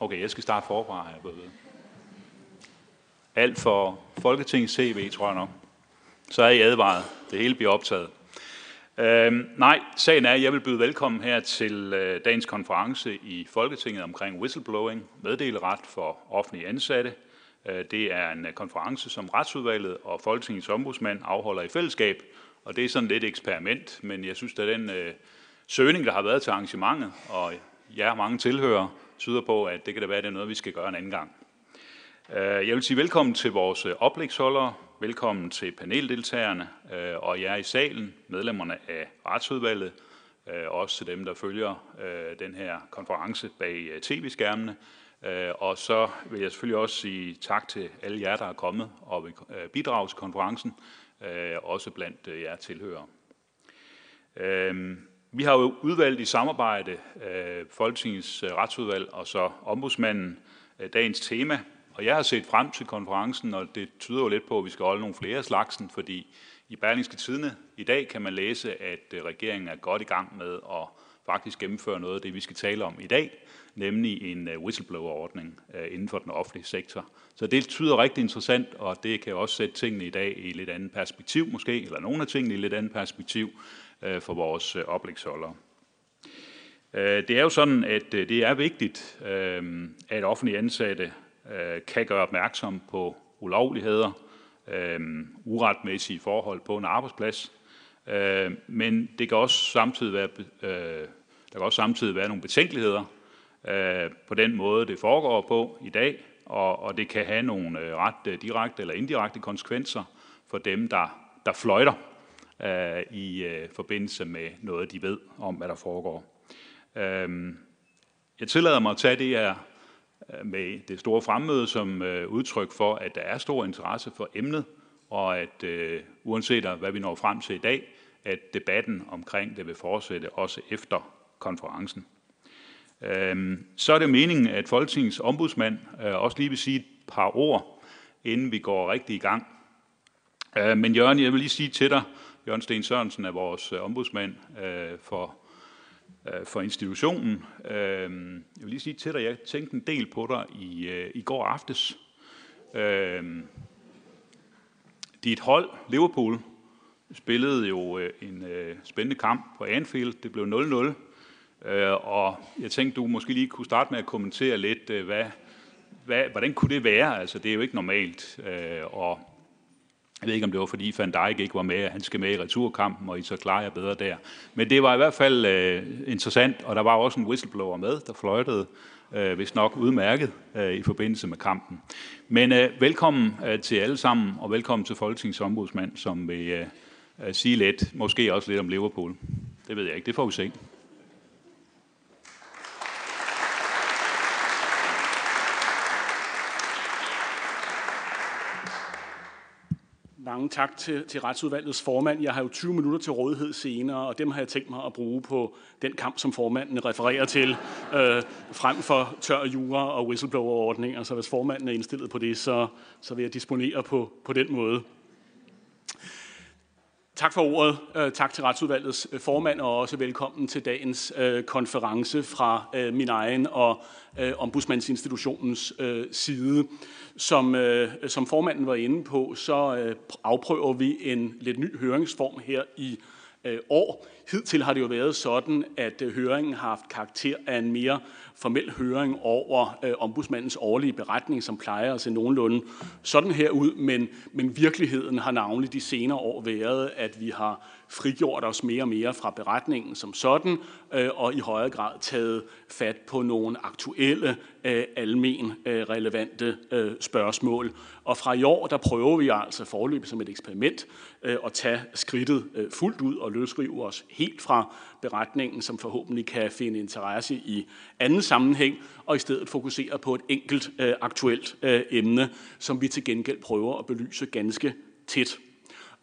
Okay, jeg skal starte forfra, her på Alt for Folketingets CV, tror jeg nok. Så er I advaret. Det hele bliver optaget. Øhm, nej, sagen er, at jeg vil byde velkommen her til øh, dagens konference i Folketinget omkring whistleblowing, meddeleret for offentlige ansatte. Øh, det er en øh, konference, som Retsudvalget og Folketingets ombudsmand afholder i fællesskab, og det er sådan lidt eksperiment, men jeg synes, at den øh, søgning, der har været til arrangementet, og jer mange tilhører, tyder på, at det kan da være, at det er noget, vi skal gøre en anden gang. Øh, jeg vil sige velkommen til vores øh, oplægsholdere, velkommen til paneldeltagerne øh, og jer i salen, medlemmerne af retsudvalget, også til dem, der følger den her konference bag tv-skærmene. Og så vil jeg selvfølgelig også sige tak til alle jer, der er kommet og vil bidrage til konferencen, også blandt jer tilhører. Vi har jo udvalgt i samarbejde øh, Folketingets øh, retsudvalg og så ombudsmanden øh, dagens tema, og jeg har set frem til konferencen, og det tyder jo lidt på, at vi skal holde nogle flere slagsen, fordi i Berlingske Tidene i dag kan man læse, at regeringen er godt i gang med at faktisk gennemføre noget af det, vi skal tale om i dag, nemlig en whistleblower-ordning inden for den offentlige sektor. Så det tyder rigtig interessant, og det kan også sætte tingene i dag i et lidt andet perspektiv måske, eller nogle af tingene i et lidt andet perspektiv Øh, for vores øh, oplægsholdere. Øh, det er jo sådan, at det er vigtigt, at offentlige ansatte Øh, kan gøre opmærksom på ulovligheder, øh, uretmæssige forhold på en arbejdsplads, øh, men det kan også samtidig være, der kan også samtidig være nogle betænkeligheder på den måde, det foregår på i dag, og, og det kan have nogle ret direkte eller indirekte konsekvenser for dem, der, der fløjter Øh, i øh, forbindelse med noget, de ved om, hvad der foregår. Øh, jeg tillader mig at tage det her med det store fremmøde som øh, udtryk for, at der er stor interesse for emnet, og at øh, uanset hvad vi når frem til i dag, at debatten omkring det vil fortsætte også efter konferencen. Øh, så er det meningen, at Folketingets ombudsmand også lige vil sige et par ord, inden vi går rigtig i gang. Men Jørgen, jeg vil lige sige til dig, Jørgen Sten Sørensen er vores øh, ombudsmand øh, for Øh, for institutionen. Øh, jeg vil lige sige til dig, jeg tænkte en del på dig i, øh, i går aftes. Øh, dit hold, Liverpool, spillede jo en spændende kamp på Anfield. Det blev 0-0. Og jeg tænkte, du måske lige kunne starte med at kommentere lidt, hvad, hvad, hvordan kunne det være? Altså, det er jo ikke normalt. Og jeg ved ikke, om det var, fordi Van Dijk ikke var med, han skal med i returkampen, og I så klarer jeg bedre der. Men det var i hvert fald øh, interessant, og der var også en whistleblower med, der fløjtede, øh, hvis nok udmærket, øh, i forbindelse med kampen. Men øh, velkommen øh, til alle sammen, og velkommen til Folketingets ombudsmand, som vil øh, øh sige lidt, måske også lidt om Liverpool. Det ved jeg ikke, det får vi se. Mange tak til, til retsudvalgets formand. Jeg har jo 20 minutter til rådighed senere, og dem har jeg tænkt mig at bruge på den kamp, som formanden refererer til, øh, frem for tør jura og whistleblower-ordninger. Så hvis formanden er indstillet på det, så, så vil jeg disponere på, på den måde. Tak for ordet. Øh, tak til retsudvalgets øh, formand, og også velkommen til dagens øh, konference fra min egen og ombudsmandsinstitutionens side. Som, som formanden var inde på, så afprøver vi en lidt ny høringsform her i Øh, år. Hidtil har det jo været sådan, at øh, høringen har haft karakter af en mere formel høring over øh, ombudsmandens årlige beretning, som plejer at se nogenlunde sådan her ud, men, men virkeligheden har navnlig de senere år været, at vi har frigjort os mere og mere fra beretningen som sådan, øh, og i højere grad taget fat på nogle aktuelle, øh, almen øh, relevante spørgsmål. Og fra i år, der prøver vi altså forløbet som et eksperiment at tage skridtet fuldt ud og løsrive os helt fra beretningen, som forhåbentlig kan finde interesse i anden sammenhæng, og i stedet fokusere på et enkelt aktuelt emne, som vi til gengæld prøver at belyse ganske tæt.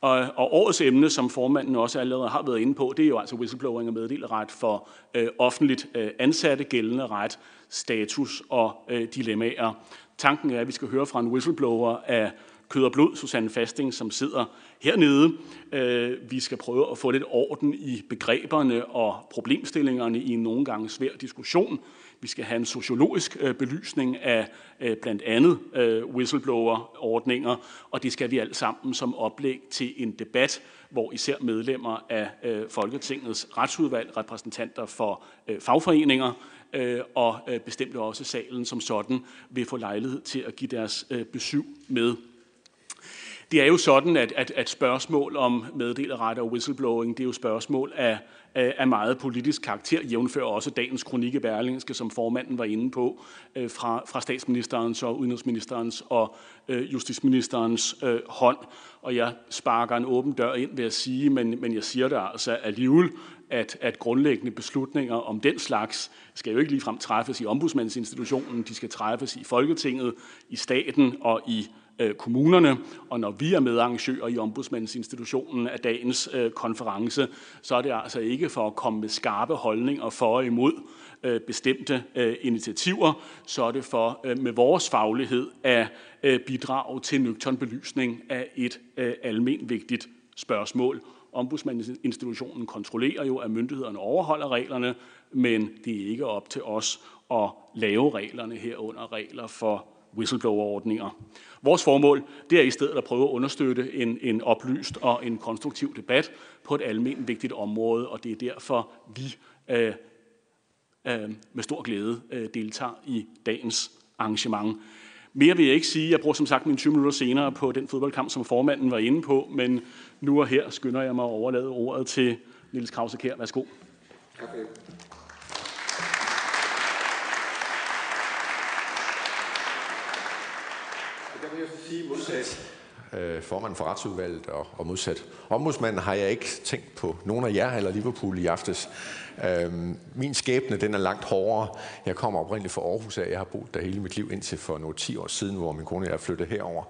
Og, og årets emne, som formanden også allerede har været inde på, det er jo altså whistleblowing og meddeleret for øh, offentligt øh, ansatte gældende ret, status og øh, dilemmaer. Tanken er, at vi skal høre fra en whistleblower af kød og blod, Susanne Fasting, som sidder hernede. Øh, vi skal prøve at få lidt orden i begreberne og problemstillingerne i en nogle gange svær diskussion. Vi skal have en sociologisk øh, belysning af øh, blandt andet øh, whistleblower-ordninger, og det skal vi alt sammen som oplæg til en debat, hvor især medlemmer af øh, Folketingets retsudvalg, repræsentanter for øh, fagforeninger og bestemt også salen som sådan, vil få lejlighed til at give deres besøg med. Det er jo sådan, at, at, at spørgsmål om meddelerret og whistleblowing, det er jo spørgsmål af, af meget politisk karakter, jævnfører også dagens kronik i Berlingske, som formanden var inde på, øh, fra, fra statsministerens og udenrigsministerens og øh, justitsministerens øh, hånd. Og jeg sparker en åben dør ind ved at sige, men, men jeg siger det altså alligevel, at, at grundlæggende beslutninger om den slags skal jo ikke ligefrem træffes i ombudsmandsinstitutionen, de skal træffes i Folketinget, i staten og i øh, kommunerne, og når vi er medarrangører i ombudsmandsinstitutionen af dagens øh, konference, så er det altså ikke for at komme med skarpe holdninger for og imod øh, bestemte øh, initiativer, så er det for øh, med vores faglighed at øh, bidrage til nøgtern belysning af et øh, almen vigtigt spørgsmål. Ombudsmandsinstitutionen kontrollerer jo, at myndighederne overholder reglerne, men det er ikke op til os at lave reglerne herunder regler for whistleblower-ordninger. Vores formål det er i stedet at prøve at understøtte en, en oplyst og en konstruktiv debat på et almindeligt vigtigt område, og det er derfor, vi øh, øh, med stor glæde øh, deltager i dagens arrangement. Mere vil jeg ikke sige. Jeg bruger som sagt mine 20 minutter senere på den fodboldkamp, som formanden var inde på, men nu og her skynder jeg mig at overlade ordet til Niels Krause Kær. Værsgo. Okay. Jeg så sige modsat øh, formanden for retsudvalget og, og modsat ombudsmanden har jeg ikke tænkt på nogen af jer eller Liverpool i aftes. Øhm, min skæbne den er langt hårdere. Jeg kommer oprindeligt fra Aarhus af. Jeg har boet der hele mit liv indtil for nogle 10 år siden, hvor min kone og jeg flyttede herover.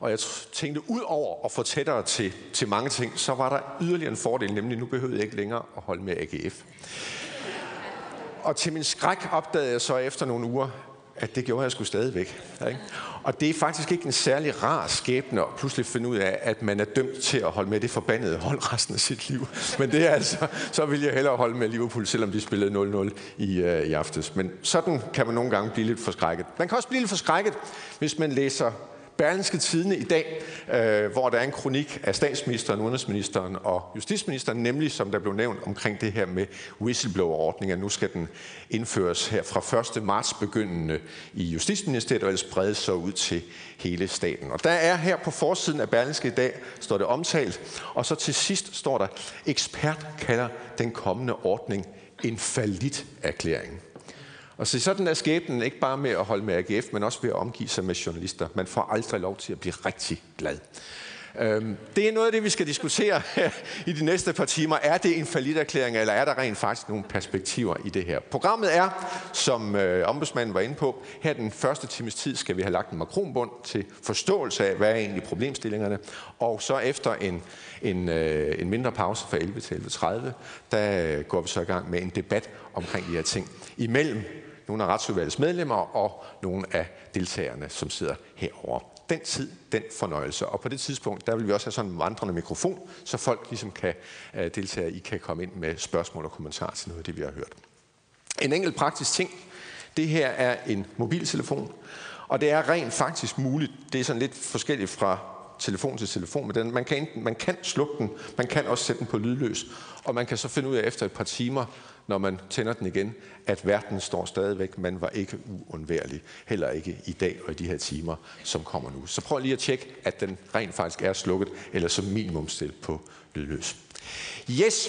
Og jeg tænkte, ud over at få tættere til, til mange ting, så var der yderligere en fordel, nemlig nu behøvede jeg ikke længere at holde med AGF. Og til min skræk opdagede jeg så efter nogle uger, at det gjorde jeg sgu stadigvæk. Ikke? Og det er faktisk ikke en særlig rar skæbne at pludselig finde ud af, at man er dømt til at holde med det forbandede hold resten af sit liv. Men det er altså, så vil jeg hellere holde med Liverpool, selvom de spillede 0-0 i, uh, i aftes. Men sådan kan man nogle gange blive lidt forskrækket. Man kan også blive lidt forskrækket, hvis man læser Berlingske Tidene i dag, øh, hvor der er en kronik af statsministeren, udenrigsministeren og justitsministeren, nemlig som der blev nævnt omkring det her med whistleblower-ordninger. Nu skal den indføres her fra 1. marts begyndende i Justitsministeriet og ellers spredes så ud til hele staten. Og der er her på forsiden af Berlingske i dag, står det omtalt, og så til sidst står der, ekspert kalder den kommende ordning en falit erklæring. Og så sådan er skæbnen ikke bare med at holde med AGF, men også ved at omgive sig med journalister. Man får aldrig lov til at blive rigtig glad. Øhm, det er noget af det, vi skal diskutere i de næste par timer. Er det en erklæring, eller er der rent faktisk nogle perspektiver i det her? Programmet er, som øh, ombudsmanden var inde på, her den første times tid skal vi have lagt en makronbund til forståelse af, hvad er egentlig problemstillingerne. Og så efter en, en, øh, en mindre pause fra 11 til 11.30, der øh, går vi så i gang med en debat omkring de her ting. Imellem nogle af retsudvalgets medlemmer og nogle af deltagerne, som sidder herover. Den tid, den fornøjelse. Og på det tidspunkt, der vil vi også have sådan en vandrende mikrofon, så folk ligesom kan uh, deltage, I kan komme ind med spørgsmål og kommentarer til noget af det, vi har hørt. En enkelt praktisk ting. Det her er en mobiltelefon, og det er rent faktisk muligt. Det er sådan lidt forskelligt fra telefon til telefon, men den, man, kan enten, man kan slukke den, man kan også sætte den på lydløs, og man kan så finde ud af efter et par timer, når man tænder den igen, at verden står stadigvæk, man var ikke uundværlig, heller ikke i dag og i de her timer, som kommer nu. Så prøv lige at tjekke, at den rent faktisk er slukket, eller som minimum stillet på lydløs. Yes,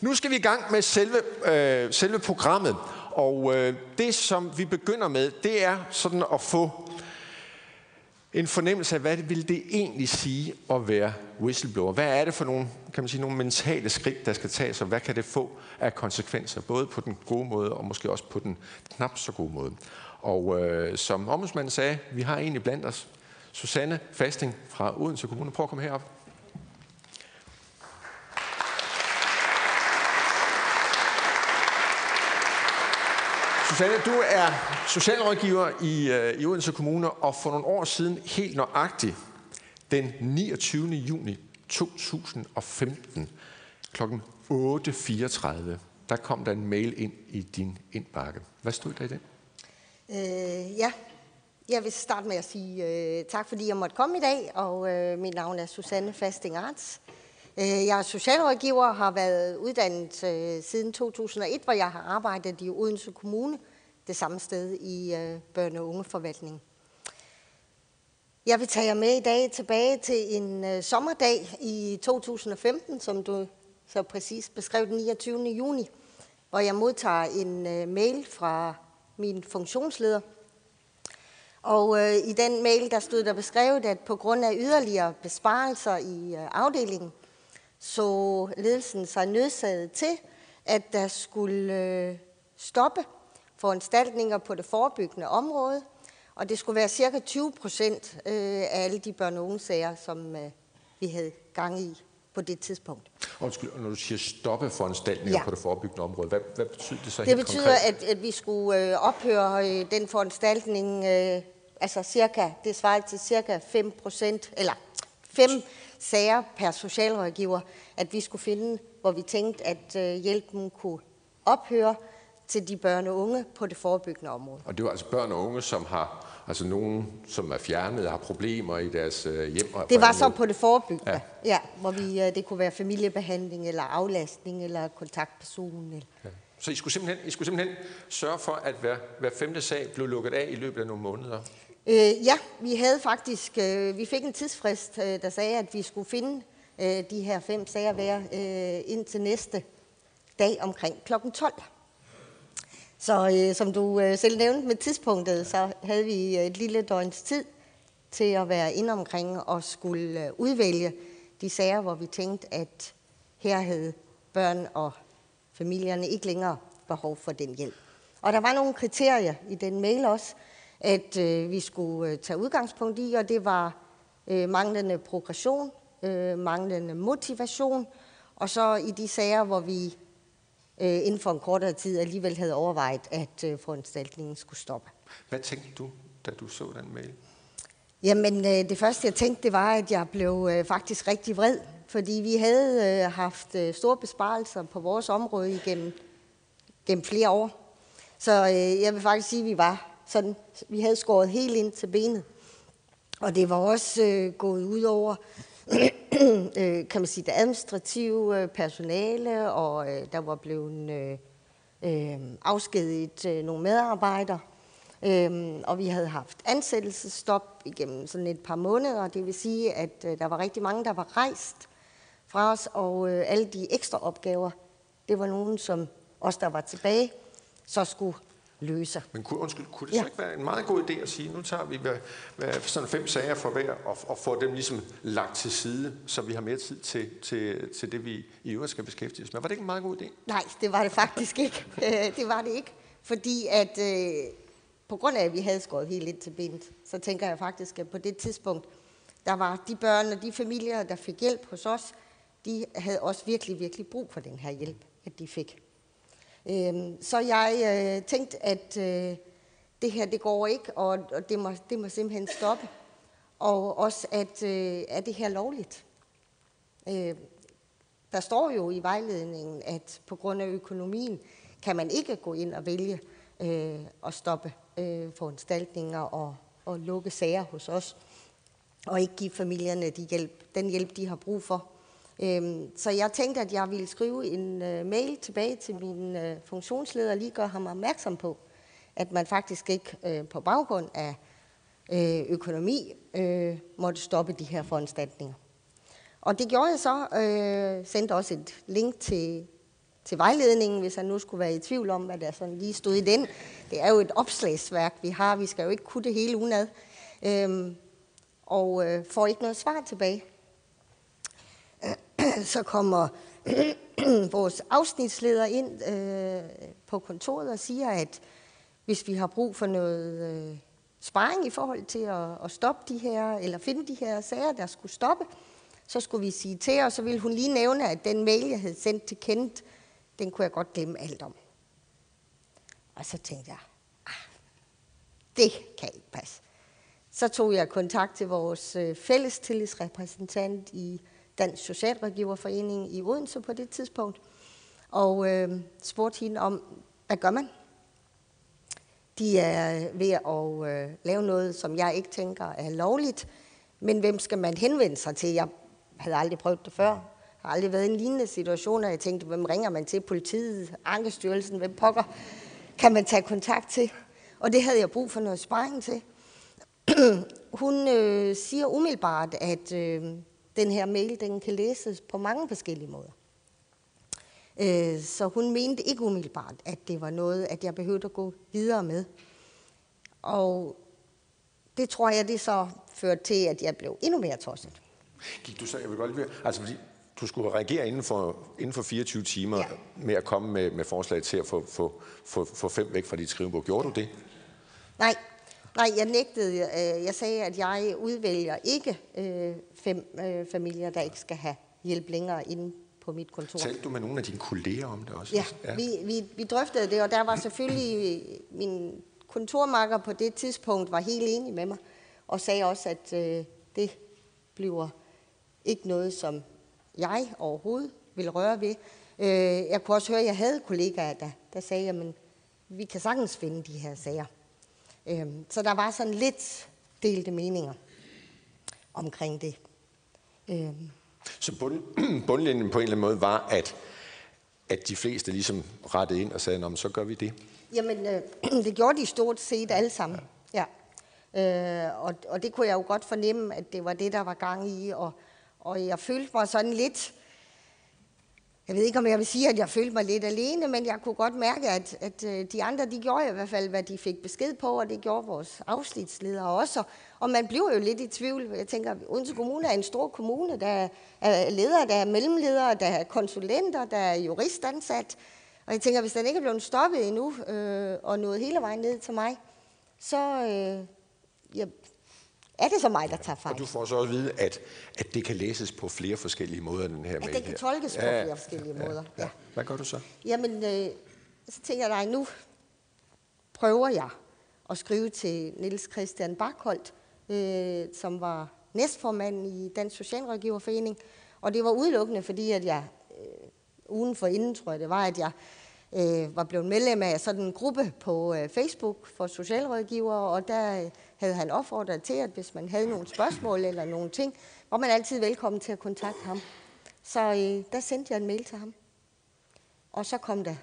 nu skal vi i gang med selve, øh, selve programmet, og øh, det som vi begynder med, det er sådan at få en fornemmelse af, hvad det vil det egentlig sige at være whistleblower. Hvad er det for nogle, kan man sige, nogle mentale skridt, der skal tages, og hvad kan det få af konsekvenser, både på den gode måde og måske også på den knap så gode måde. Og øh, som ombudsmanden sagde, vi har egentlig blandt os Susanne Fasting fra Odense Kommune. Prøv at komme herop. Susanne, du er socialrådgiver i, øh, i Odense Kommune, og for nogle år siden helt nøjagtigt den 29. juni 2015 kl. 8.34, der kom der en mail ind i din indbakke. Hvad stod der i den? Øh, ja, jeg vil starte med at sige øh, tak, fordi jeg måtte komme i dag, og øh, mit navn er Susanne Fasting Arts. Øh, Øh, jeg er socialrådgiver og har været uddannet øh, siden 2001, hvor jeg har arbejdet i Odense Kommune, det samme sted i øh, børne- og ungeforvaltning. Jeg vil tage jer med i dag tilbage til en sommerdag i 2015, som du så præcis beskrev den 29. juni, hvor jeg modtager en mail fra min funktionsleder. Og øh, i den mail, der stod der beskrevet, at på grund af yderligere besparelser i øh, afdelingen, så ledelsen sig nødsaget til, at der skulle øh, stoppe foranstaltninger på det forebyggende område, og det skulle være cirka 20 procent øh, af alle de børne- og unge sager, som øh, vi havde gang i på det tidspunkt. Undskyld, når du siger stoppe foranstaltninger Ja. på det forebyggende område, hvad, hvad betyder det så Det helt betyder, konkret? at, at vi skulle øh, ophøre øh, den foranstaltning, øh, altså cirka, det svarer til cirka 5 procent, eller 5 sager per socialrådgiver, at vi skulle finde, hvor vi tænkte, at øh, hjælpen kunne ophøre til de børn og unge på det forebyggende område. Og det var altså børn og unge, som har, altså nogen, som er fjernet og har problemer i deres øh, hjem. og Det var så på det forebyggende, Ja. ja. ja hvor vi, øh, det kunne være familiebehandling, eller aflastning, eller kontaktperson. Eller. Ja. Så I skulle, simpelthen, I skulle simpelthen sørge for, at hver, hver femte sag blev lukket af i løbet af nogle måneder. Øh, ja, vi havde faktisk, øh, vi fik en tidsfrist, øh, der sagde, at vi skulle finde øh, de her fem sager hver øh, indtil næste dag omkring kl. 12. Så øh, som du øh, selv nævnte med tidspunktet, så havde vi øh, et lille døgns tid til at være inde omkring og skulle øh, udvælge de sager, hvor vi tænkte, at her havde børn og familierne ikke længere behov for den hjælp. Og der var nogle kriterier i den mail også, at øh, vi skulle øh, tage udgangspunkt i, og det var øh, manglende progression, øh, manglende motivation, og så i de sager, hvor vi øh, inden for en kortere tid alligevel havde overvejet, at øh, foranstaltningen skulle stoppe. Hvad tænkte du, da du så den mail? Jamen, øh, det første jeg tænkte, det var, at jeg blev øh, faktisk rigtig vred, fordi vi havde øh, haft øh, store besparelser på vores område igennem gennem flere år. Så øh, jeg vil faktisk sige, at vi var sådan, vi havde skåret helt ind til benet. Og det var også øh, gået ud over, øh, kan man sige, det administrative øh, personale, og øh, der var blevet øh, øh, afskediget øh, nogle medarbejdere. Øhm, og vi havde haft ansættelsesstop igennem sådan et par måneder. Det vil sige, at øh, der var rigtig mange, der var rejst fra os, og øh, alle de ekstra opgaver, det var nogen, som os, der var tilbage, så skulle løse. Men kunne, undskyld, kunne det Ja. så ikke være en meget god idé at sige, nu tager vi hver, hver, sådan fem sager for hver, og, og får dem ligesom lagt til side, så vi har mere tid til, til, til det, vi i øvrigt skal beskæftige os med. Var det ikke en meget god idé? Nej, det var det faktisk ikke. Øh, det var det ikke. Fordi at øh, på grund af, at vi havde skåret helt ind til benet, så tænker jeg faktisk, at på det tidspunkt, der var de børn og de familier, der fik hjælp hos os, de havde også virkelig, virkelig brug for den her hjælp, at de fik. Øh, så jeg øh, tænkte, at øh, det her, det går ikke, og, og det, må, det må simpelthen stoppe. Og også, at øh, er det her lovligt? Øh, der står jo i vejledningen, at på grund af økonomien kan man ikke gå ind og vælge øh, at stoppe øh, foranstaltninger og, og lukke sager hos os, og ikke give familierne de hjælp, den hjælp, de har brug for. Øhm, så jeg tænkte, at jeg ville skrive en øh, mail tilbage til min øh, funktionsleder og lige gøre ham opmærksom på, at man faktisk ikke øh, på baggrund af øh, økonomi øh, måtte stoppe de her foranstaltninger. Og det gjorde jeg så. Øh, sendte også et link til, til vejledningen, hvis han nu skulle være i tvivl om, hvad der sådan lige stod i den. Det er jo et opslagsværk, vi har. Vi skal jo ikke kunne det hele unad. Øhm, og øh, får ikke noget svar tilbage. Så kommer vores afsnitsleder ind øh, på kontoret og siger, at hvis vi har brug for noget øh, sparring i forhold til at, at stoppe de her, eller finde de her sager, der skulle stoppe, så skulle vi sige til, og så ville hun lige nævne, at den mail, jeg havde sendt til Kent, den kunne jeg godt glemme alt om. Og så tænkte jeg, ah, det kan ikke passe. Så tog jeg kontakt til vores øh, fælles tillidsrepræsentant i Dansk Socialrådgiverforening i Odense på det tidspunkt, og øh, spurgte hende om, hvad gør man? De er ved at øh, lave noget, som jeg ikke tænker er lovligt, men hvem skal man henvende sig til? Jeg havde aldrig prøvet det før. Jeg har aldrig været i en lignende situation, og jeg tænkte, hvem ringer man til? Politiet, Ankestyrelsen, hvem pokker kan man tage kontakt til? Og det havde jeg brug for noget sparring til. Hun øh, siger umiddelbart, at øh, den her mail den kan læses på mange forskellige måder. Øh, så hun mente ikke umiddelbart, at det var noget, at jeg behøvede at gå videre med. Og det tror jeg, det så førte til, at jeg blev endnu mere tosset. Gik du så, jeg vil godt lige, altså fordi du skulle reagere inden for, inden for 24 timer ja. med at komme med, med forslag til at få, få, få, få fem væk fra dit skrivebog. Gjorde du det? Nej, nej, jeg nægtede. Øh, jeg sagde, at jeg udvælger ikke øh, fem øh, familier, der ikke skal have hjælp længere inde på mit kontor. Talte du med nogle af dine kolleger om det også? Ja, ja. Vi, vi, vi drøftede det, og der var selvfølgelig min kontormakker på det tidspunkt var helt enig med mig, og sagde også, at øh, det bliver ikke noget, som jeg overhovedet vil røre ved. Øh, jeg kunne også høre, at jeg havde kollegaer, der, der sagde, at vi kan sagtens finde de her sager. Øh, så der var sådan lidt delte meninger omkring det. Øh. Så bund, bundlinjen på en eller anden måde var, at, at de fleste ligesom rettede ind og sagde, så gør vi det. Jamen, øh, det gjorde de stort set alle sammen. Ja. ja. Øh, og, og det kunne jeg jo godt fornemme, at det var det, der var gang i. Og, og jeg følte mig sådan lidt jeg ved ikke, om jeg vil sige, at jeg følte mig lidt alene, men jeg kunne godt mærke, at, at øh, de andre, de gjorde i hvert fald, hvad de fik besked på, og det gjorde vores afsnitsledere også. Og man bliver jo lidt i tvivl. Jeg tænker, Odense Kommune er en stor kommune. Der er ledere, der er mellemledere, der er konsulenter, der er juristansat. Og jeg tænker, hvis den ikke er blevet stoppet endnu, øh, og nået hele vejen ned til mig, så øh, jeg er det så mig, der tager fejl. Og du får så også at vide, at, at det kan læses på flere forskellige måder, den her mail At det kan tolkes her. på ja, flere forskellige ja, måder. Ja. ja. Hvad gør du så? Jamen, øh, så tænker jeg, nej, nu prøver jeg at skrive til Niels Christian Bakholdt, øh, som var næstformand i Dansk Socialrådgiverforening. Og det var udelukkende, fordi at jeg øh, ugen for inden, tror jeg det var, at jeg øh, var blevet medlem af sådan en gruppe på øh, Facebook for socialrådgivere, og der havde han opfordret til, at hvis man havde nogle spørgsmål eller nogle ting, var man altid velkommen til at kontakte ham. Så øh, der sendte jeg en mail til ham. Og så kom der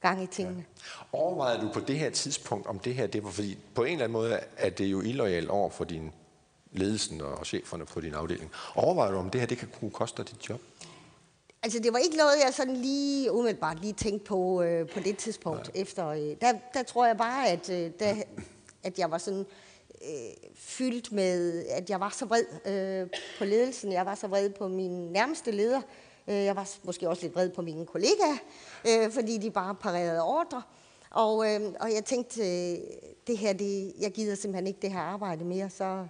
gang i tingene. Ja. Overvejede du på det her tidspunkt, om det her, det var fordi, på en eller anden måde er det jo illoyalt over for din ledelsen og cheferne på din afdeling. Overvejede du, om det her det kan kunne koste dig dit job? Altså, det var ikke noget, jeg sådan lige umiddelbart lige tænkte på øh, på det tidspunkt. Nej. Efter, øh, der, der tror jeg bare, at, øh, der, at jeg var sådan øh, fyldt med, at jeg var så vred øh, på ledelsen. Jeg var så vred på min nærmeste leder. Øh, jeg var måske også lidt vred på mine kollegaer, øh, fordi de bare parerede ordre. Og, øh, og jeg tænkte, øh, det her, det, jeg gider simpelthen ikke det her arbejde mere, så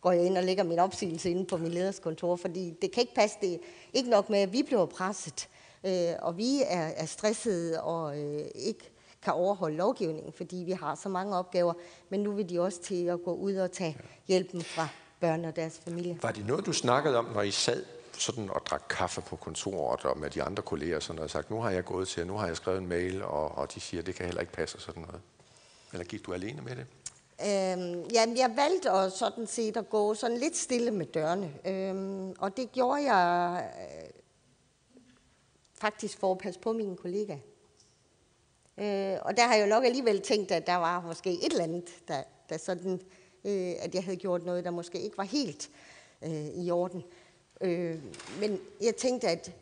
går jeg ind og lægger min opsigelse inde på min leders kontor, fordi det kan ikke passe. Det ikke nok med, at vi bliver presset, øh, og vi er, er stressede og øh, ikke kan overholde lovgivningen, fordi vi har så mange opgaver, men nu vil de også til at gå ud og tage hjælpen fra børn og deres familie. Var det noget, du snakkede om, når I sad sådan og drak kaffe på kontoret og med de andre kolleger sådan og sagt, nu har jeg gået til, nu har jeg skrevet en mail, og, og de siger, det kan heller ikke passe og sådan noget. Eller gik du alene med det? Øhm, jamen, jeg valgte at sådan set at gå sådan lidt stille med dørene. Øhm, og det gjorde jeg øh, faktisk for at passe på mine kollegaer. Øh, og der har jeg jo nok alligevel tænkt, at der var måske et eller andet, der, der sådan, øh, at jeg havde gjort noget, der måske ikke var helt øh, i orden. Øh, men jeg tænkte, at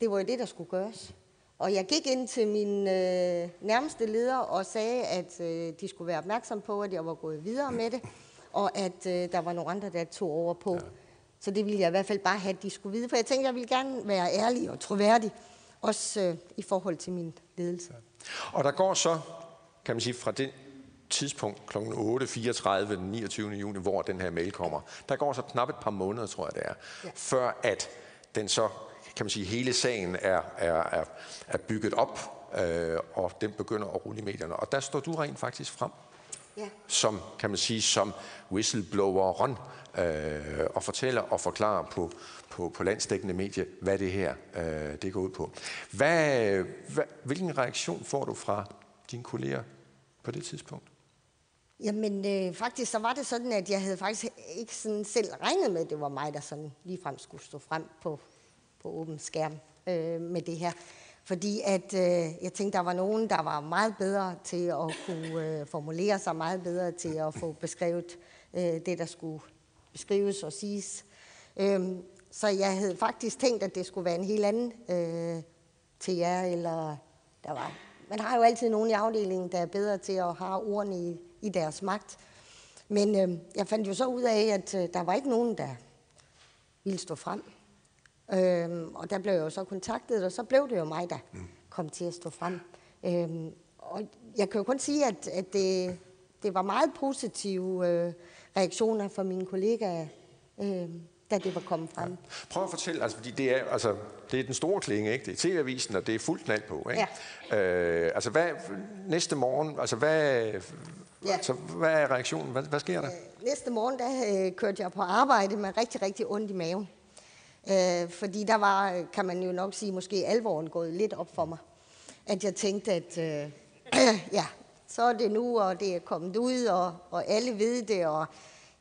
det var jo det, der skulle gøres. Og jeg gik ind til min øh, nærmeste leder og sagde, at øh, de skulle være opmærksom på, at jeg var gået videre med det, og at øh, der var nogle andre, der tog over på. Ja. Så det ville jeg i hvert fald bare have, at de skulle vide. For jeg tænkte, at jeg ville gerne være ærlig og troværdig, også øh, i forhold til min ledelse. Og der går så, kan man sige, fra det tidspunkt kl. 8.34 den 29. juni, hvor den her mail kommer, der går så knap et par måneder, tror jeg det er, ja. før at den så kan man sige, hele sagen er, er, er, er bygget op, øh, og den begynder at rulle i medierne. Og der står du rent faktisk frem Ja. som, kan man sige, som whistlebloweren øh, og fortæller og forklarer på, på, på landsdækkende medie, hvad det her øh, det går ud på. Hvad, hvad, hvilken reaktion får du fra dine kolleger på det tidspunkt? Jamen, øh, faktisk så var det sådan, at jeg havde faktisk ikke sådan selv regnet med, at det var mig, der sådan ligefrem skulle stå frem på, på åben skærm øh, med det her. Fordi at øh, jeg tænkte, der var nogen, der var meget bedre til at kunne øh, formulere sig, meget bedre til at få beskrevet øh, det, der skulle beskrives og siges. Øhm, så jeg havde faktisk tænkt, at det skulle være en helt anden øh, til jer, eller der var... Man har jo altid nogen i afdelingen, der er bedre til at have ordene i, i deres magt. Men øh, jeg fandt jo så ud af, at øh, der var ikke nogen, der ville stå frem. Øhm, og der blev jeg jo så kontaktet, og så blev det jo mig, der kom til at stå frem. Øhm, og jeg kan jo kun sige, at, at det, det var meget positive øh, reaktioner fra mine kollegaer, øh, da det var kommet frem. Prøv at fortælle, altså, fordi det er, altså, det er den store klinge, ikke? Det er TV-avisen, og det er fuldt knald på, ikke? Ja. Øh, altså, hvad, næste morgen, altså, hvad, Ja. altså, hvad er reaktionen? Hvad, hvad sker der? Næste morgen, der øh, kørte jeg på arbejde med rigtig, rigtig ondt i maven. Øh, fordi der var, kan man jo nok sige, måske alvoren gået lidt op for mig. At jeg tænkte, at øh, ja, så er det nu, og det er kommet ud, og, og alle ved det, og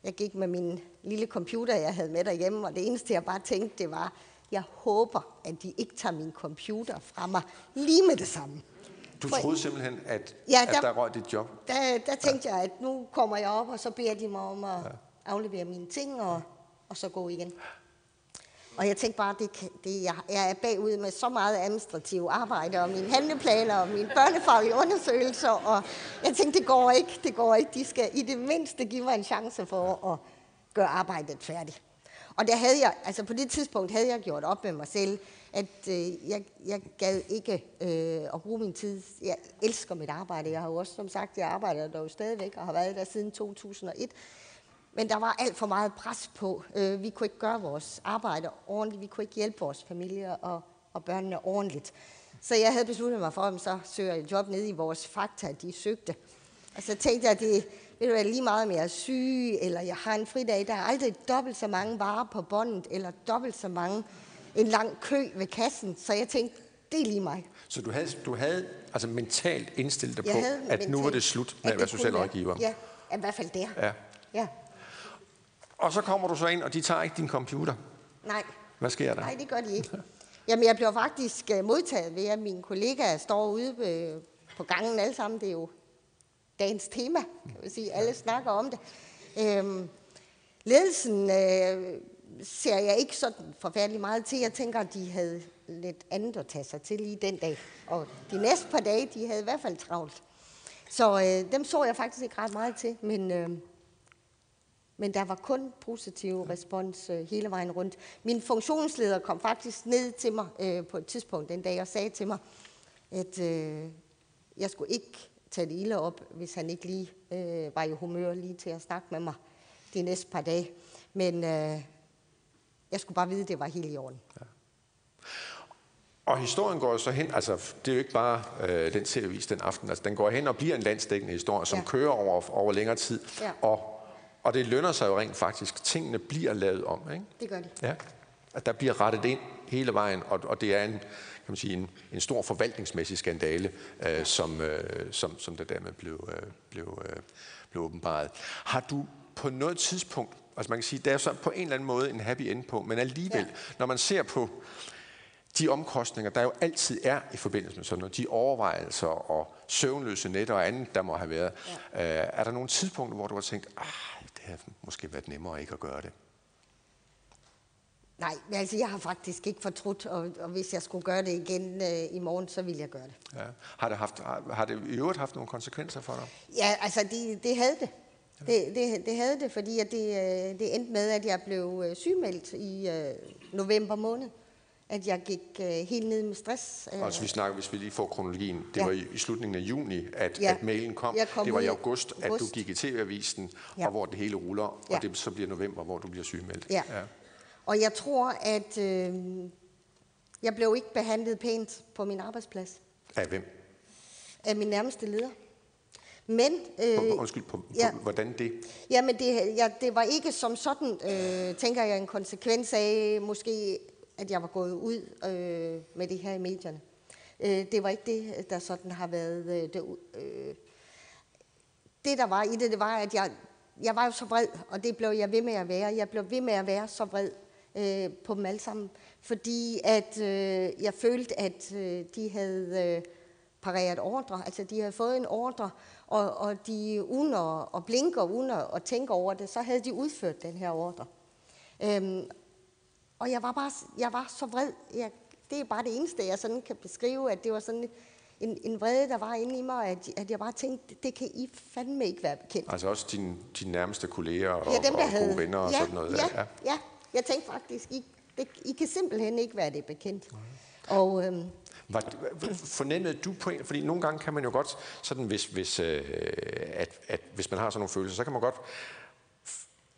jeg gik med min lille computer, jeg havde med derhjemme, og det eneste, jeg bare tænkte, det var, jeg håber, at de ikke tager min computer fra mig lige med det samme. Du troede simpelthen, at, Ja, at der- der røg dit job? Der, der tænkte jeg, at nu kommer jeg op, og så beder de mig om at aflevere mine ting, og, og så gå igen. Og jeg tænkte bare, det, det, jeg, jeg er bagud med så meget administrativ arbejde, og mine handleplaner, og mine børnefaglige undersøgelser, og jeg tænkte, det går ikke, det går ikke. De skal i det mindste give mig en chance for at gøre arbejdet færdigt. Og der havde jeg, altså på det tidspunkt havde jeg gjort op med mig selv, at øh, jeg, jeg gad ikke øh, at bruge min tid. Jeg elsker mit arbejde. Jeg har jo også, som sagt, jeg arbejder der jo stadigvæk og har været der siden 2001. Men der var alt for meget pres på. Øh, vi kunne ikke gøre vores arbejde ordentligt. Vi kunne ikke hjælpe vores familier og, og børnene ordentligt. Så jeg havde besluttet mig for, at så søger jeg et job nede i vores fakta, de søgte. Og så tænkte jeg, at det vil være lige meget, om jeg er syg, eller jeg har en fridag. Der er aldrig dobbelt så mange varer på båndet, eller dobbelt så mange en lang kø ved kassen. Så jeg tænkte, det er lige mig. Så du havde, du havde altså mentalt indstillet dig Jeg på, at nu var mentalt- det slut med at at være socialrådgiver? Ja, i hvert fald der. ja. ja. Og så kommer du så ind, og de tager ikke din computer. Nej. Hvad sker der? Nej, det gør de ikke. Jamen, jeg bliver faktisk øh, modtaget ved, at mine kollegaer står ude øh, på gangen alle sammen. Det er jo dagens tema, kan man sige. Alle snakker om det. Øhm, ledelsen øh, ser jeg ikke sådan forfærdelig meget til. Jeg tænker, at de havde lidt andet at tage sig til lige den dag. Og de næste par dage, de havde i hvert fald travlt. Så øh, dem så jeg faktisk ikke ret meget til, men... Øh, men der var kun positiv respons øh, hele vejen rundt. Min funktionsleder kom faktisk ned til mig øh, på et tidspunkt den dag og sagde til mig, at øh, jeg skulle ikke tage det ilde op, hvis han ikke lige øh, var i humør lige til at snakke med mig de næste par dage. Men øh, jeg skulle bare vide, at det var helt i orden. Og historien går så hen, altså det er jo ikke bare øh, den serievis den aften, altså den går hen og bliver en landsdækkende historie, som Ja. kører over, over længere tid. Ja. Og, og det lønner sig jo rent faktisk. Tingene bliver lavet om, ikke? Det gør de. Ja. At der bliver rettet ind hele vejen, og, og det er en, kan man sige, en, en stor forvaltningsmæssig skandale, øh, som, øh, som, som der dermed blev, øh, blev, øh, blev åbenbaret. Har du på noget tidspunkt, altså man kan sige, der er så på en eller anden måde en happy end på, men alligevel, Ja. når man ser på de omkostninger, der jo altid er i forbindelse med sådan noget, de overvejelser og søvnløse nætter og andet, der må have været, ja. øh, er der nogle tidspunkter, hvor du har tænkt, ah, det havde måske været nemmere ikke at gøre det? Nej, men altså, jeg har faktisk ikke fortrudt, og, og hvis jeg skulle gøre det igen øh, i morgen, så ville jeg gøre det. Ja. Har, det haft, har, har det i øvrigt haft nogle konsekvenser for dig? Ja, altså det, det havde det. Det, det. det havde det, fordi at det, øh, det endte med, at jeg blev øh, sygemeldt i øh, november måned. At jeg gik øh, helt ned med stress. øh, Altså vi snakker, hvis vi lige får kronologien, det Ja. var i, i slutningen af juni, at, Ja. at mailen kom. Kom det var i i august, at du august. gik i TV-avisen, Ja. og hvor det hele ruller, Ja. og det så bliver november, hvor du bliver sygemeldt. Ja. Og jeg tror, at øh, jeg blev ikke behandlet pænt på min arbejdsplads Af hvem? af min nærmeste leder. Men, øh, Undskyld, på, ja, på, hvordan det? Jamen, det, ja, det var ikke som sådan, øh, tænker jeg, en konsekvens af måske, at jeg var gået ud øh, med det her i medierne. Øh, det var ikke det, der sådan har været øh, det, øh, det, der var i det, det var, at jeg, jeg var jo så vred, og det blev jeg ved med at være. Jeg blev ved med at være så vred øh, på dem alle sammen, fordi at øh, jeg følte, at øh, de havde øh, pareret ordre, altså de havde fået en ordre, og, og de uden at, at blinke og uden at tænke over det, så havde de udført den her ordre. Øhm, og jeg var bare jeg var så vred. Jeg, det er bare det eneste, jeg sådan kan beskrive, at det var sådan en, en vrede, der var inde i mig, at, at jeg bare tænkte, det kan I fandme ikke være bekendt. Altså også dine, dine nærmeste kolleger og, ja, dem, der og havde, gode venner og ja, sådan noget? Ja, ja. ja. Jeg tænkte faktisk, I, det, I kan simpelthen ikke være det bekendt. Nej. Og, øhm, var, fornemmede du på en, fordi nogle gange kan man jo godt, sådan hvis, hvis, øh, at, at, hvis man har sådan nogle følelser, så kan man godt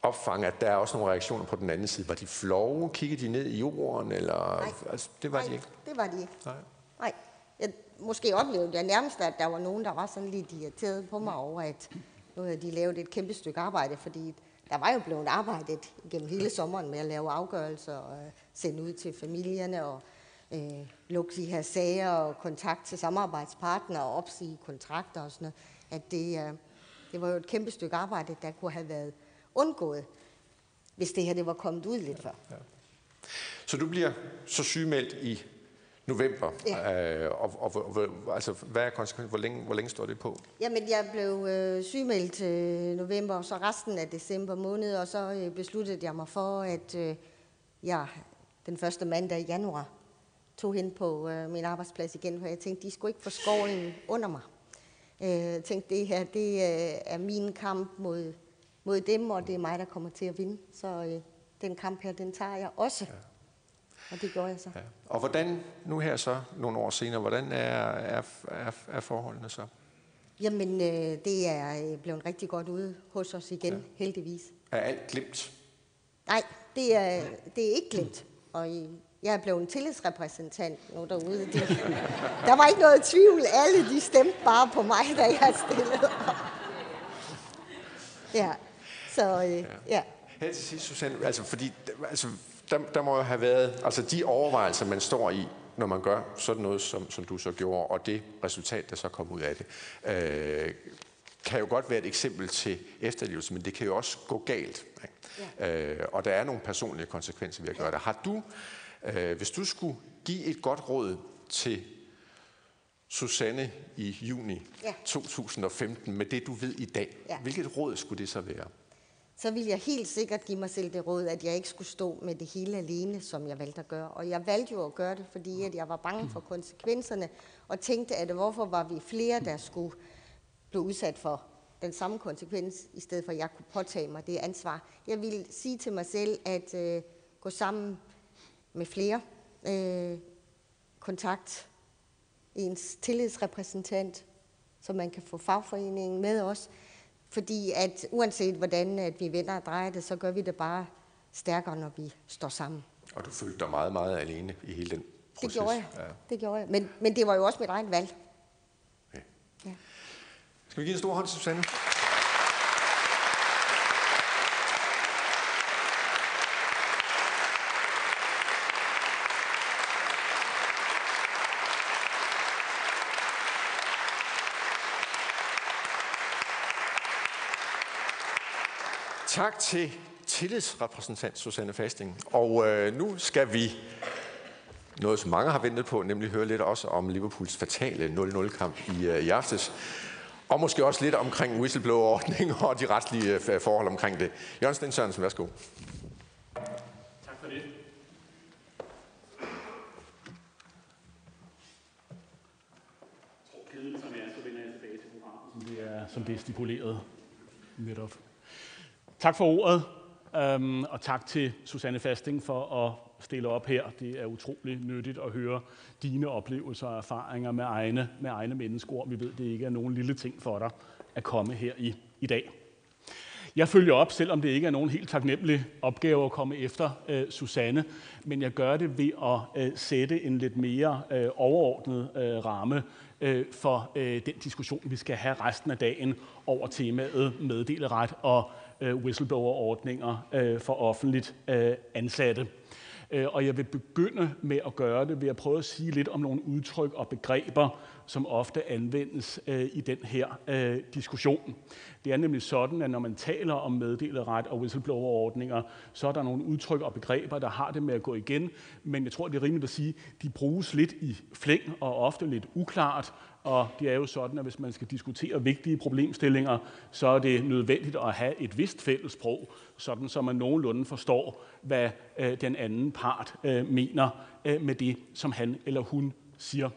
opfange, at der er også nogle reaktioner på den anden side. Var de flove? Kiggede de ned i jorden? Eller, Nej, altså, det var Nej, de ikke. det var de ikke. Nej. Nej. Jeg, måske oplevede jeg nærmest, at der var nogen, der var sådan lidt irriteret på mig over, at nu havde de lavet et kæmpe stykke arbejde, fordi der var jo blevet arbejdet gennem hele sommeren med at lave afgørelser og sende ud til familierne og øh, lukke de her sager og kontakt til samarbejdspartnere og opsige kontrakter og sådan noget. At det, øh, det var jo et kæmpe stykke arbejde, der kunne have været undgået, hvis det her det var kommet ud lidt før. Ja. Så du bliver så sygemeldt i november. Ja. Øh, og, og, og, altså, hvad er konsekvensen? Hvor længe, hvor længe står det på? Jamen, jeg blev øh, sygemeldt øh, november, og så resten af december måned, og så øh, besluttede jeg mig for, at øh, jeg den første mandag i januar tog hen på øh, min arbejdsplads igen, for jeg tænkte, de skulle ikke få skovlen under mig. Øh, jeg tænkte, det her det øh, er min kamp mod, mod dem, og det er mig, der kommer til at vinde. Så øh, den kamp her, den tager jeg også. Ja. Og det gjorde jeg så. Ja. Og hvordan, nu her så, nogle år senere, hvordan er, er, er, er forholdene så? Jamen, øh, det er øh, blevet rigtig godt ude hos os igen, ja. heldigvis. Er alt glemt? Nej, det er, det er ikke glemt. Og jeg er blevet en tillidsrepræsentant nu derude. De, der var ikke noget tvivl. Alle de stemte bare på mig, da jeg stillede Ja, så øh, ja. Her til sidst, Susanne, altså, fordi, altså, der, der må jo have været, altså de overvejelser, man står i, når man gør sådan noget, som, som du så gjorde, og det resultat, der så kom ud af det, øh, kan jo godt være et eksempel til efterlevelse, men det kan jo også gå galt. Ikke? Ja. Øh, og der er nogle personlige konsekvenser ved at gøre det. Har du, øh, hvis du skulle give et godt råd til Susanne i juni ja. 2015 med det, du ved i dag, ja. hvilket råd skulle det så være? Så ville jeg helt sikkert give mig selv det råd, at jeg ikke skulle stå med det hele alene, som jeg valgte at gøre. Og jeg valgte jo at gøre det, fordi at jeg var bange for konsekvenserne, og tænkte, at hvorfor var vi flere, der skulle blive udsat for den samme konsekvens, i stedet for at jeg kunne påtage mig det ansvar. Jeg ville sige til mig selv, at øh, gå sammen med flere, øh, kontakt ens tillidsrepræsentant, så man kan få fagforeningen med os, fordi at uanset hvordan at vi vender og drejer det, så gør vi det bare stærkere, når vi står sammen. Og du følte dig meget, meget alene i hele den proces. Det gjorde jeg. Ja. Det gjorde jeg. Men, men det var jo også mit eget valg. Ja. ja. Skal vi give en stor hånd til Susanne? Tak til tillidsrepræsentant Susanne Fasting. Og øh, nu skal vi noget, som mange har ventet på, nemlig høre lidt også om Liverpools fatale 0-0-kamp i, øh, i aftes. Og måske også lidt omkring whistleblower-ordningen og de retslige øh, forhold omkring det. Jørgen Sten Sørensen, værsgo. Tak for det. Er, som det er, som det er stipuleret netop. Tak for ordet, øhm, og tak til Susanne Fasting for at stille op her. Det er utrolig nyttigt at høre dine oplevelser og erfaringer med egne, med egne mennesker. Vi ved, det ikke er nogen lille ting for dig at komme her i, i dag. Jeg følger op, selvom det ikke er nogen helt taknemmelig opgave at komme efter øh, Susanne, men jeg gør det ved at øh, sætte en lidt mere øh, overordnet øh, ramme øh, for øh, den diskussion, vi skal have resten af dagen over temaet meddeleret og øh, whistleblower-ordninger øh, for offentligt øh, ansatte. Øh, og jeg vil begynde med at gøre det ved at prøve at sige lidt om nogle udtryk og begreber, som ofte anvendes øh, i den her øh, diskussion. Det er nemlig sådan, at når man taler om meddeleret og whistleblower-ordninger, så er der nogle udtryk og begreber, der har det med at gå igen, men jeg tror, det er rimeligt at sige, at de bruges lidt i flæng og ofte lidt uklart, og det er jo sådan, at hvis man skal diskutere vigtige problemstillinger, så er det nødvendigt at have et vist fælles sprog, sådan så man nogenlunde forstår, hvad øh, den anden part øh, mener øh, med det, som han eller hun siger.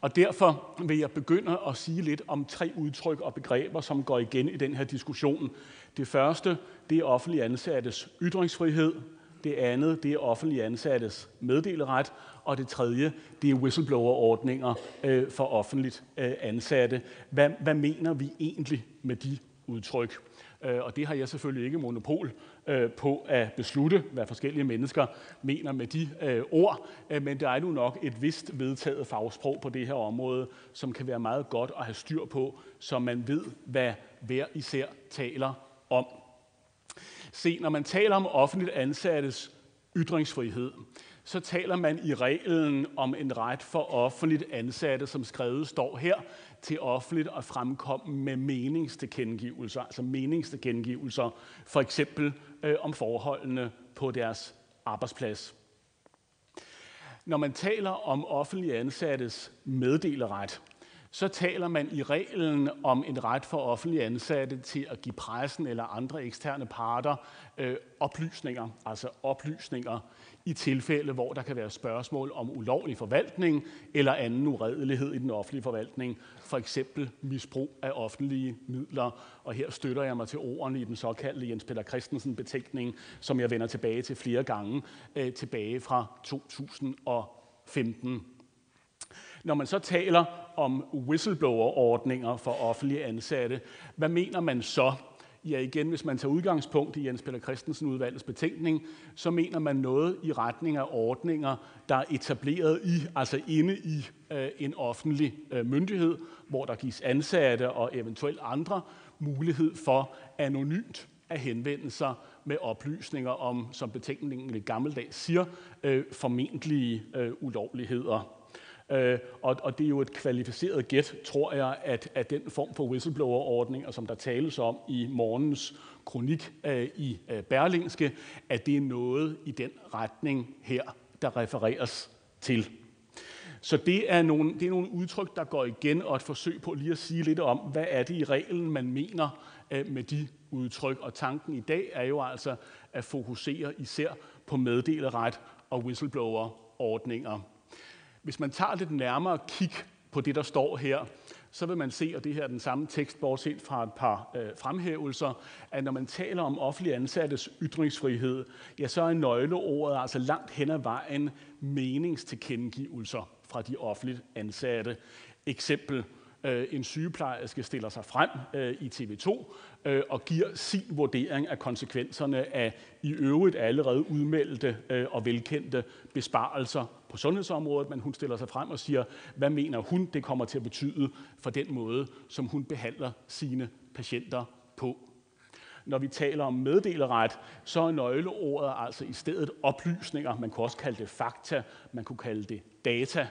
Og derfor vil jeg begynde at sige lidt om tre udtryk og begreber, som går igen i den her diskussion. Det første, det er offentlig ansattes ytringsfrihed. Det andet, det er offentlig ansattes meddeleret. Og det tredje, det er whistleblower-ordninger øh, for offentligt øh, ansatte. Hvad, hvad mener vi egentlig med de udtryk? Øh, og det har jeg selvfølgelig ikke monopol øh, på at beslutte, hvad forskellige mennesker mener med de øh, ord, øh, men der er nu nok et vist vedtaget fagsprog på det her område, som kan være meget godt at have styr på, så man ved, hvad hver især taler om. Se, når man taler om offentligt ansattes ytringsfrihed, så taler man i reglen om en ret for offentligt ansatte, som skrevet står her, til offentligt at fremkomme med meningstilkendegivelser, altså meningstilkendegivelser, for eksempel øh, om forholdene på deres arbejdsplads. Når man taler om offentlige ansattes meddeleret, så taler man i reglen om en ret for offentlige ansatte til at give pressen eller andre eksterne parter øh, oplysninger, altså oplysninger i tilfælde, hvor der kan være spørgsmål om ulovlig forvaltning eller anden uredelighed i den offentlige forvaltning, for eksempel misbrug af offentlige midler. Og her støtter jeg mig til ordene i den såkaldte Jens Peter Christensen betænkning, som jeg vender tilbage til flere gange, øh, tilbage fra 2015. Når man så taler om whistleblower-ordninger for offentlige ansatte, hvad mener man så? Ja, igen, hvis man tager udgangspunkt i Jens Peter Christensen udvalgets betænkning, så mener man noget i retning af ordninger, der er etableret i, altså inde i øh, en offentlig øh, myndighed, hvor der gives ansatte og eventuelt andre mulighed for anonymt at henvende sig med oplysninger om, som betænkningen i gammeldags siger, øh, formentlige øh, ulovligheder. Øh, og, og det er jo et kvalificeret gæt, tror jeg, at, at den form for whistleblower-ordninger, som der tales om i morgens kronik øh, i øh, Berlingske, at det er noget i den retning her, der refereres til. Så det er, nogle, det er nogle udtryk, der går igen, og et forsøg på lige at sige lidt om, hvad er det i reglen, man mener øh, med de udtryk. Og tanken i dag er jo altså at fokusere især på meddeleret og whistleblower-ordninger. Hvis man tager lidt nærmere kig på det, der står her, så vil man se, og det her er den samme tekst, bortset fra et par øh, fremhævelser, at når man taler om offentlig ansattes ytringsfrihed, ja, så er nøgleordet altså langt hen ad vejen meningstilkendegivelser fra de offentligt ansatte. Eksempel, øh, en sygeplejerske stiller sig frem øh, i TV2 øh, og giver sin vurdering af konsekvenserne af i øvrigt allerede udmeldte øh, og velkendte besparelser på sundhedsområdet, men hun stiller sig frem og siger, hvad mener hun, det kommer til at betyde for den måde, som hun behandler sine patienter på. Når vi taler om meddeleret, så er nøgleordet altså i stedet oplysninger. Man kunne også kalde det fakta, man kunne kalde det data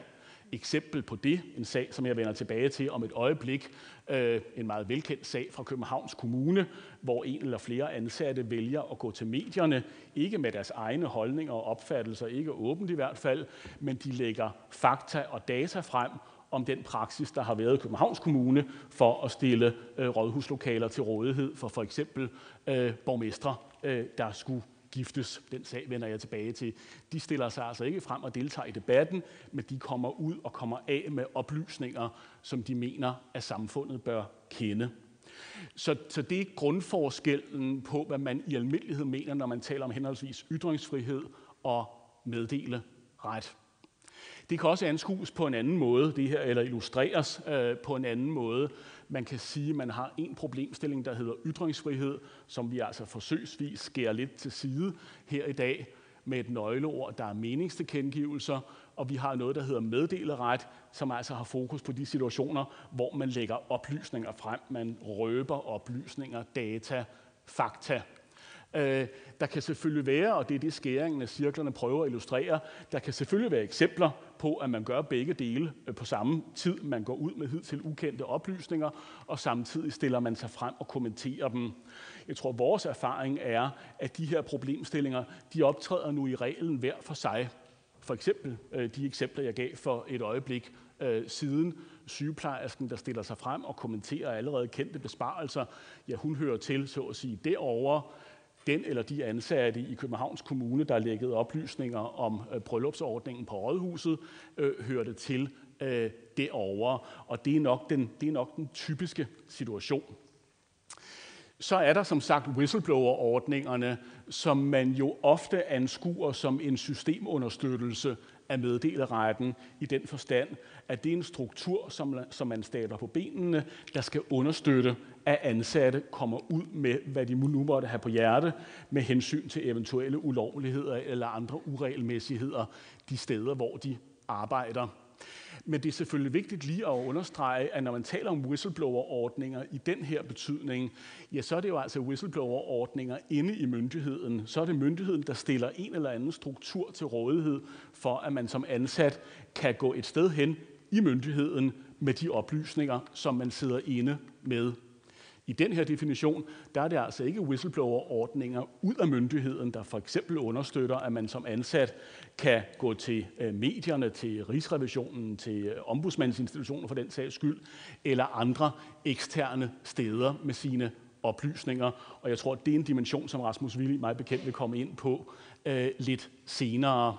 eksempel på det, en sag, som jeg vender tilbage til om et øjeblik, øh, en meget velkendt sag fra Københavns Kommune, hvor en eller flere ansatte vælger at gå til medierne, ikke med deres egne holdninger og opfattelser, ikke åbent i hvert fald, men de lægger fakta og data frem om den praksis, der har været i Københavns Kommune for at stille øh, rådhuslokaler til rådighed for for eksempel øh, borgmestre, øh, der skulle giftes. Den sag vender jeg tilbage til. De stiller sig altså ikke frem og deltager i debatten, men de kommer ud og kommer af med oplysninger, som de mener, at samfundet bør kende. Så, så det er grundforskellen på, hvad man i almindelighed mener, når man taler om henholdsvis ytringsfrihed og meddele ret. Det kan også anskues på en anden måde, det her, eller illustreres øh, på en anden måde. Man kan sige, at man har en problemstilling, der hedder ytringsfrihed, som vi altså forsøgsvis skærer lidt til side her i dag med et nøgleord, der er meningstilkendegivelser, og vi har noget, der hedder meddeleret, som altså har fokus på de situationer, hvor man lægger oplysninger frem, man røber oplysninger, data, fakta. Øh, der kan selvfølgelig være, og det er det skæringen af cirklerne prøver at illustrere, der kan selvfølgelig være eksempler på, at man gør begge dele øh, på samme tid. Man går ud med hidtil ukendte oplysninger, og samtidig stiller man sig frem og kommenterer dem. Jeg tror, vores erfaring er, at de her problemstillinger, de optræder nu i reglen hver for sig. For eksempel øh, de eksempler, jeg gav for et øjeblik øh, siden. Sygeplejersken, der stiller sig frem og kommenterer allerede kendte besparelser, ja, hun hører til, så at sige, derovre den eller de ansatte i Københavns Kommune, der lægget oplysninger om øh, bryllupsordningen på Rådhuset, øh, hørte til øh, derovre. Og det er, nok den, det er nok den typiske situation. Så er der som sagt whistleblower-ordningerne, som man jo ofte anskuer som en systemunderstøttelse af meddeleretten i den forstand, at det er en struktur, som, som man stater på benene, der skal understøtte, af ansatte kommer ud med, hvad de nu måtte have på hjerte, med hensyn til eventuelle ulovligheder eller andre uregelmæssigheder de steder, hvor de arbejder. Men det er selvfølgelig vigtigt lige at understrege, at når man taler om whistleblower-ordninger i den her betydning, ja, så er det jo altså whistleblower-ordninger inde i myndigheden. Så er det myndigheden, der stiller en eller anden struktur til rådighed for, at man som ansat kan gå et sted hen i myndigheden med de oplysninger, som man sidder inde med i den her definition, der er det altså ikke whistleblower-ordninger ud af myndigheden, der for eksempel understøtter, at man som ansat kan gå til øh, medierne, til Rigsrevisionen, til øh, ombudsmandsinstitutioner for den sags skyld, eller andre eksterne steder med sine oplysninger. Og jeg tror, at det er en dimension, som Rasmus Willi meget bekendt vil komme ind på øh, lidt senere.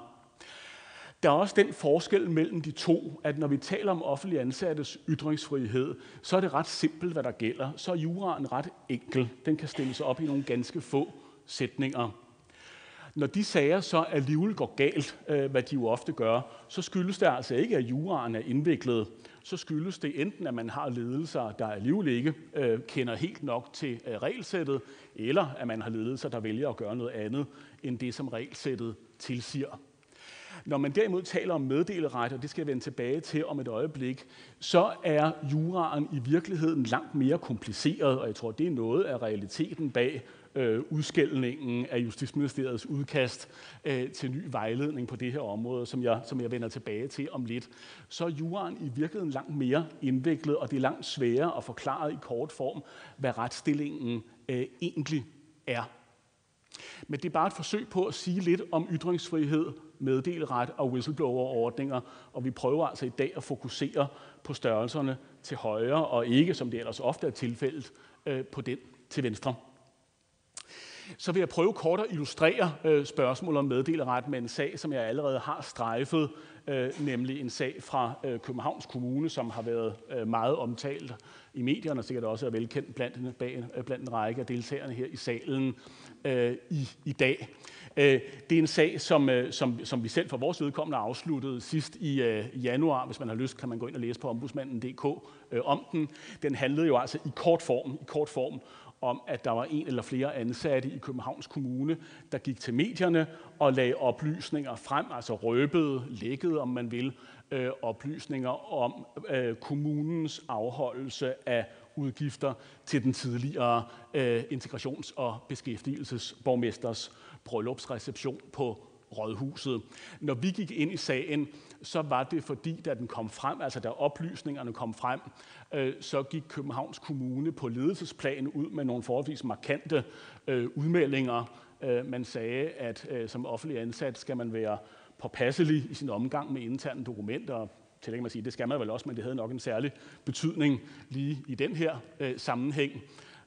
Der er også den forskel mellem de to, at når vi taler om offentlig ansattes ytringsfrihed, så er det ret simpelt, hvad der gælder. Så er juraen ret enkel. Den kan stilles op i nogle ganske få sætninger. Når de sager så alligevel går galt, øh, hvad de jo ofte gør, så skyldes det altså ikke, at juraen er indviklet. Så skyldes det enten, at man har ledelser, der alligevel ikke øh, kender helt nok til øh, regelsættet, eller at man har ledelser, der vælger at gøre noget andet, end det, som regelsættet tilsiger. Når man derimod taler om meddeleret, og det skal jeg vende tilbage til om et øjeblik, så er juraen i virkeligheden langt mere kompliceret, og jeg tror, det er noget af realiteten bag øh, udskældningen af Justitsministeriets udkast øh, til ny vejledning på det her område, som jeg, som jeg vender tilbage til om lidt, så er juraen i virkeligheden langt mere indviklet, og det er langt sværere at forklare i kort form, hvad retsstillingen øh, egentlig er. Men det er bare et forsøg på at sige lidt om ytringsfrihed, meddeleret og whistleblower-ordninger, og vi prøver altså i dag at fokusere på størrelserne til højre, og ikke, som det ellers ofte er tilfældet, øh, på den til venstre. Så vil jeg prøve kort at illustrere øh, spørgsmålet om meddeleret med en sag, som jeg allerede har strejfet, øh, nemlig en sag fra øh, Københavns Kommune, som har været øh, meget omtalt i medierne, og sikkert også er velkendt blandt, bag, blandt en række af deltagerne her i salen øh, i, i dag. Øh, det er en sag, som, øh, som, som vi selv for vores vedkommende afsluttede sidst i øh, januar. Hvis man har lyst, kan man gå ind og læse på ombudsmanden.dk øh, om den. Den handlede jo altså i kort form, i kort form om, at der var en eller flere ansatte i Københavns Kommune, der gik til medierne og lagde oplysninger frem, altså røbede, lækkede, om man vil, øh, oplysninger om øh, kommunens afholdelse af udgifter til den tidligere øh, integrations- og beskæftigelsesborgmesters bryllupsreception på Rådhuset. Når vi gik ind i sagen, så var det fordi, da den kom frem, altså da oplysningerne kom frem, øh, så gik Københavns Kommune på ledelsesplan ud med nogle forholdsvis markante øh, udmeldinger. Øh, man sagde, at øh, som offentlig ansat skal man være påpasselig i sin omgang med interne dokumenter. Til man sige, det skal man vel også, men det havde nok en særlig betydning lige i den her øh, sammenhæng.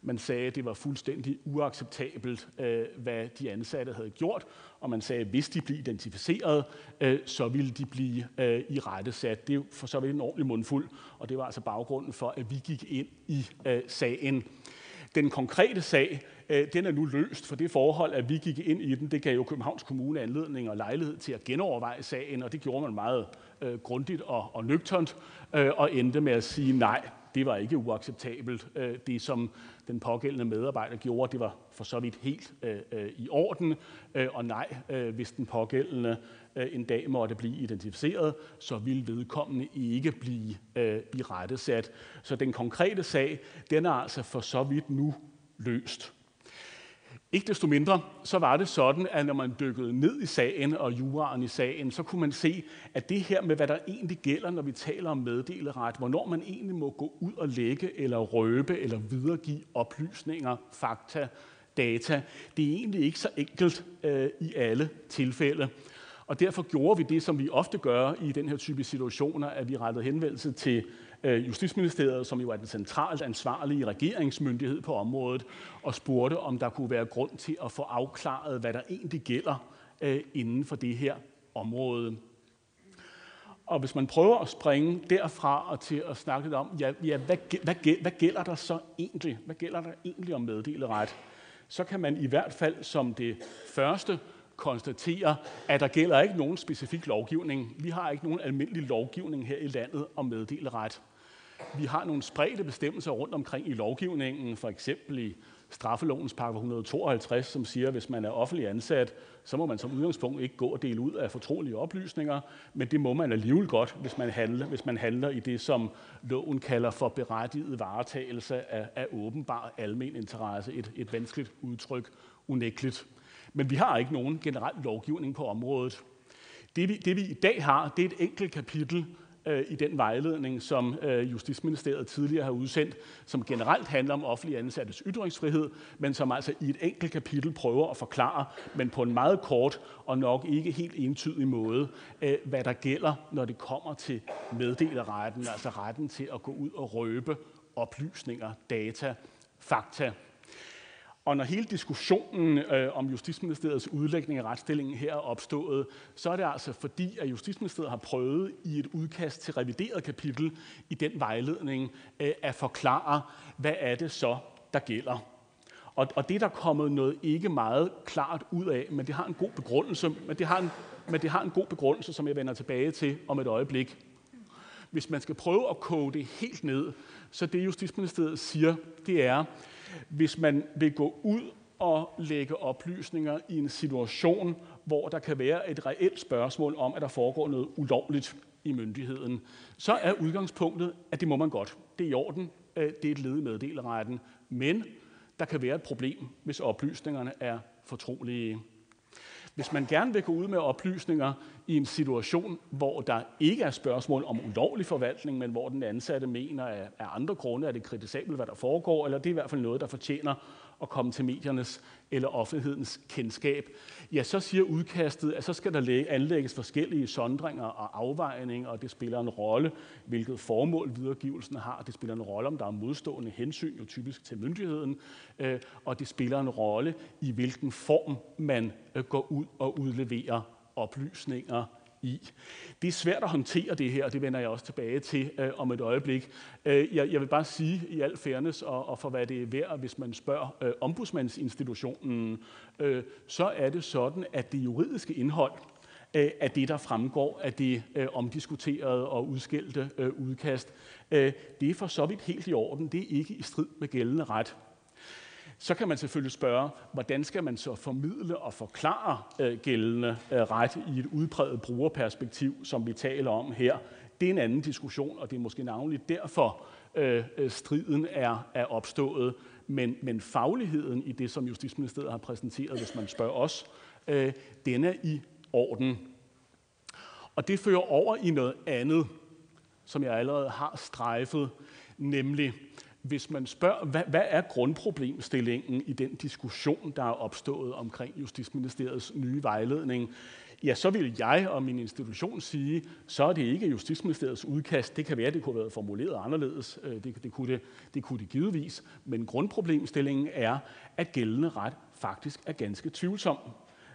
Man sagde, at det var fuldstændig uacceptabelt, øh, hvad de ansatte havde gjort, og man sagde, at hvis de blev identificeret, øh, så ville de blive øh, i rette sat. Det var for så vidt en ordentlig mundfuld, og det var altså baggrunden for, at vi gik ind i sagen. Den konkrete sag, den er nu løst, for det forhold, at vi gik ind i den, det gav jo Københavns Kommune anledning og lejlighed til at genoverveje sagen, og det gjorde man meget grundigt og, og nøgternt, og endte med at sige nej, det var ikke uacceptabelt. Øh, det, som den pågældende medarbejder gjorde, det var for så vidt helt øh, øh, i orden. Og nej, hvis den pågældende en dag måtte blive identificeret, så ville vedkommende ikke blive i rettesat. Så den konkrete sag, den er altså for så vidt nu løst. Ikke desto mindre, så var det sådan, at når man dykkede ned i sagen og juraen i sagen, så kunne man se, at det her med, hvad der egentlig gælder, når vi taler om meddeleret, hvornår man egentlig må gå ud og lægge eller røbe eller videregive oplysninger, fakta, data, det er egentlig ikke så enkelt øh, i alle tilfælde. Og derfor gjorde vi det, som vi ofte gør i den her type situationer, at vi rettede henvendelse til Øh, Justitsministeriet, som jo er den centralt ansvarlige regeringsmyndighed på området, og spurgte, om der kunne være grund til at få afklaret, hvad der egentlig gælder øh, inden for det her område. Og hvis man prøver at springe derfra og til at snakke lidt om, ja, ja hvad, hvad, hvad gælder der så egentlig? Hvad gælder der egentlig om meddeleret? Så kan man i hvert fald som det første konstatere, at der gælder ikke nogen specifik lovgivning. Vi har ikke nogen almindelig lovgivning her i landet om meddeleret. Vi har nogle spredte bestemmelser rundt omkring i lovgivningen, for eksempel i straffelovens paragraf 152, som siger, at hvis man er offentlig ansat, så må man som udgangspunkt ikke gå og dele ud af fortrolige oplysninger, men det må man alligevel godt, hvis man handler, hvis man handler i det, som loven kalder for berettiget varetagelse af, af åbenbar almen interesse. Et, et vanskeligt udtryk, unægteligt. Men vi har ikke nogen generel lovgivning på området. Det vi, det vi i dag har, det er et enkelt kapitel, øh, i den vejledning, som øh, Justitsministeriet tidligere har udsendt, som generelt handler om offentlige ansattes ytringsfrihed, men som altså i et enkelt kapitel prøver at forklare, men på en meget kort og nok ikke helt entydig måde, øh, hvad der gælder, når det kommer til meddeleretten, altså retten til at gå ud og røbe oplysninger, data, fakta, og når hele diskussionen øh, om Justitsministeriets udlægning af retsstillingen her er opstået, så er det altså fordi, at Justitsministeriet har prøvet i et udkast til revideret kapitel i den vejledning øh, at forklare, hvad er det så, der gælder. Og, og det er der kommet noget ikke meget klart ud af, men det har en god begrundelse, men det har en, men det har en god begrundelse, som jeg vender tilbage til om et øjeblik. Hvis man skal prøve at koge det helt ned, så det Justitsministeriet siger, det er, hvis man vil gå ud og lægge oplysninger i en situation, hvor der kan være et reelt spørgsmål om, at der foregår noget ulovligt i myndigheden, så er udgangspunktet, at det må man godt. Det er i orden. Øh, det er et led i meddeleretten. Men der kan være et problem, hvis oplysningerne er fortrolige. Hvis man gerne vil gå ud med oplysninger i en situation, hvor der ikke er spørgsmål om ulovlig forvaltning, men hvor den ansatte mener, at af andre grunde er det kritisabelt, hvad der foregår, eller det er i hvert fald noget, der fortjener at komme til mediernes eller offentlighedens kendskab, ja, så siger udkastet, at så skal der anlægges forskellige sondringer og afvejninger, og det spiller en rolle, hvilket formål videregivelsen har. Det spiller en rolle, om der er modstående hensyn, jo typisk til myndigheden, øh, og det spiller en rolle i hvilken form man øh, går ud og udleverer oplysninger i. Det er svært at håndtere det her, og det vender jeg også tilbage til øh, om et øjeblik. Øh, jeg, jeg vil bare sige i al fairness, og, og for hvad det er værd, hvis man spørger øh, ombudsmandsinstitutionen, øh, så er det sådan, at det juridiske indhold øh, af det, der fremgår af det øh, omdiskuterede og udskældte øh, udkast, øh, det er for så vidt helt i orden. Det er ikke i strid med gældende ret. Så kan man selvfølgelig spørge, hvordan skal man så formidle og forklare øh, gældende øh, ret i et udpræget brugerperspektiv, som vi taler om her. Det er en anden diskussion, og det er måske navnligt derfor, øh, øh, striden er, er opstået. Men, men fagligheden i det, som Justitsministeriet har præsenteret, hvis man spørger os, øh, den er i orden. Og det fører over i noget andet, som jeg allerede har strejfet, nemlig hvis man spørger, hvad, hvad er grundproblemstillingen i den diskussion, der er opstået omkring Justitsministeriets nye vejledning, ja, så vil jeg og min institution sige, så er det ikke Justitsministeriets udkast. Det kan være, det kunne have været formuleret anderledes. Øh, det, det, kunne det, det kunne det givetvis. Men grundproblemstillingen er, at gældende ret faktisk er ganske tvivlsom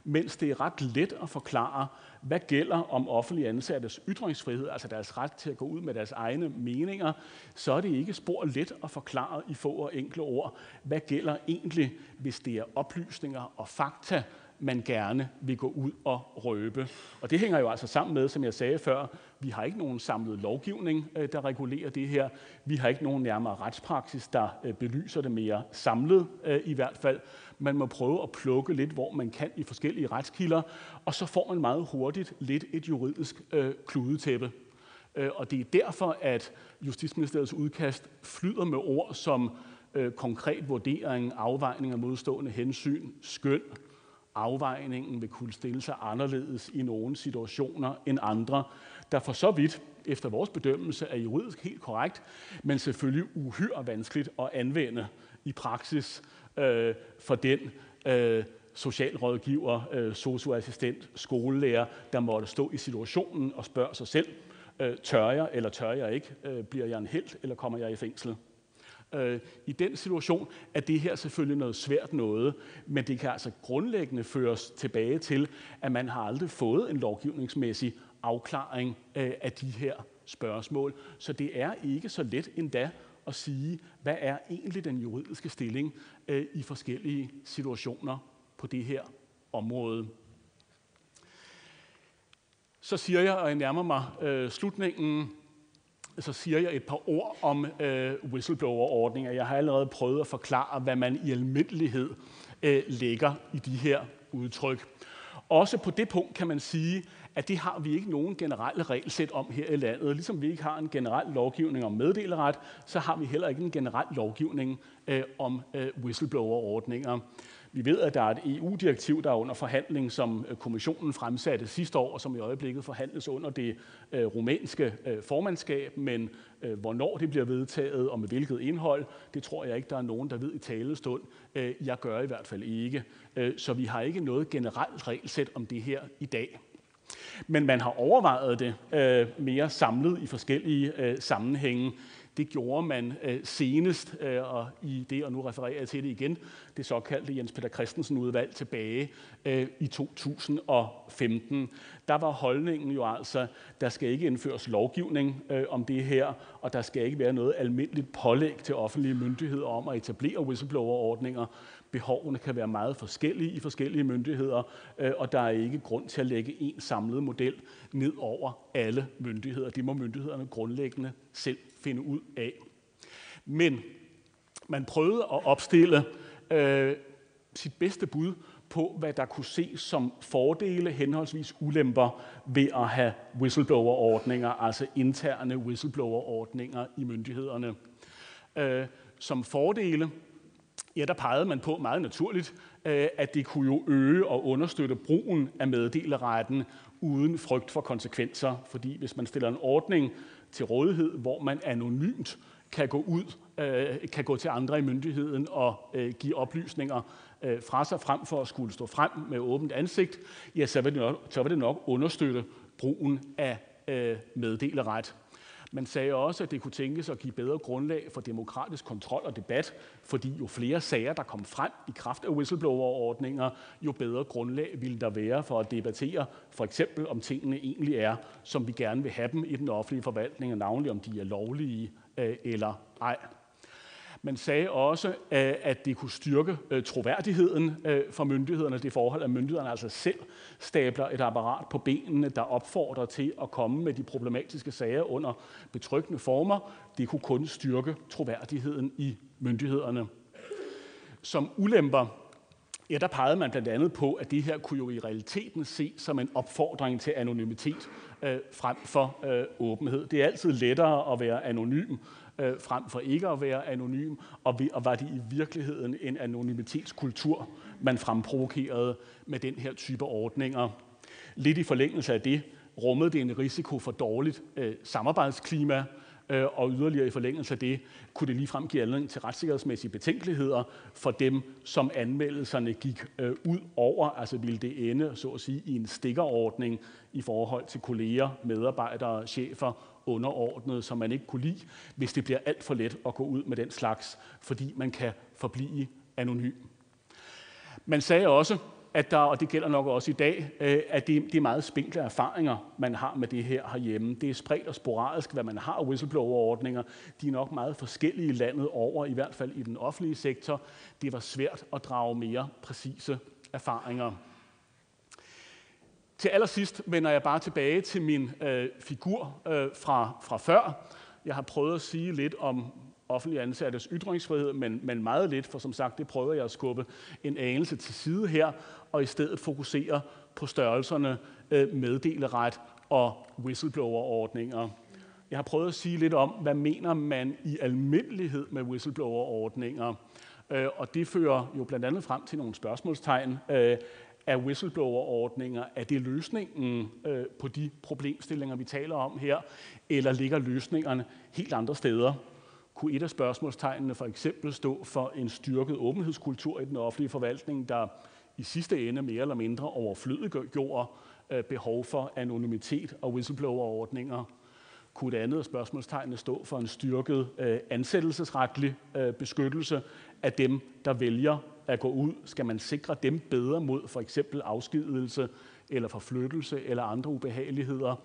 mens det er ret let at forklare, hvad gælder om offentlige ansattes ytringsfrihed, altså deres ret til at gå ud med deres egne meninger, så er det ikke spor let at forklare i få og enkle ord, hvad gælder egentlig, hvis det er oplysninger og fakta, man gerne vil gå ud og røbe. Og det hænger jo altså sammen med, som jeg sagde før, vi har ikke nogen samlet lovgivning, øh, der regulerer det her. Vi har ikke nogen nærmere retspraksis, der øh, belyser det mere samlet øh, i hvert fald. Man må prøve at plukke lidt, hvor man kan i forskellige retskilder, og så får man meget hurtigt lidt et juridisk øh, kludetæppe. Øh, og det er derfor, at Justitsministeriets udkast flyder med ord som øh, konkret vurdering, afvejning af modstående hensyn, skøn, afvejningen vil kunne stille sig anderledes i nogle situationer end andre, der for så vidt efter vores bedømmelse er juridisk helt korrekt, men selvfølgelig uhyre vanskeligt at anvende i praksis øh, for den øh, socialrådgiver, øh, socioassistent, skolelærer, der måtte stå i situationen og spørge sig selv, øh, tør jeg eller tør jeg ikke? Øh, bliver jeg en held eller kommer jeg i fængsel? Øh, I den situation er det her selvfølgelig noget svært noget, men det kan altså grundlæggende føres tilbage til, at man har aldrig fået en lovgivningsmæssig afklaring øh, af de her spørgsmål. Så det er ikke så let endda at sige, hvad er egentlig den juridiske stilling øh, i forskellige situationer på det her område. Så siger jeg, og jeg nærmer mig øh, slutningen, så siger jeg et par ord om øh, whistleblower-ordninger. Jeg har allerede prøvet at forklare, hvad man i almindelighed øh, lægger i de her udtryk. Også på det punkt kan man sige, at det har vi ikke nogen generelle regelsæt om her i landet. Ligesom vi ikke har en generel lovgivning om meddeleret, så har vi heller ikke en generel lovgivning øh, om øh, whistleblower-ordninger. Vi ved, at der er et EU-direktiv, der er under forhandling, som øh, kommissionen fremsatte sidste år, og som i øjeblikket forhandles under det øh, rumænske øh, formandskab, men øh, hvornår det bliver vedtaget og med hvilket indhold, det tror jeg ikke, der er nogen, der ved i talestund. Øh, jeg gør i hvert fald ikke. Øh, så vi har ikke noget generelt regelsæt om det her i dag. Men man har overvejet det øh, mere samlet i forskellige øh, sammenhænge. Det gjorde man øh, senest, øh, og i det, og nu refererer jeg til det igen, det såkaldte Jens Peter Christensen-udvalg tilbage øh, i 2015. Der var holdningen jo altså, der skal ikke indføres lovgivning øh, om det her, og der skal ikke være noget almindeligt pålæg til offentlige myndigheder om at etablere whistleblower-ordninger. Behovene kan være meget forskellige i forskellige myndigheder, øh, og der er ikke grund til at lægge en samlet model ned over alle myndigheder. Det må myndighederne grundlæggende selv finde ud af. Men man prøvede at opstille øh, sit bedste bud på, hvad der kunne ses som fordele, henholdsvis ulemper ved at have whistleblower-ordninger, altså interne whistleblower-ordninger i myndighederne. Øh, som fordele, ja, der pegede man på meget naturligt, øh, at det kunne jo øge og understøtte brugen af meddeleretten uden frygt for konsekvenser. Fordi hvis man stiller en ordning til rådighed, hvor man anonymt kan gå ud, øh, kan gå til andre i myndigheden og øh, give oplysninger fra sig frem for at skulle stå frem med åbent ansigt, ja, så vil det nok, så vil det nok understøtte brugen af meddeleret. Man sagde også, at det kunne tænkes at give bedre grundlag for demokratisk kontrol og debat, fordi jo flere sager, der kom frem i kraft af whistleblower-ordninger, jo bedre grundlag ville der være for at debattere, for eksempel om tingene egentlig er, som vi gerne vil have dem i den offentlige forvaltning, og navnlig om de er lovlige øh, eller ej. Man sagde også, øh, at det kunne styrke øh, troværdigheden øh, for myndighederne, det forhold, at myndighederne altså selv stabler et apparat på benene, der opfordrer til at komme med de problematiske sager under betryggende former. Det kunne kun styrke troværdigheden i myndighederne. Som ulemper Ja, der pegede man blandt andet på, at det her kunne jo i realiteten se som en opfordring til anonymitet øh, frem for øh, åbenhed. Det er altid lettere at være anonym øh, frem for ikke at være anonym, og, vi, og var det i virkeligheden en anonymitetskultur, man fremprovokerede med den her type ordninger. Lidt i forlængelse af det rummede det en risiko for dårligt øh, samarbejdsklima, øh, og yderligere i forlængelse af det kunne det ligefrem give anledning til retssikkerhedsmæssige betænkeligheder for dem, som anmeldelserne gik øh, ud over. Altså ville det ende, så at sige, i en stikkerordning i forhold til kolleger, medarbejdere, chefer underordnet, som man ikke kunne lide, hvis det bliver alt for let at gå ud med den slags, fordi man kan forblive anonym. Man sagde også, at der, og det gælder nok også i dag, øh, at det, det er meget spinkle erfaringer, man har med det her herhjemme. Det er spredt og sporadisk, hvad man har af whistleblower-ordninger. De er nok meget forskellige landet over, i hvert fald i den offentlige sektor. Det var svært at drage mere præcise erfaringer. Til allersidst vender jeg bare tilbage til min øh, figur øh, fra, fra før. Jeg har prøvet at sige lidt om offentlig ansattes ytringsfrihed, men, men meget lidt, for som sagt, det prøver jeg at skubbe en anelse til side her, og i stedet fokusere på størrelserne øh, meddeleret og whistleblower-ordninger. Jeg har prøvet at sige lidt om, hvad mener man i almindelighed med whistleblower-ordninger, øh, og det fører jo blandt andet frem til nogle spørgsmålstegn. Øh, er whistleblower-ordninger, er det løsningen øh, på de problemstillinger, vi taler om her, eller ligger løsningerne helt andre steder? Kunne et af spørgsmålstegnene for eksempel stå for en styrket åbenhedskultur i den offentlige forvaltning, der i sidste ende mere eller mindre overflødiggjorde øh, behov for anonymitet og whistleblower-ordninger? Kunne et andet af spørgsmålstegnene stå for en styrket øh, ansættelsesretlig øh, beskyttelse af dem, der vælger at gå ud? Skal man sikre dem bedre mod for eksempel afskedelse eller forflyttelse eller andre ubehageligheder?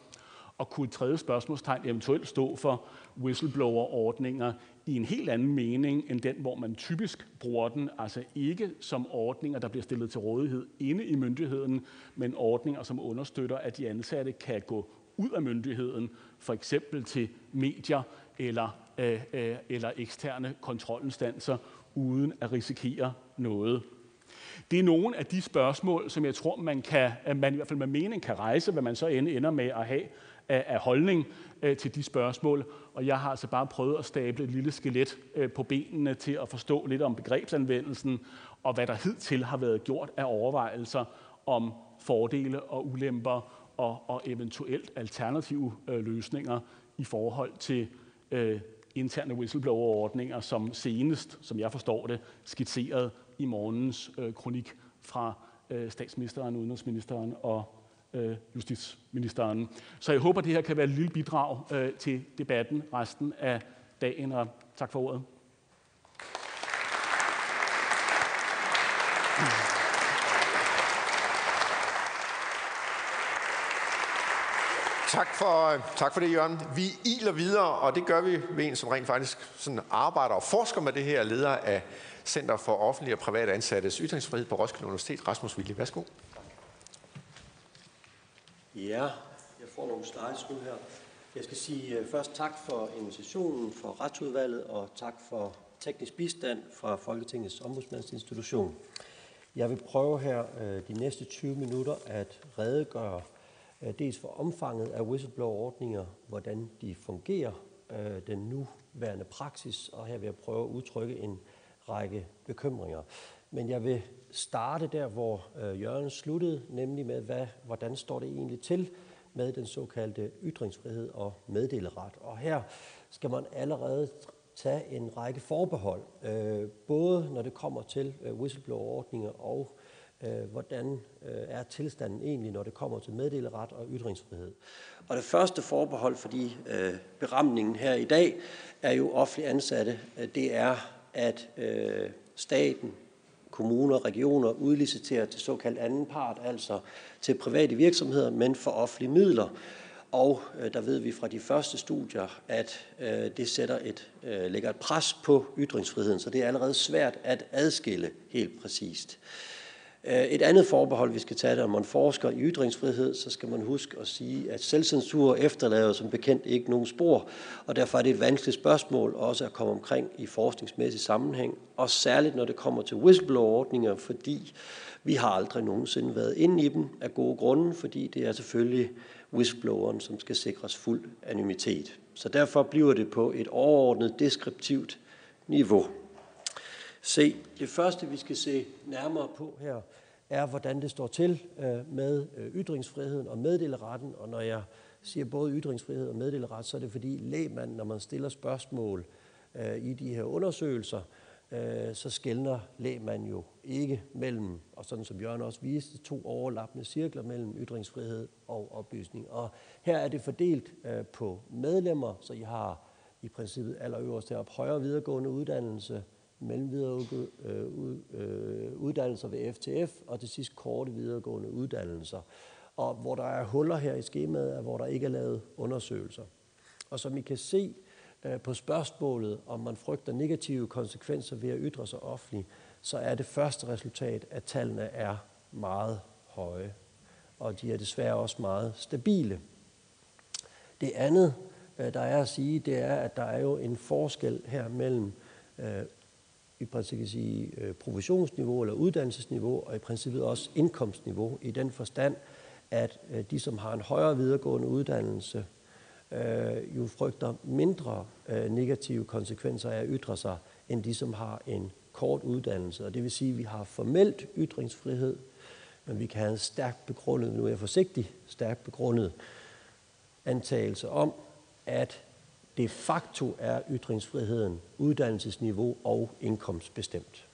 Og kunne et tredje spørgsmålstegn eventuelt stå for whistleblower-ordninger i en helt anden mening end den, hvor man typisk bruger den, altså ikke som ordninger, der bliver stillet til rådighed inde i myndigheden, men ordninger, som understøtter, at de ansatte kan gå ud af myndigheden, for eksempel til medier eller, øh, øh, eller eksterne kontrolinstanser, uden at risikere noget. Det er nogle af de spørgsmål, som jeg tror, man, kan, man i hvert fald med mening kan rejse, hvad man så ender med at have af holdning øh, til de spørgsmål. Og jeg har altså bare prøvet at stable et lille skelet øh, på benene til at forstå lidt om begrebsanvendelsen, og hvad der hidtil har været gjort af overvejelser om fordele og ulemper og, og eventuelt alternative øh, løsninger i forhold til øh, interne whistleblower-ordninger, som senest, som jeg forstår det, skitseret i morgens øh, kronik fra øh, statsministeren, udenrigsministeren og øh, justitsministeren. Så jeg håber, det her kan være et lille bidrag øh, til debatten resten af dagen, og tak for ordet. Tak for, øh, tak for det, Jørgen. Vi iler videre, og det gør vi ved en, som rent faktisk sådan arbejder og forsker med det her, leder af Center for Offentlige og Private Ansattes Ytringsfrihed på Roskilde Universitet. Rasmus Vilje, værsgo. Ja, jeg får nogle slides nu her. Jeg skal sige øh, først tak for invitationen for retsudvalget, og tak for teknisk bistand fra Folketingets ombudsmandsinstitution. Jeg vil prøve her øh, de næste 20 minutter at redegøre Øh, dels for omfanget af whistleblower-ordninger, hvordan de fungerer, øh, den nuværende praksis, og her vil jeg prøve at udtrykke en række bekymringer. Men jeg vil starte der, hvor øh, Jørgen sluttede, nemlig med, hvad, hvordan står det egentlig til med den såkaldte ytringsfrihed og meddeleret. Og her skal man allerede tage en række forbehold, øh, både når det kommer til øh, whistleblower-ordninger og øh, hvordan øh, er tilstanden egentlig, når det kommer til meddeleret og ytringsfrihed. Og det første forbehold, fordi øh, beramningen her i dag er jo offentlig ansatte, det er, at øh, staten, kommuner, regioner udliciterer til såkaldt anden part, altså til private virksomheder, men for offentlige midler. Og øh, der ved vi fra de første studier, at øh, det sætter et, øh, lægger et pres på ytringsfriheden, så det er allerede svært at adskille helt præcist. Øh, Øh, et andet forbehold, vi skal tage, når man forsker i ytringsfrihed, så skal man huske at sige, at selvcensur efterlader som bekendt ikke nogen spor, og derfor er det et vanskeligt spørgsmål også at komme omkring i forskningsmæssig sammenhæng, og særligt når det kommer til whistleblower-ordninger, fordi vi har aldrig nogensinde været inde i dem af gode grunde, fordi det er selvfølgelig whistlebloweren, som skal sikres fuld anonymitet. Så derfor bliver det på et overordnet deskriptivt niveau. Se, det første, vi skal se nærmere på her, er, hvordan det står til øh, med øh, ytringsfriheden og meddeleretten. Og når jeg siger både ytringsfrihed og meddeleret, så er det fordi lægmanden, når man stiller spørgsmål øh, i de her undersøgelser, øh, så skældner lægmanden jo ikke mellem, og sådan som Jørgen også viste, to overlappende cirkler mellem ytringsfrihed og oplysning. Og her er det fordelt på medlemmer, så I har i princippet allerøverst heroppe højere videregående uddannelse, mellemvideregående øh, øh, uddannelser ved FTF, og til sidst korte videregående uddannelser. Og hvor der er huller her i skemaet, hvor der ikke er lavet undersøgelser. Og som I kan se øh, på spørgsmålet, om man frygter negative konsekvenser ved at ytre sig offentligt, så er det første resultat, at tallene er meget høje. Og de er desværre også meget stabile. Det andet, der er at sige, det er, at der er jo en forskel her mellem øh, i princippet sige, øh, provisionsniveau eller uddannelsesniveau, og i princippet også indkomstniveau, i den forstand, at øh, de, som har en højere videregående uddannelse, øh, jo frygter mindre øh, negative konsekvenser af at ytre sig, end de, som har en kort uddannelse. Og det vil sige, at vi har formelt ytringsfrihed, men vi kan have en stærkt begrundet, nu er jeg forsigtig, stærkt begrundet antagelse om, at de facto er ytringsfriheden uddannelsesniveau og indkomstbestemt.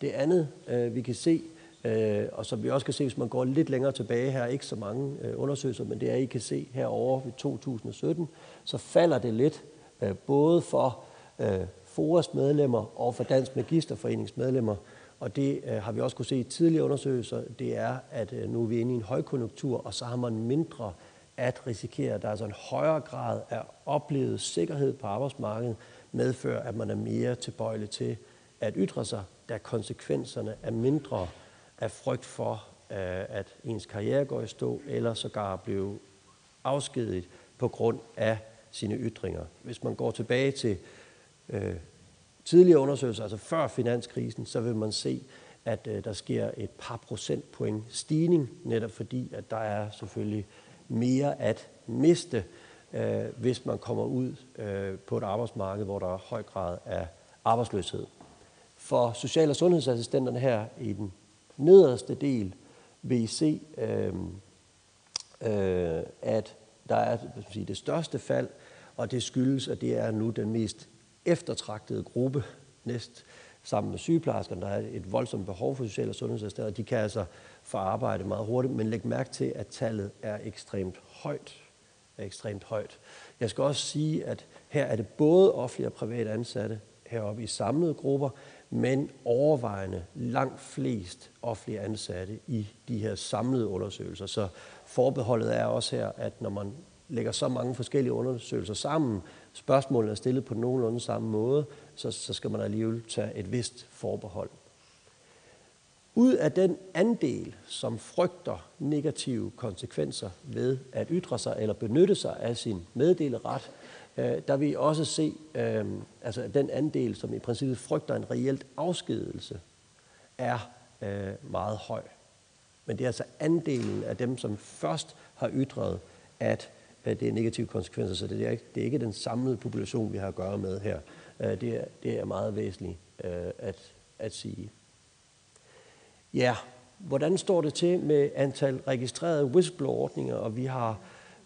Det andet, øh, vi kan se, øh, og som vi også kan se, hvis man går lidt længere tilbage her, ikke så mange øh, undersøgelser, men det er, I kan se herovre ved 2017, så falder det lidt øh, både for øh, FORAs medlemmer og for Dansk Magisterforenings medlemmer, og det øh, har vi også kunne se i tidligere undersøgelser, det er, at nu er vi inde i en højkonjunktur, og så har man mindre at risikere, at der er altså en højere grad af oplevet sikkerhed på arbejdsmarkedet, medfører, at man er mere tilbøjelig til at ytre sig, da konsekvenserne er mindre af frygt for, øh, at ens karriere går i stå, eller sågar blive afskediget på grund af sine ytringer. Hvis man går tilbage til øh, tidligere undersøgelser, altså før finanskrisen, så vil man se, at øh, der sker et par procentpoint stigning, netop fordi, at der er selvfølgelig mere at miste, øh, hvis man kommer ud øh, på et arbejdsmarked, hvor der er høj grad af arbejdsløshed. For social- og sundhedsassistenterne her i den nederste del vil I se, øh, øh, at der er sige, det største fald, og det skyldes, at det er nu den mest eftertragtede gruppe, næst sammen med sygeplejerskerne. Der er et voldsomt behov for social- og sundhedsassistenter, de kan altså for arbejde meget hurtigt, men læg mærke til, at tallet er ekstremt højt. Er ekstremt højt. Jeg skal også sige, at her er det både offentlige og private ansatte heroppe i samlede grupper, men overvejende langt flest offentlige ansatte i de her samlede undersøgelser. Så forbeholdet er også her, at når man lægger så mange forskellige undersøgelser sammen, spørgsmålene er stillet på nogenlunde samme måde, så, så skal man alligevel tage et vist forbehold. Ud af den andel, som frygter negative konsekvenser ved at ytre sig eller benytte sig af sin meddeleret, øh, der vil I også se, øh, altså den andel, som i princippet frygter en reelt afskedelse, er øh, meget høj. Men det er altså andelen af dem, som først har ytret, at det er negative konsekvenser, så det er, ikke, det er ikke den samlede population, vi har at gøre med her. Det er, det er meget væsentligt at, at sige. Ja, hvordan står det til med antal registrerede whistleblower-ordninger? Og vi har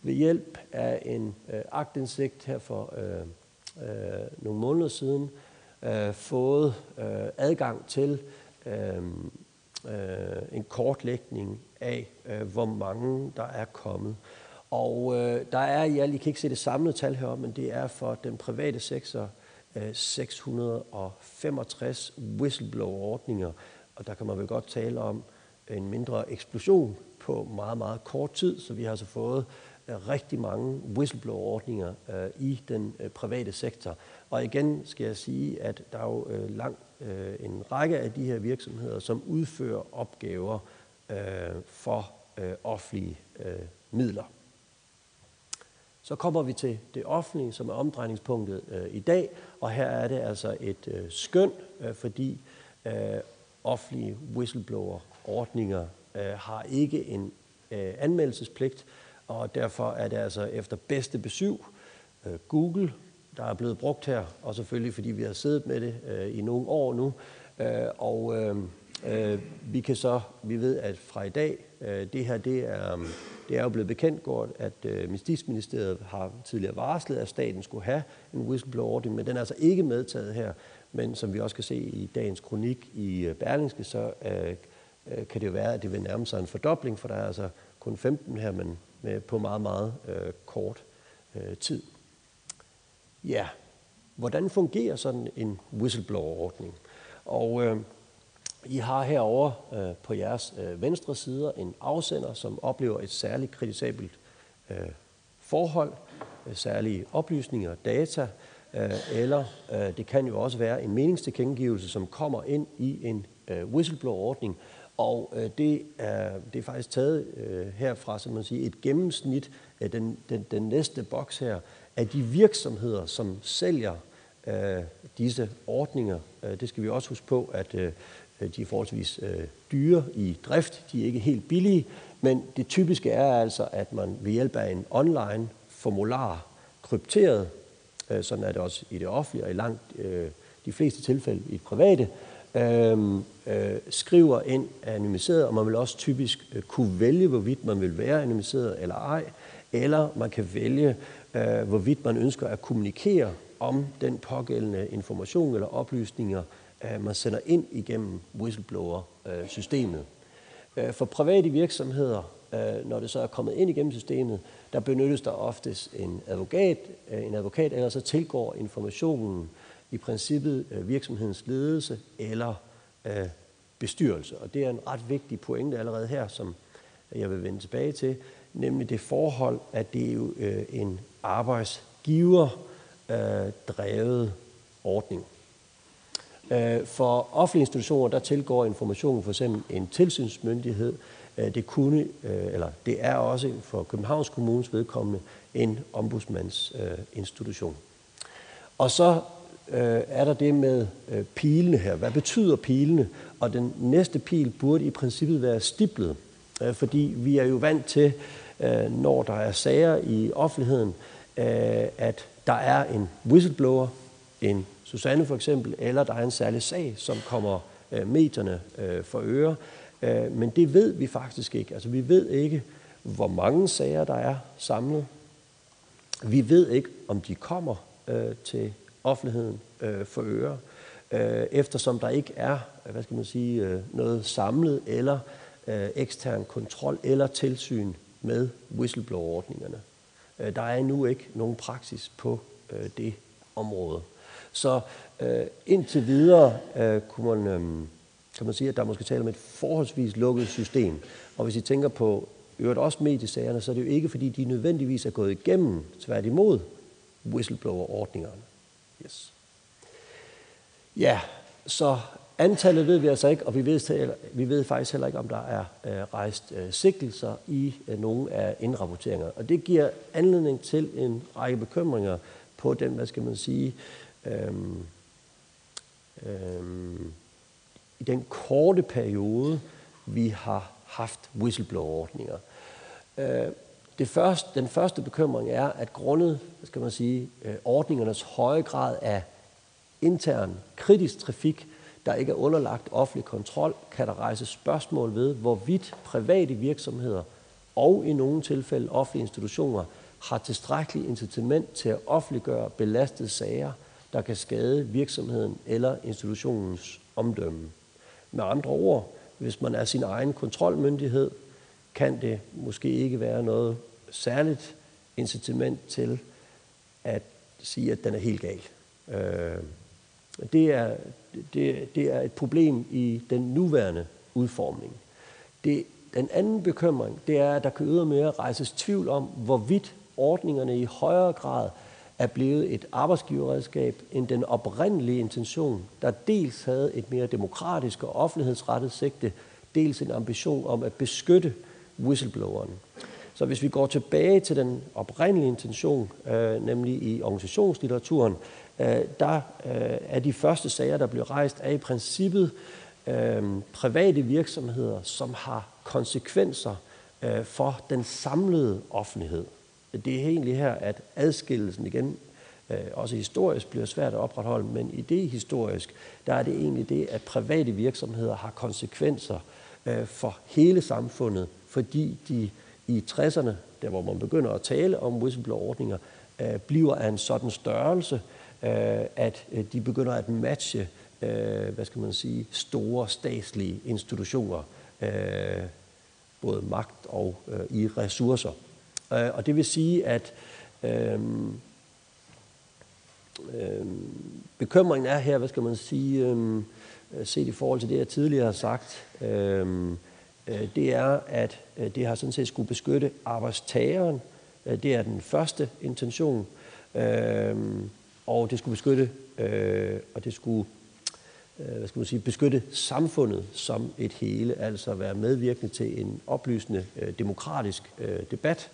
ved hjælp af en øh, agtindsigt her for øh, øh, nogle måneder siden øh, fået øh, adgang til øh, øh, en kortlægning af, øh, hvor mange der er kommet. Og øh, der er i alt, I kan ikke se det samlede tal heroppe, men det er for den private sektor øh, 665 whistleblower-ordninger, og der kan man vel godt tale om en mindre eksplosion på meget, meget kort tid. Så vi har altså fået øh, rigtig mange whistleblower-ordninger øh, i den øh, private sektor. Og igen skal jeg sige, at der er jo øh, lang, øh, en række af de her virksomheder, som udfører opgaver øh, for øh, offentlige øh, midler. Så kommer vi til det offentlige, som er omdrejningspunktet øh, i dag, og her er det altså et øh, skøn, øh, fordi øh, offentlige whistleblower-ordninger øh, har ikke en øh, anmeldelsespligt, og derfor er det altså efter bedste besøg øh, Google, der er blevet brugt her, og selvfølgelig fordi vi har siddet med det øh, i nogle år nu, øh, og øh, øh, vi kan så, vi ved, at fra i dag, øh, det her, det er, det er jo blevet bekendtgjort, at øh, Justitsministeriet har tidligere varslet, at staten skulle have en whistleblower-ordning, men den er altså ikke medtaget her. Men som vi også kan se i dagens kronik i øh, Berlingske, så øh, øh, kan det jo være, at det vil nærme sig en fordobling, for der er altså kun 15 her, men med på meget, meget øh, kort øh, tid. Ja, hvordan fungerer sådan en whistleblower-ordning? Og øh, I har herover øh, på jeres øh, venstre side en afsender, som oplever et særligt kritisabelt øh, forhold, øh, særlige oplysninger, og data, øh, Øh, eller øh, det kan jo også være en meningstilkendegivelse, som kommer ind i en øh, whistleblower-ordning, og øh, det, er, det er faktisk taget øh, herfra, som man siger, et gennemsnit af den, den, den næste boks her, af de virksomheder, som sælger øh, disse ordninger. Øh, det skal vi også huske på, at øh, de er forholdsvis øh, dyre i drift. De er ikke helt billige, men det typiske er altså, at man ved hjælp af en online formular, krypteret, Øh, sådan er det også i det offentlige og i langt øh, de fleste tilfælde i det private, øh, øh, skriver ind anonymiseret, og man vil også typisk øh, kunne vælge, hvorvidt man vil være anonymiseret eller ej, eller man kan vælge, øh, hvorvidt man ønsker at kommunikere om den pågældende information eller oplysninger, øh, man sender ind igennem whistleblower-systemet. Øh, for private virksomheder, øh, når det så er kommet ind igennem systemet, der benyttes der oftest en advokat, øh, en advokat eller så tilgår informationen i princippet øh, virksomhedens ledelse eller øh, bestyrelse. Og det er en ret vigtig pointe allerede her, som jeg vil vende tilbage til, nemlig det forhold, at det er jo øh, en arbejdsgiver øh, drevet ordning. Øh, for offentlige institutioner, der tilgår informationen for eksempel en tilsynsmyndighed. Øh, det kunne, øh, eller det er også for Københavns Kommunes vedkommende en ombudsmandsinstitution. Og så øh, er der det med pilene her. Hvad betyder pilene? Og den næste pil burde i princippet være stiplet, fordi vi er jo vant til, når der er sager i offentligheden, at der er en whistleblower, en Susanne for eksempel, eller der er en særlig sag, som kommer medierne for øre. Øh, men det ved vi faktisk ikke. Altså vi ved ikke, hvor mange sager der er samlet. Vi ved ikke, om de kommer øh, til offentligheden øh, for øre, øh, eftersom der ikke er hvad skal man sige, øh, noget samlet eller øh, ekstern kontrol eller tilsyn med whistleblower-ordningerne. Øh, der er endnu ikke nogen praksis på øh, det område. Så øh, indtil videre øh, kunne man, øh, kan man sige, at der måske tale om et forholdsvis lukket system. Og hvis I tænker på øvrigt også mediesagerne, så er det jo ikke, fordi de nødvendigvis er gået igennem, tværtimod, whistleblower-ordningerne. Yes. Ja, så antallet ved vi altså ikke, og vi ved, vi ved faktisk heller ikke, om der er øh, rejst øh, sigtelser i øh, nogle af indrapporteringer. Og det giver anledning til en række bekymringer på den, hvad skal man sige, øhm, øhm, i den korte periode, vi har haft whistleblower-ordninger. Øh, det første, den første bekymring er, at grundet hvad skal man sige, øh, ordningernes høje grad af intern kritisk trafik, der ikke er underlagt offentlig kontrol, kan der rejse spørgsmål ved, hvorvidt private virksomheder og i nogle tilfælde offentlige institutioner har tilstrækkelig incitament til at offentliggøre belastede sager, der kan skade virksomheden eller institutionens omdømme. Med andre ord, hvis man er sin egen kontrolmyndighed, kan det måske ikke være noget særligt incitament til at sige, at den er helt gal. Øh, det, er, det, det er et problem i den nuværende udformning. Det, den anden bekymring, det er, at der kan ydermere rejses tvivl om, hvorvidt ordningerne i højere grad er blevet et arbejdsgiverredskab end den oprindelige intention, der dels havde et mere demokratisk og offentlighedsrettet sigte, dels en ambition om at beskytte whistlebloweren. Så hvis vi går tilbage til den oprindelige intention, øh, nemlig i organisationslitteraturen, øh, der øh, er de første sager, der blev rejst, er i princippet øh, private virksomheder, som har konsekvenser øh, for den samlede offentlighed. Det er egentlig her, at adskillelsen igen, øh, også historisk, bliver svært at opretholde, men i det historisk, der er det egentlig det, at private virksomheder har konsekvenser øh, for hele samfundet, fordi de i 60'erne, der hvor man begynder at tale om whistleblower-ordninger, øh, bliver af en sådan størrelse, øh, at øh, de begynder at matche, øh, hvad skal man sige, store statslige institutioner, øh, både magt og øh, i ressourcer. Øh, og det vil sige, at øh, øh, bekymringen er her, hvad skal man sige, øh, set i forhold til det, jeg tidligere har sagt, øh, øh, det er, at øh, det har sådan set skulle beskytte arbejdstageren. Øh, det er den første intention. Øh, og det skulle beskytte, øh, og det skulle øh, hvad skal man sige, beskytte samfundet som et hele, altså være medvirkende til en oplysende øh, demokratisk øh, debat.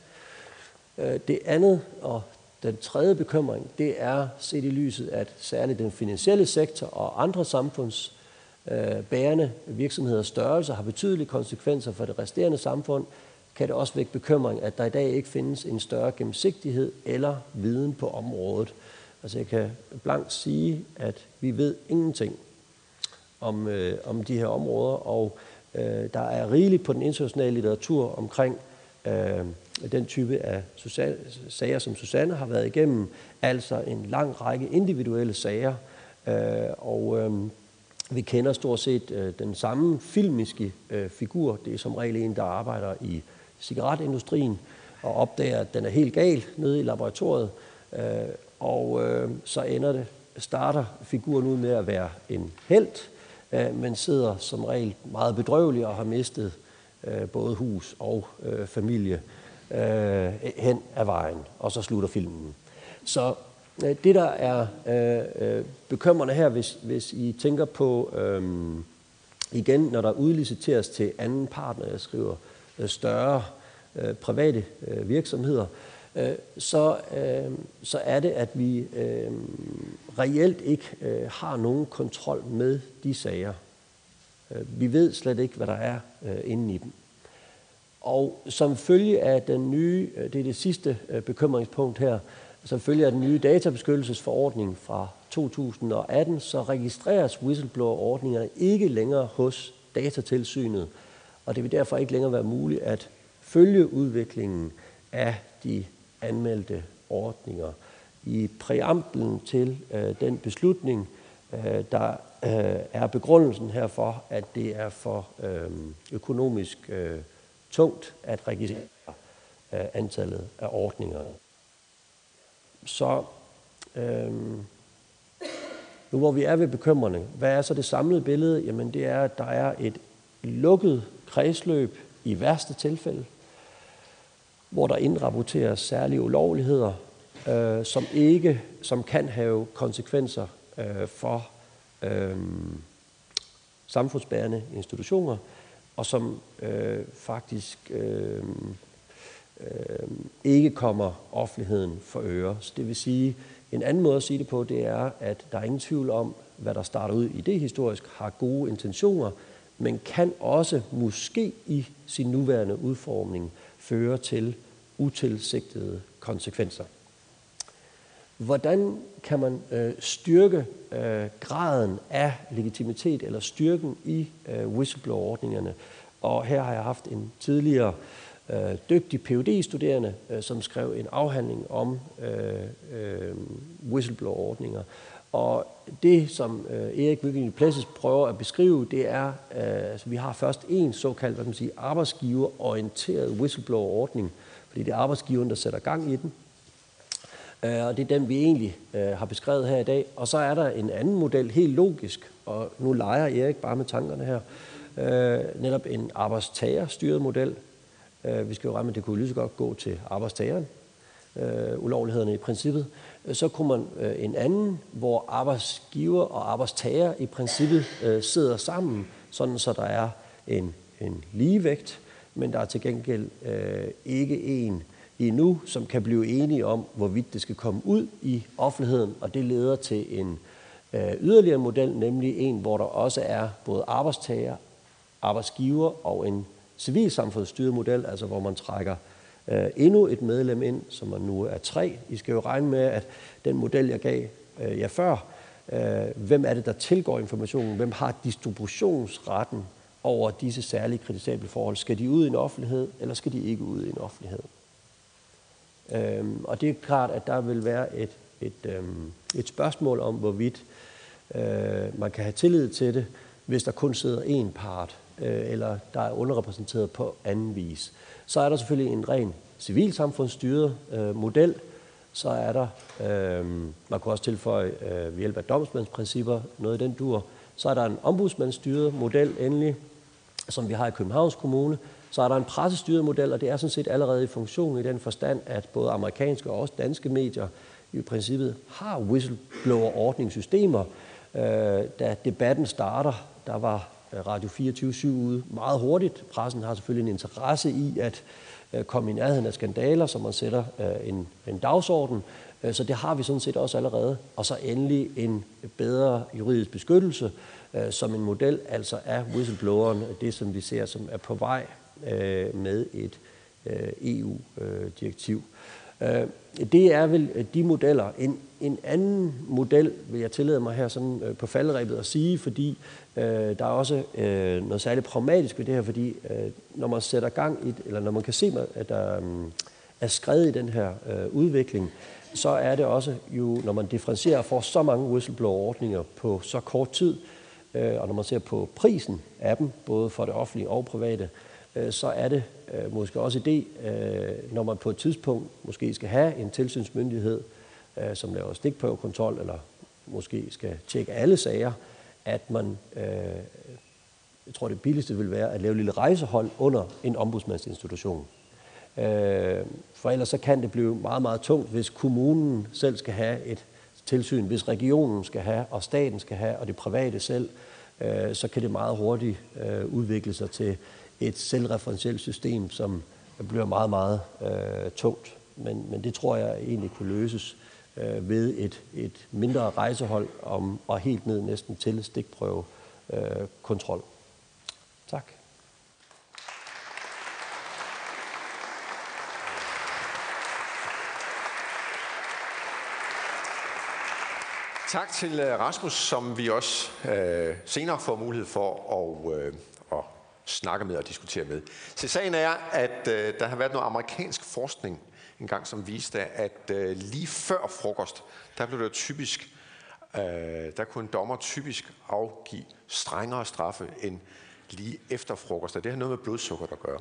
Øh, det andet, og den tredje bekymring, det er set i lyset, at særligt den finansielle sektor og andre samfunds bærende virksomheders størrelse har betydelige konsekvenser for det resterende samfund, kan det også vække bekymring, at der i dag ikke findes en større gennemsigtighed eller viden på området. Altså jeg kan blankt sige, at vi ved ingenting om, øh, om de her områder, og øh, der er rigeligt på den internationale litteratur omkring øh, den type af sager, som Susanne har været igennem, altså en lang række individuelle sager, øh, og øh, vi kender stort set øh, den samme filmiske øh, figur. Det er som regel en, der arbejder i cigaretindustrien og opdager, at den er helt gal nede i laboratoriet. Øh, og øh, så ender det, starter figuren ud med at være en held, øh, men sidder som regel meget bedrøvelig og har mistet øh, både hus og øh, familie øh, hen ad vejen. Og så slutter filmen. Så øh, det, der er øh, øh, bekymrende her, hvis, hvis I tænker på, øh, igen, når der udliciteres til anden partner, jeg skriver øh, større øh, private øh, virksomheder, øh, så, øh, så er det, at vi øh, reelt ikke øh, har nogen kontrol med de sager. Øh, vi ved slet ikke, hvad der er øh, inde i dem. Og som følge af den nye, øh, det er det sidste øh, bekymringspunkt her, som følge af den nye databeskyttelsesforordning fra 2018, så registreres whistleblower-ordningerne ikke længere hos datatilsynet, og det vil derfor ikke længere være muligt at følge udviklingen af de anmeldte ordninger. I præamblen til øh, den beslutning, øh, der øh, er begrundelsen herfor, at det er for øh, økonomisk øh, tungt at registrere øh, antallet af ordninger. Så øh, nu hvor vi er ved bekymrende, hvad er så det samlede billede? Jamen det er, at der er et lukket kredsløb i værste tilfælde, hvor der indrapporteres særlige ulovligheder, øh, som ikke, som kan have konsekvenser øh, for øh, samfundsbærende institutioner, og som øh, faktisk øh, øh, ikke kommer offentligheden for øre. Så det vil sige, en anden måde at sige det på, det er, at der er ingen tvivl om, hvad der starter ud i det historisk, har gode intentioner, men kan også måske i sin nuværende udformning føre til utilsigtede konsekvenser. Hvordan kan man øh, styrke øh, graden af legitimitet eller styrken i øh, whistleblower-ordningerne? Og her har jeg haft en tidligere øh, dygtig phd studerende øh, som skrev en afhandling om øh, øh, whistleblower-ordninger. Og det, som øh, Erik Mykking Plæsses prøver at beskrive, det er, øh, altså vi har først en såkaldt hvad man sige, arbejdsgiverorienteret whistleblower-ordning, fordi det er arbejdsgiveren, der sætter gang i den. Øh, og det er den, vi egentlig øh, har beskrevet her i dag. Og så er der en anden model, helt logisk, og nu leger Erik bare med tankerne her, øh, netop en arbejdstagerstyret model. Øh, vi skal jo regne med, at det kunne lige så godt gå til arbejdstageren, ulovlighederne i princippet. Så kunne man en anden, hvor arbejdsgiver og arbejdstager i princippet sidder sammen, sådan så der er en, en ligevægt, men der er til gengæld ikke en endnu, som kan blive enige om, hvorvidt det skal komme ud i offentligheden, og det leder til en øh, yderligere model, nemlig en, hvor der også er både arbejdstager, arbejdsgiver og en civilsamfundsstyret model, altså hvor man trækker øh, endnu et medlem ind, som man nu er tre. I skal jo regne med, at den model, jeg gav øh, jer før, øh, hvem er det, der tilgår informationen, hvem har distributionsretten over disse særlige kritisable forhold. Skal de ud i en offentlighed, eller skal de ikke ud i en offentlighed? Øhm, og det er klart, at der vil være et, et, øhm, et spørgsmål om, hvorvidt øh, man kan have tillid til det, hvis der kun sidder én part, øh, eller der er underrepræsenteret på anden vis. Så er der selvfølgelig en ren civilsamfundsstyret øh, model, Så er der, øh, man kunne også tilføje øh, ved hjælp af domsmandsprincipper, noget i den dur. Så er der en ombudsmandsstyret model endelig, som vi har i Københavns Kommune. Så er der en pressestyret model, og det er sådan set allerede i funktion i den forstand, at både amerikanske og også danske medier i princippet har whistleblower-ordningssystemer. Øh, da debatten starter, der var øh, Radio 24-7 ude meget hurtigt. Pressen har selvfølgelig en interesse i at øh, komme i nærheden af skandaler, så man sætter øh, en, en dagsorden. Øh, så det har vi sådan set også allerede. Og så endelig en bedre juridisk beskyttelse øh, som en model altså er whistlebloweren det, som vi ser som er på vej øh, med et øh, EU-direktiv. Øh, øh, det er vel de modeller. En, en anden model vil jeg tillade mig her sådan på faldrebet at sige, fordi øh, der er også øh, noget særligt pragmatisk ved det her, fordi øh, når man sætter gang i, eller når man kan se, at der øh, er skrevet i den her øh, udvikling, så er det også jo, når man differentierer for så mange whistleblower-ordninger på så kort tid, øh, og når man ser på prisen af dem, både for det offentlige og private, øh, Øh, så er det øh, måske også det, øh, når man på et tidspunkt måske skal have en tilsynsmyndighed, som laver stikprøvekontrol, eller måske skal tjekke alle sager, at man, jeg tror det billigste vil være at lave et lille rejsehold under en ombudsmandsinstitution. For ellers så kan det blive meget, meget tungt, hvis kommunen selv skal have et tilsyn, hvis regionen skal have, og staten skal have, og det private selv, så kan det meget hurtigt udvikle sig til et selvreferentielt system, som bliver meget, meget øh, tungt. Men, men det tror jeg egentlig kunne løses øh, ved et, et mindre rejsehold om, og helt ned næsten til stikprøve øh, kontrol. Tak. Tak til øh, Rasmus, som vi også øh, senere får mulighed for at, øh, snakker med og diskuterer med. Så sagen er, at øh, der har været noget amerikansk forskning en gang, som viste, at øh, lige før frokost, der blev det typisk, øh, der kunne en dommer typisk afgive strengere straffe end lige efter frokost, og det har noget med blodsukker at gøre.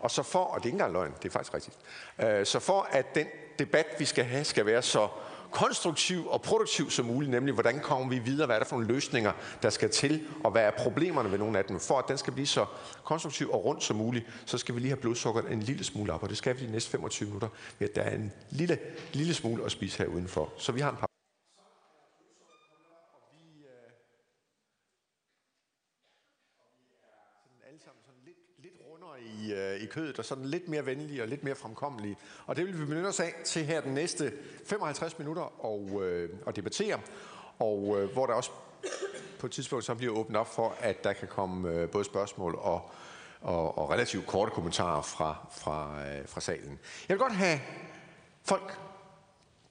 Og så for, og det er ikke engang løgn, det er faktisk rigtigt, øh, så for at den debat, vi skal have, skal være så konstruktiv og produktiv som muligt, nemlig hvordan kommer vi videre, hvad er der for nogle løsninger, der skal til, og hvad er problemerne ved nogle af dem. For at den skal blive så konstruktiv og rundt som muligt, så skal vi lige have blodsukkeret en lille smule op, og det skal vi de næste 25 minutter, ved at der er en lille, lille smule at spise her udenfor. Så vi har en par i, øh, i kødet, og sådan lidt mere venlige og lidt mere fremkommelige. Og det vil vi benytte os af til her den næste 55 minutter og, øh, og debattere, og øh, hvor der også på et tidspunkt så bliver åbnet op for, at der kan komme øh, både spørgsmål og, og, og relativt korte kommentarer fra, fra, øh, fra salen. Jeg vil godt have folk,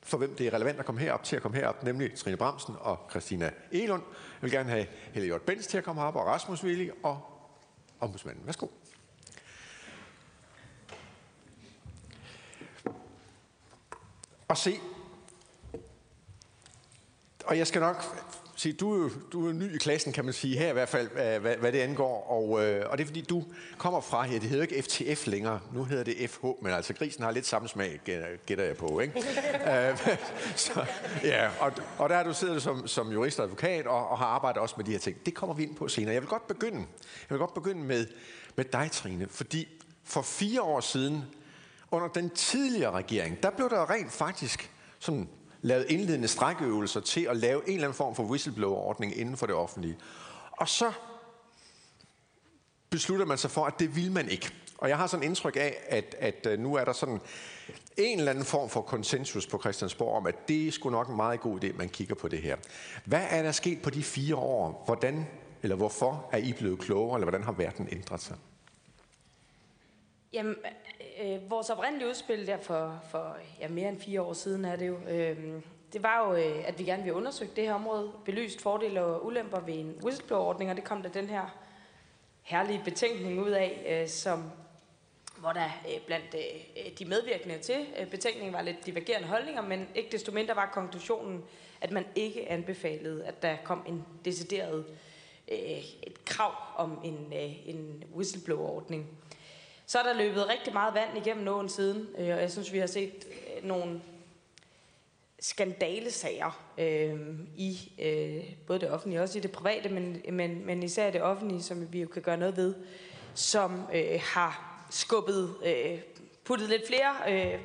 for hvem det er relevant at komme herop, til at komme herop, nemlig Trine Bramsen og Christina Elund. Jeg vil gerne have Helle Jort Benz til at komme herop, og Rasmus Willi og ombudsmanden. Værsgo. Og se. Og jeg skal nok sige, du, du er ny i klassen, kan man sige, her i hvert fald, hvad, hvad det angår. Og, øh, og det er fordi, du kommer fra her. Det hedder ikke FTF længere. Nu hedder det FH, men altså grisen har lidt samme smag, gætter jeg på. Ikke? Øh, så, ja, og, og der har du siddet som, som jurist og advokat og, og har arbejdet også med de her ting. Det kommer vi ind på senere. Jeg vil godt begynde, jeg vil godt begynde med, med dig, Trine, fordi for fire år siden, under den tidligere regering, der blev der rent faktisk sådan lavet indledende strækøvelser til at lave en eller anden form for whistleblower-ordning inden for det offentlige. Og så beslutter man sig for, at det vil man ikke. Og jeg har sådan indtryk af, at, at øh, nu er der sådan en eller anden form for konsensus på Christiansborg om, at det er sgu nok en meget god idé, at man kigger på det her. Hvad er der sket på de fire år? Hvordan eller hvorfor er I blevet klogere, eller hvordan har verden ændret sig? Jamen, øh, vores oprindelige udspil der for, for ja, mere end fire år siden er det jo, øh, det var jo, øh, at vi gerne ville undersøge det her område, belyst fordele og ulemper ved en whistleblower-ordning, og det kom der den her herlige betænkning ud af, øh, som, hvor der øh, blandt øh, de medvirkende til øh, betænkningen var lidt divergerende holdninger, men ikke desto mindre var konklusionen, at man ikke anbefalede, at der kom en decideret øh, et krav om en, øh, en whistleblower-ordning. Så er der løbet rigtig meget vand igennem åen siden, øh, og jeg synes, vi har set øh, nogle skandalesager øh, i øh, både det offentlige og også i det private, men, men, men især det offentlige, som vi jo kan gøre noget ved, som øh, har skubbet, øh, puttet lidt flere øh,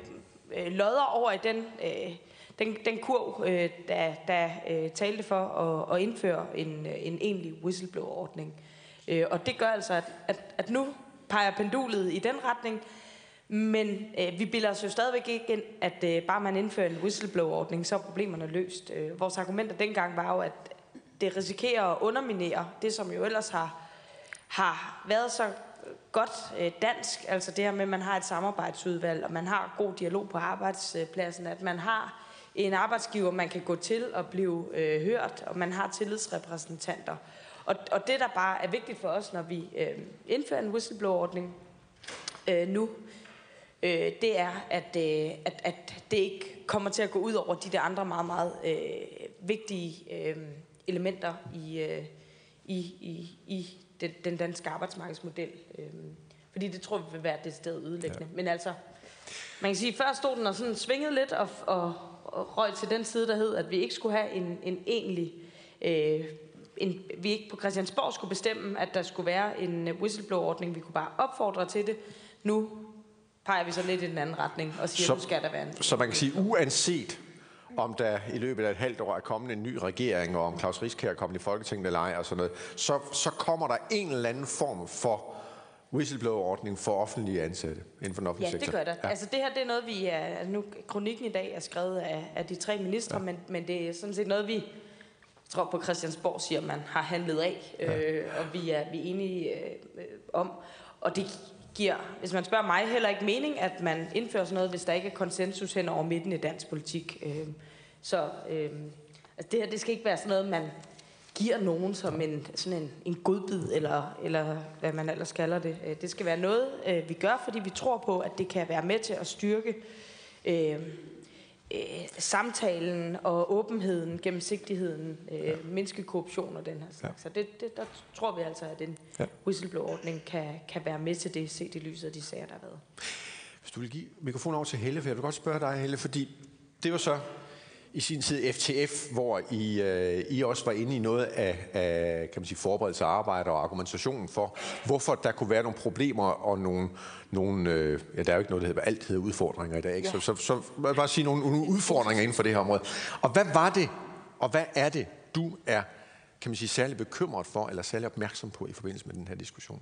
øh, lodder over i den, øh, den, den kurv, øh, der, der øh, talte for at, at indføre en, øh, en egentlig whistleblower-ordning. Øh, og det gør altså, at, at, at nu peger pendulet i den retning, men øh, vi bilder os jo stadigvæk ikke ind, at øh, bare man indfører en whistleblower-ordning, så er problemerne løst. Øh, vores argumenter dengang var jo, at det risikerer at underminere det, som jo ellers har, har været så godt øh, dansk, altså det her med, at man har et samarbejdsudvalg, og man har god dialog på arbejdspladsen, at man har en arbejdsgiver, man kan gå til og blive øh, hørt, og man har tillidsrepræsentanter. Og, og det, der bare er vigtigt for os, når vi øh, indfører en whistleblower-ordning øh, nu, øh, det er, at, øh, at, at det ikke kommer til at gå ud over de der andre meget, meget øh, vigtige øh, elementer i, øh, i, i, i den, den danske arbejdsmarkedsmodel. Øh, fordi det tror vi vil være det sted ødelæggende. Ja. Men altså, man kan sige, før stod den og sådan svingede lidt og, og, og røg til den side, der hed, at vi ikke skulle have en, en egentlig... Øh, en, vi ikke på Christiansborg skulle bestemme, at der skulle være en whistleblower-ordning. Vi kunne bare opfordre til det. Nu peger vi så lidt i den anden retning og siger, så, nu skal der være en... Så man kan sige, uanset om der i løbet af et halvt år er kommet en ny regering, og om Claus Rieskær er kommet i Folketinget eller ej, og sådan noget, så, så kommer der en eller anden form for whistleblower-ordning for offentlige ansatte inden for den offentlige ja, sektor. det gør det. Ja. Altså det her, det er noget, vi er... Nu, kronikken i dag er skrevet af, af de tre ministre, ja. men, men det er sådan set noget, vi tror på Christiansborg siger, man har handlet af, ja. øh, og vi er, vi er enige øh, om. Og det giver, hvis man spørger mig, heller ikke mening, at man indfører sådan noget, hvis der ikke er konsensus hen over midten i dansk politik. Øh, så øh, altså det her, det skal ikke være sådan noget, man giver nogen som en, sådan en, en godbid, eller, eller hvad man ellers kalder det. Øh, det skal være noget, øh, vi gør, fordi vi tror på, at det kan være med til at styrke øh, øh, samtalen og åbenheden, gennemsigtigheden, øh, ja. mindske korruption og den her slags. Ja. Så det, det, der tror vi altså, at en ja. whistleblower-ordning kan, kan være med til det, set i lyset af de sager, der har været. Hvis du vil give mikrofonen over til Helle, for jeg vil godt spørge dig, Helle, fordi det var så i sin tid FTF, hvor I, øh, I også var inde i noget af, af kan man sige, forberedelse af arbejde og argumentationen for, hvorfor der kunne være nogle problemer og nogle, nogle øh, ja, der er jo ikke noget, der hedder, alt hedder udfordringer i dag, ikke? Ja. Så, så, så bare sige nogle, nogle udfordringer inden for det her område. Og hvad var det, og hvad er det, du er kan man sige, særlig bekymret for, eller særlig opmærksom på i forbindelse med den her diskussion?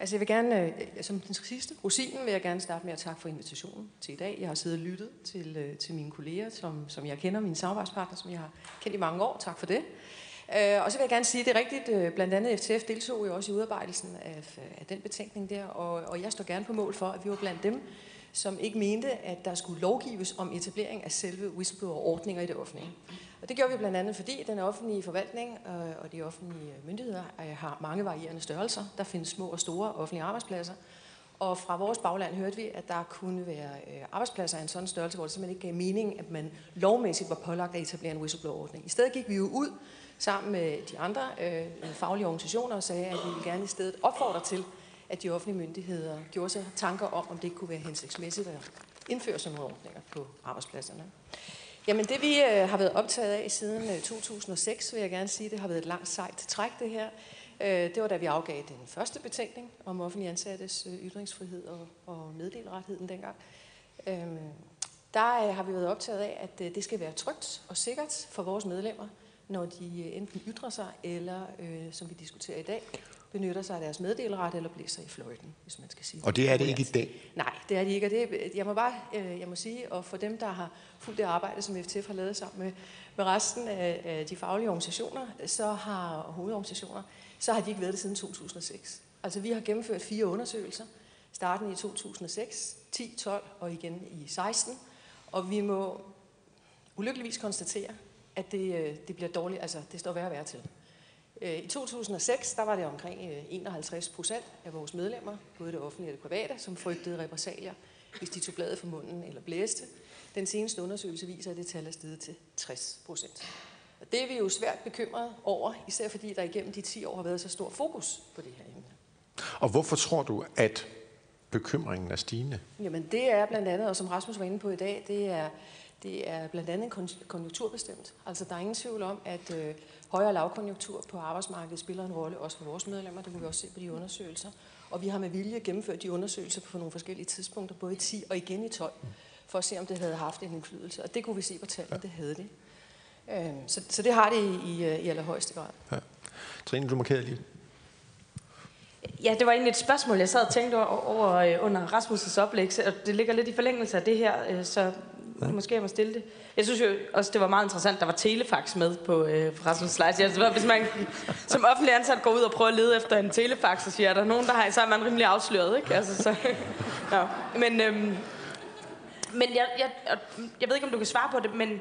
Altså jeg vil gerne, øh, som den sidste rosinen, vil jeg gerne starte med at takke for invitationen til i dag. Jeg har siddet og lyttet til, øh, til mine kolleger, som, som jeg kender, mine samarbejdspartnere, som jeg har kendt i mange år. Tak for det. Øh, og så vil jeg gerne sige, at det er rigtigt, blandt andet FTF deltog jo også i udarbejdelsen af, af den betænkning der, og, og jeg står gerne på mål for, at vi var blandt dem, som ikke mente, at der skulle lovgives om etablering af selve whistleblower-ordninger i det offentlige. Og det gjorde vi blandt andet, fordi den offentlige forvaltning øh, og de offentlige myndigheder øh, har mange varierende størrelser. Der findes små og store offentlige arbejdspladser. Og fra vores bagland hørte vi, at der kunne være øh, arbejdspladser af en sådan størrelse, hvor det simpelthen ikke gav mening, at man lovmæssigt var pålagt at etablere en whistleblower-ordning. I stedet gik vi jo ud sammen med de andre øh, faglige organisationer og sagde, at vi vil gerne i stedet opfordre til, at de offentlige myndigheder gjorde sig tanker om, om det ikke kunne være hensigtsmæssigt at indføre sådan nogle ordninger på arbejdspladserne. Jamen det vi øh, har været optaget af siden øh, 2006, vil jeg gerne sige, det har været et langt sejt træk det her. Øh, det var da vi afgav den første betænkning om offentlig ansattes øh, ytringsfrihed og, og meddelrettigheden dengang. Øh, der øh, har vi været optaget af, at øh, det skal være trygt og sikkert for vores medlemmer, når de øh, enten ytrer sig, eller øh, som vi diskuterer i dag, benytter sig af deres meddeleret eller blæser i fløjten, hvis man skal sige Og det er det ikke i dag? Nej, det er det ikke. Og det, jeg må bare øh, jeg må sige, og for dem, der har fulgt det arbejde, som FTF har lavet sammen med, med resten af, de faglige organisationer, så har hovedorganisationer, så har de ikke været det siden 2006. Altså vi har gennemført fire undersøgelser, starten i 2006, 10, 12 og igen i 16. Og vi må ulykkeligvis konstatere, at det, øh, det bliver dårligt, altså det står værre og værre til. Øh, I 2006 der var det omkring 51 øh, procent af vores medlemmer, både det offentlige og det private, som frygtede repressalier, hvis de tog bladet fra munden eller blæste. Den seneste undersøgelse viser, at det tal er steget til 60 procent. Og det er vi jo svært bekymrede over, især fordi der igennem de 10 år har været så stor fokus på det her emne. Og hvorfor tror du, at bekymringen er stigende? Jamen det er blandt andet, og som Rasmus var inde på i dag, det er Det er blandt andet konjunkturbestemt. Altså der er ingen tvivl om, at øh, højere lavkonjunktur på arbejdsmarkedet spiller en rolle, også for vores medlemmer. Det kunne vi også se på de undersøgelser. Og vi har med vilje gennemført de undersøgelser på nogle forskellige tidspunkter, både i 10 og igen i 12, for at se, om det havde haft en indflydelse. Og det kunne vi se på tallene, det havde det. Øh, så, så det har det i, i, i allerhøjeste grad. Ja. Trine, du markerede lige. Ja, det var egentlig et spørgsmål, jeg sad og tænkte over, over øh, under Rasmus' oplæg, og det ligger lidt i forlængelse af det her, øh, så ja. måske jeg må stille det. Jeg synes jo også, det var meget interessant, der var telefax med på øh, Rasmus' slides. Altså, hvis man som offentlig ansat går ud og prøver at lede efter en telefax, og siger, er der nogen, der har, så er man rimelig afsløret, ikke? Altså, så, ja. Men, øhm, men jeg, jeg, jeg ved ikke, om du kan svare på det, men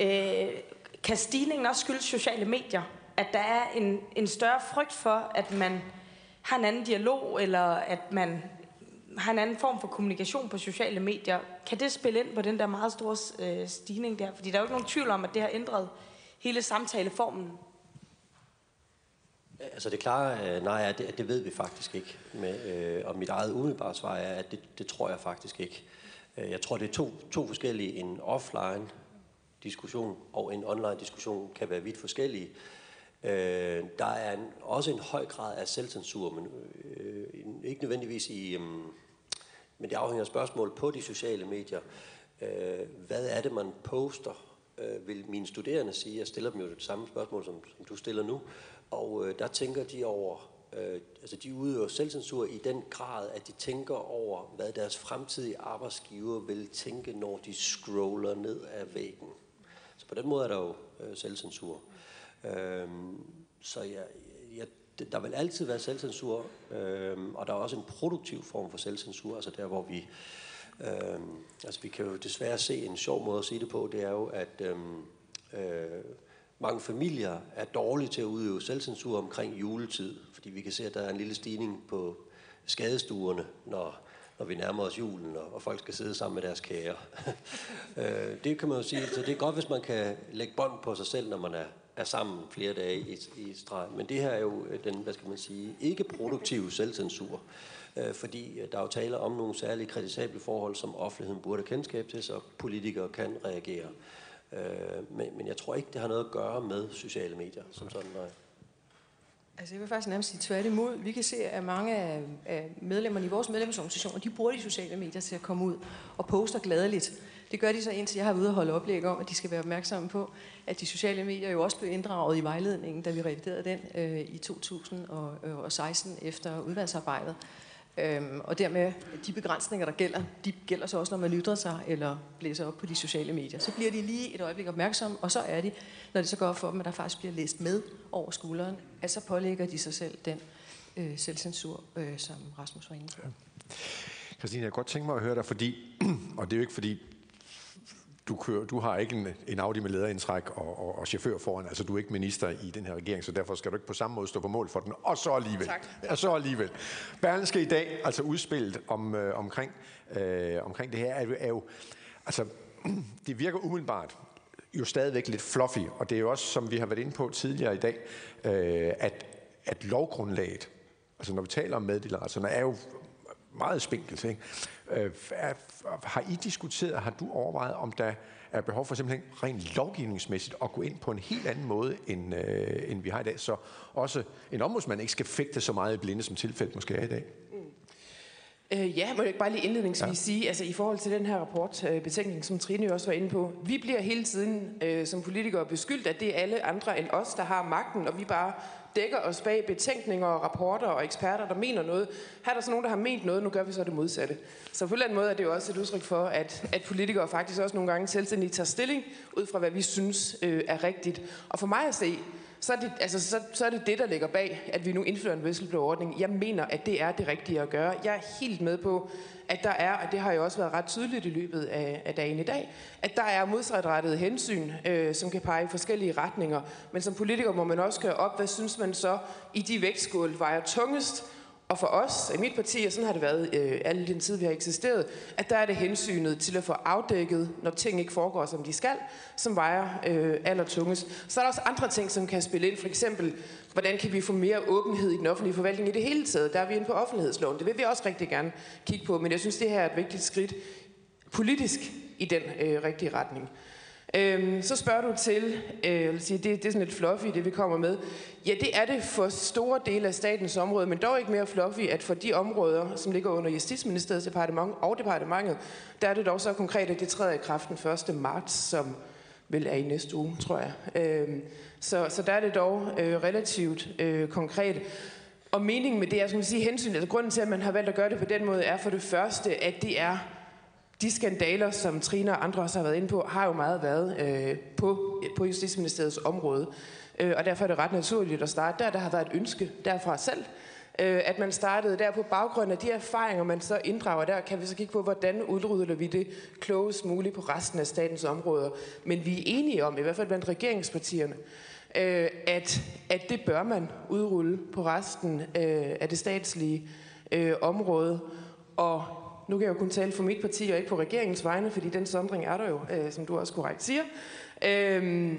øh, kan stigningen også skyldes sociale medier? At der er en, en større frygt for, at man har en anden dialog, eller at man har en anden form for kommunikation på sociale medier. Kan det spille ind på den der meget store øh, stigning der? Fordi der er jo ikke nogen tvivl om, at det har ændret hele samtaleformen. Altså det klare øh, nej er, at det, det ved vi faktisk ikke. Med, øh, og mit eget umiddelbare svar er, at det, det tror jeg faktisk ikke. Øh, jeg tror, det er to, to forskellige. En offline diskussion og en online diskussion kan være vidt forskellige. Øh, der er en, også en høj grad af selvcensur, men øh, øh ikke nødvendigvis i... Øh, men det afhænger af spørgsmål på de sociale medier. Øh, hvad er det, man poster? Øh, vil mine studerende sige, jeg stiller dem jo det samme spørgsmål, som, som du stiller nu, og øh, der tænker de over, øh, altså de udøver selvcensur i den grad, at de tænker over, hvad deres fremtidige arbejdsgiver vil tænke, når de scroller ned ad væggen. Så på den måde er der jo øh, selvcensur. Øh, så jeg, jeg, der vil altid være selvcensur, øh, og der er også en produktiv form for selvcensur, altså der, hvor vi... Øh, altså vi kan jo desværre se en sjov måde at sige det på, det er jo, at øh, øh, mange familier er dårlige til at udøve selvcensur omkring juletid, fordi vi kan se, at der er en lille stigning på skadestuerne, når, når vi nærmer os julen, og, og folk skal sidde sammen med deres kære. øh, det kan man jo sige, så det er godt, hvis man kan lægge bånd på sig selv, når man er er sammen flere dage i, i streg. Men det her er jo øh, den, hvad skal man sige, ikke produktive selvcensur, øh, fordi øh, der er jo tale om nogle særlige kritisable forhold, som offentligheden burde have kendskab til, så politikere kan reagere. Øh, men, men jeg tror ikke, det har noget at gøre med sociale medier som sådan, nej. Altså jeg vil faktisk nærmest sige tværtimod. Vi kan se, at mange af medlemmerne i vores medlemsorganisationer, de bruger de sociale medier til at komme ud og poster gladeligt. Det gør de så indtil jeg har ude at holde oplæg om, at de skal være opmærksomme på, at de sociale medier jo også blev inddraget i vejledningen, da vi reviderede den øh, i 2016 øh, efter udvalgsarbejdet. Øhm, og dermed de begrænsninger, der gælder, de gælder så også, når man ytrer sig eller blæser op på de sociale medier. Så bliver de lige et øjeblik opmærksomme, og så er de, når det så går op for dem, at der faktisk bliver læst med over skulderen, at så pålægger de sig selv den øh, selvcensur, øh, som Rasmus var inde på. Ja. Christine, jeg kan godt tænke mig at høre dig, fordi, og det er jo ikke fordi, du, kører, du har ikke en, en Audi med lederindtræk og, og, og chauffør foran, altså du er ikke minister i den her regering, så derfor skal du ikke på samme måde stå på mål for den, og så alligevel. Tak. Og så alligevel. Berlingske i dag, altså udspillet om, øh, omkring, øh, omkring det her, er, er jo, altså det virker umiddelbart jo stadigvæk lidt fluffy, og det er jo også, som vi har været inde på tidligere i dag, øh, at, at lovgrundlaget, altså når vi taler om meddelelserne, er jo meget spinkelt. Ikke? Øh, har I diskuteret, har du overvejet, om der er behov for simpelthen rent lovgivningsmæssigt at gå ind på en helt anden måde, end, øh, end vi har i dag, så også en ombudsmand ikke skal fægte så meget i blinde, som tilfældet måske er i dag? Øh, ja, må jeg ikke bare lige indledningsvis ja. sige, altså i forhold til den her rapport, øh, betænkning, som Trine også var inde på, vi bliver hele tiden øh, som politikere beskyldt, at det er alle andre end os, der har magten, og vi bare dækker os bag betænkninger og rapporter og eksperter, der mener noget. Her er der så nogen, der har ment noget, nu gør vi så det modsatte. Så på anden måde er det jo også et udtryk for, at, at politikere faktisk også nogle gange selvstændigt tager stilling ud fra, hvad vi synes øh, er rigtigt. Og for mig at se, så er, det, altså, så, så er det det, der ligger bag, at vi nu indfører en whistleblower-ordning. Jeg mener, at det er det rigtige at gøre. Jeg er helt med på, at der er, og det har jo også været ret tydeligt i løbet af, af dagen i dag, at der er modsatrettede hensyn, øh, som kan pege i forskellige retninger. Men som politiker må man også gøre op, hvad synes man så i de vægtskål vejer tungest, og for os, i mit parti, og sådan har det været øh, alle den tid, vi har eksisteret, at der er det hensynet til at få afdækket, når ting ikke foregår, som de skal, som vejer øh, allertungest. Så er der også andre ting, som kan spille ind. For eksempel, hvordan kan vi få mere åbenhed i den offentlige forvaltning i det hele taget? Der er vi inde på offentlighedsloven. Det vil vi også rigtig gerne kigge på, men jeg synes, det her er et vigtigt skridt politisk i den øh, rigtige retning. Øhm, så spørger du til, øh, sige, det, det er sådan lidt fluffy, det vi kommer med. Ja, det er det for store dele af statens område, men dog ikke mere fluffy, at for de områder, som ligger under Justitsministeriets departement og departementet, der er det dog så konkret, at det træder i kraft den 1. marts, som vel er i næste uge, tror jeg. Øhm, så, så der er det dog øh, relativt øh, konkret. Og meningen med det er, skal man sige, hensyn, altså grunden til, at man har valgt at gøre det på den måde, er for det første, at det er de skandaler, som Trine og andre også har været inde på, har jo meget været øh, på, på Justitsministeriets område. Øh, og derfor er det ret naturligt at starte der. Der har været et ønske derfra selv, øh, at man startede der på baggrund af de erfaringer, man så inddrager der, kan vi så kigge på, hvordan udrydder vi det klogest muligt på resten af statens områder. Men vi er enige om, i hvert fald blandt regeringspartierne, øh, at, at det bør man udrulle på resten øh, af det statslige øh, område. Og nu kan jeg jo kun tale for mit parti og ikke på regeringens vegne, fordi den sondring er der jo, øh, som du også korrekt siger. Øh,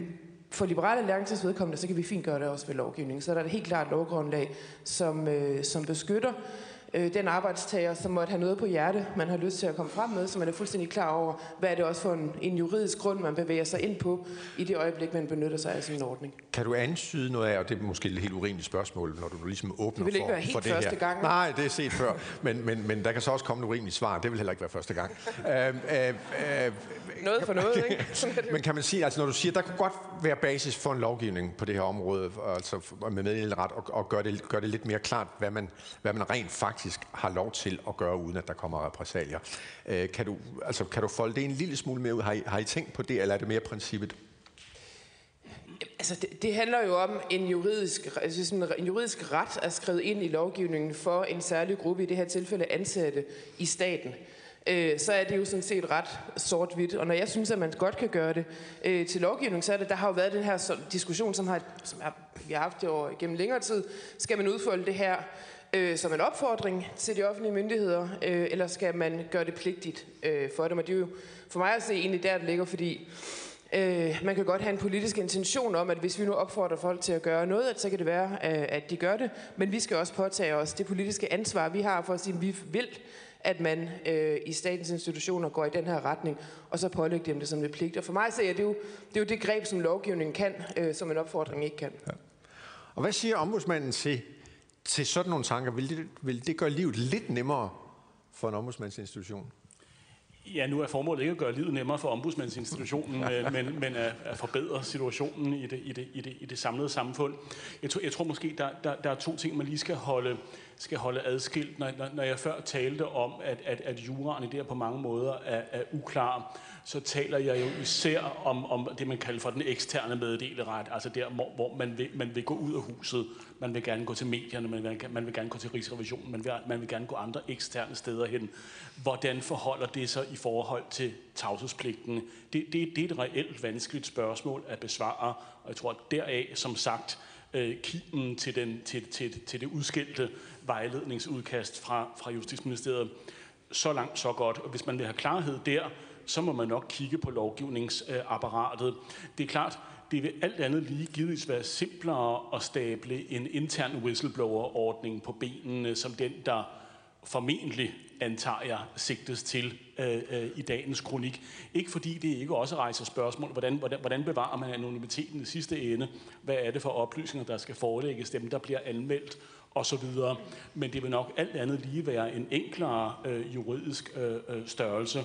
for liberale alliances vedkommende, så kan vi fint gøre det også ved lovgivning. Så er der et helt klart lovgrundlag, som, øh, som beskytter øh, den arbejdstager, som måtte have noget på hjerte, man har lyst til at komme frem med, så man er fuldstændig klar over, hvad er det også for en, en juridisk grund, man bevæger sig ind på i det øjeblik, man benytter sig af sådan en ordning. Kan du ansyde noget af, og det er måske et helt urimeligt spørgsmål, når du ligesom åbner det vil ikke for, være helt for det første her. gang. Nej, det er set før, men, men, men der kan så også komme et urimeligt svar. Det vil heller ikke være første gang. øh, øh, øh, Noget for noget, ikke? Men kan man sige, altså når du siger, der kunne godt være basis for en lovgivning på det her område, altså med meddeleret og, og gøre det, gør det lidt mere klart, hvad man, hvad man rent faktisk har lov til at gøre, uden at der kommer repræsalier. Øh, kan, du, altså, kan du folde det en lille smule mere ud? Har I, har I tænkt på det, eller er det mere princippet? Altså, det, det handler jo om en juridisk, altså sådan en juridisk ret er skrevet ind i lovgivningen for en særlig gruppe, i det her tilfælde ansatte i staten. Øh, så er det jo sådan set ret sort-hvidt. Og når jeg synes, at man godt kan gøre det øh, til lovgivning, så er det, der har jo været den her så, diskussion, som, har, som har, vi har haft det over gennem længere tid. Skal man udfolde det her øh, som en opfordring til de offentlige myndigheder, øh, eller skal man gøre det pligtigt øh, for dem? Og det er jo for mig at se egentlig der, det ligger, fordi Øh, man kan godt have en politisk intention om, at hvis vi nu opfordrer folk til at gøre noget, at så kan det være, øh, at de gør det. Men vi skal også påtage os det politiske ansvar, vi har for at sige, at vi vil, at man øh, i statens institutioner går i den her retning, og så pålægge dem det som en pligt. Og for mig så er det jo det, er jo det greb, som lovgivningen kan, øh, som en opfordring ikke kan. Ja. Og hvad siger ombudsmanden til, til sådan nogle tanker? Vil det, vil det gøre livet lidt nemmere for en ombudsmandsinstitution? Ja, nu er formålet ikke at gøre livet nemmere for ombudsmandsinstitutionen, øh, men, men at, at forbedre situationen i det, i det, i det, i det samlede samfund. Jeg tror, jeg tror måske, der, der, der er to ting, man lige skal holde, skal holde adskilt. Når, når jeg før talte om, at, at, at juraen i det her på mange måder er, er uklar, så taler jeg jo især om, om det, man kalder for den eksterne meddeleret, altså der, hvor, hvor man, vil, man vil gå ud af huset, man vil gerne gå til medierne, man vil, man vil gerne gå til Rigsrevisionen, man vil, man vil gerne gå andre eksterne steder hen. Hvordan forholder det sig i forhold til tavshedspligten? Det, det, det er et reelt vanskeligt spørgsmål at besvare, og jeg tror, at deraf, som sagt, øh, kimen til, den, til, til, til det udskilte vejledningsudkast fra, fra Justitsministeriet. Så langt, så godt. Og hvis man vil have klarhed der, så må man nok kigge på lovgivningsapparatet. Det er klart, det vil alt andet lige givetvis være simplere at stable en intern whistleblower-ordning på benene, som den, der formentlig, antager jeg, sigtes til øh, øh, i dagens kronik. Ikke fordi det ikke også rejser spørgsmål, hvordan, hvordan, hvordan bevarer man anonymiteten i sidste ende? Hvad er det for oplysninger, der skal forelægges dem, der bliver anmeldt? og så videre. Men det vil nok alt andet lige være en enklere øh, juridisk øh, øh størrelse.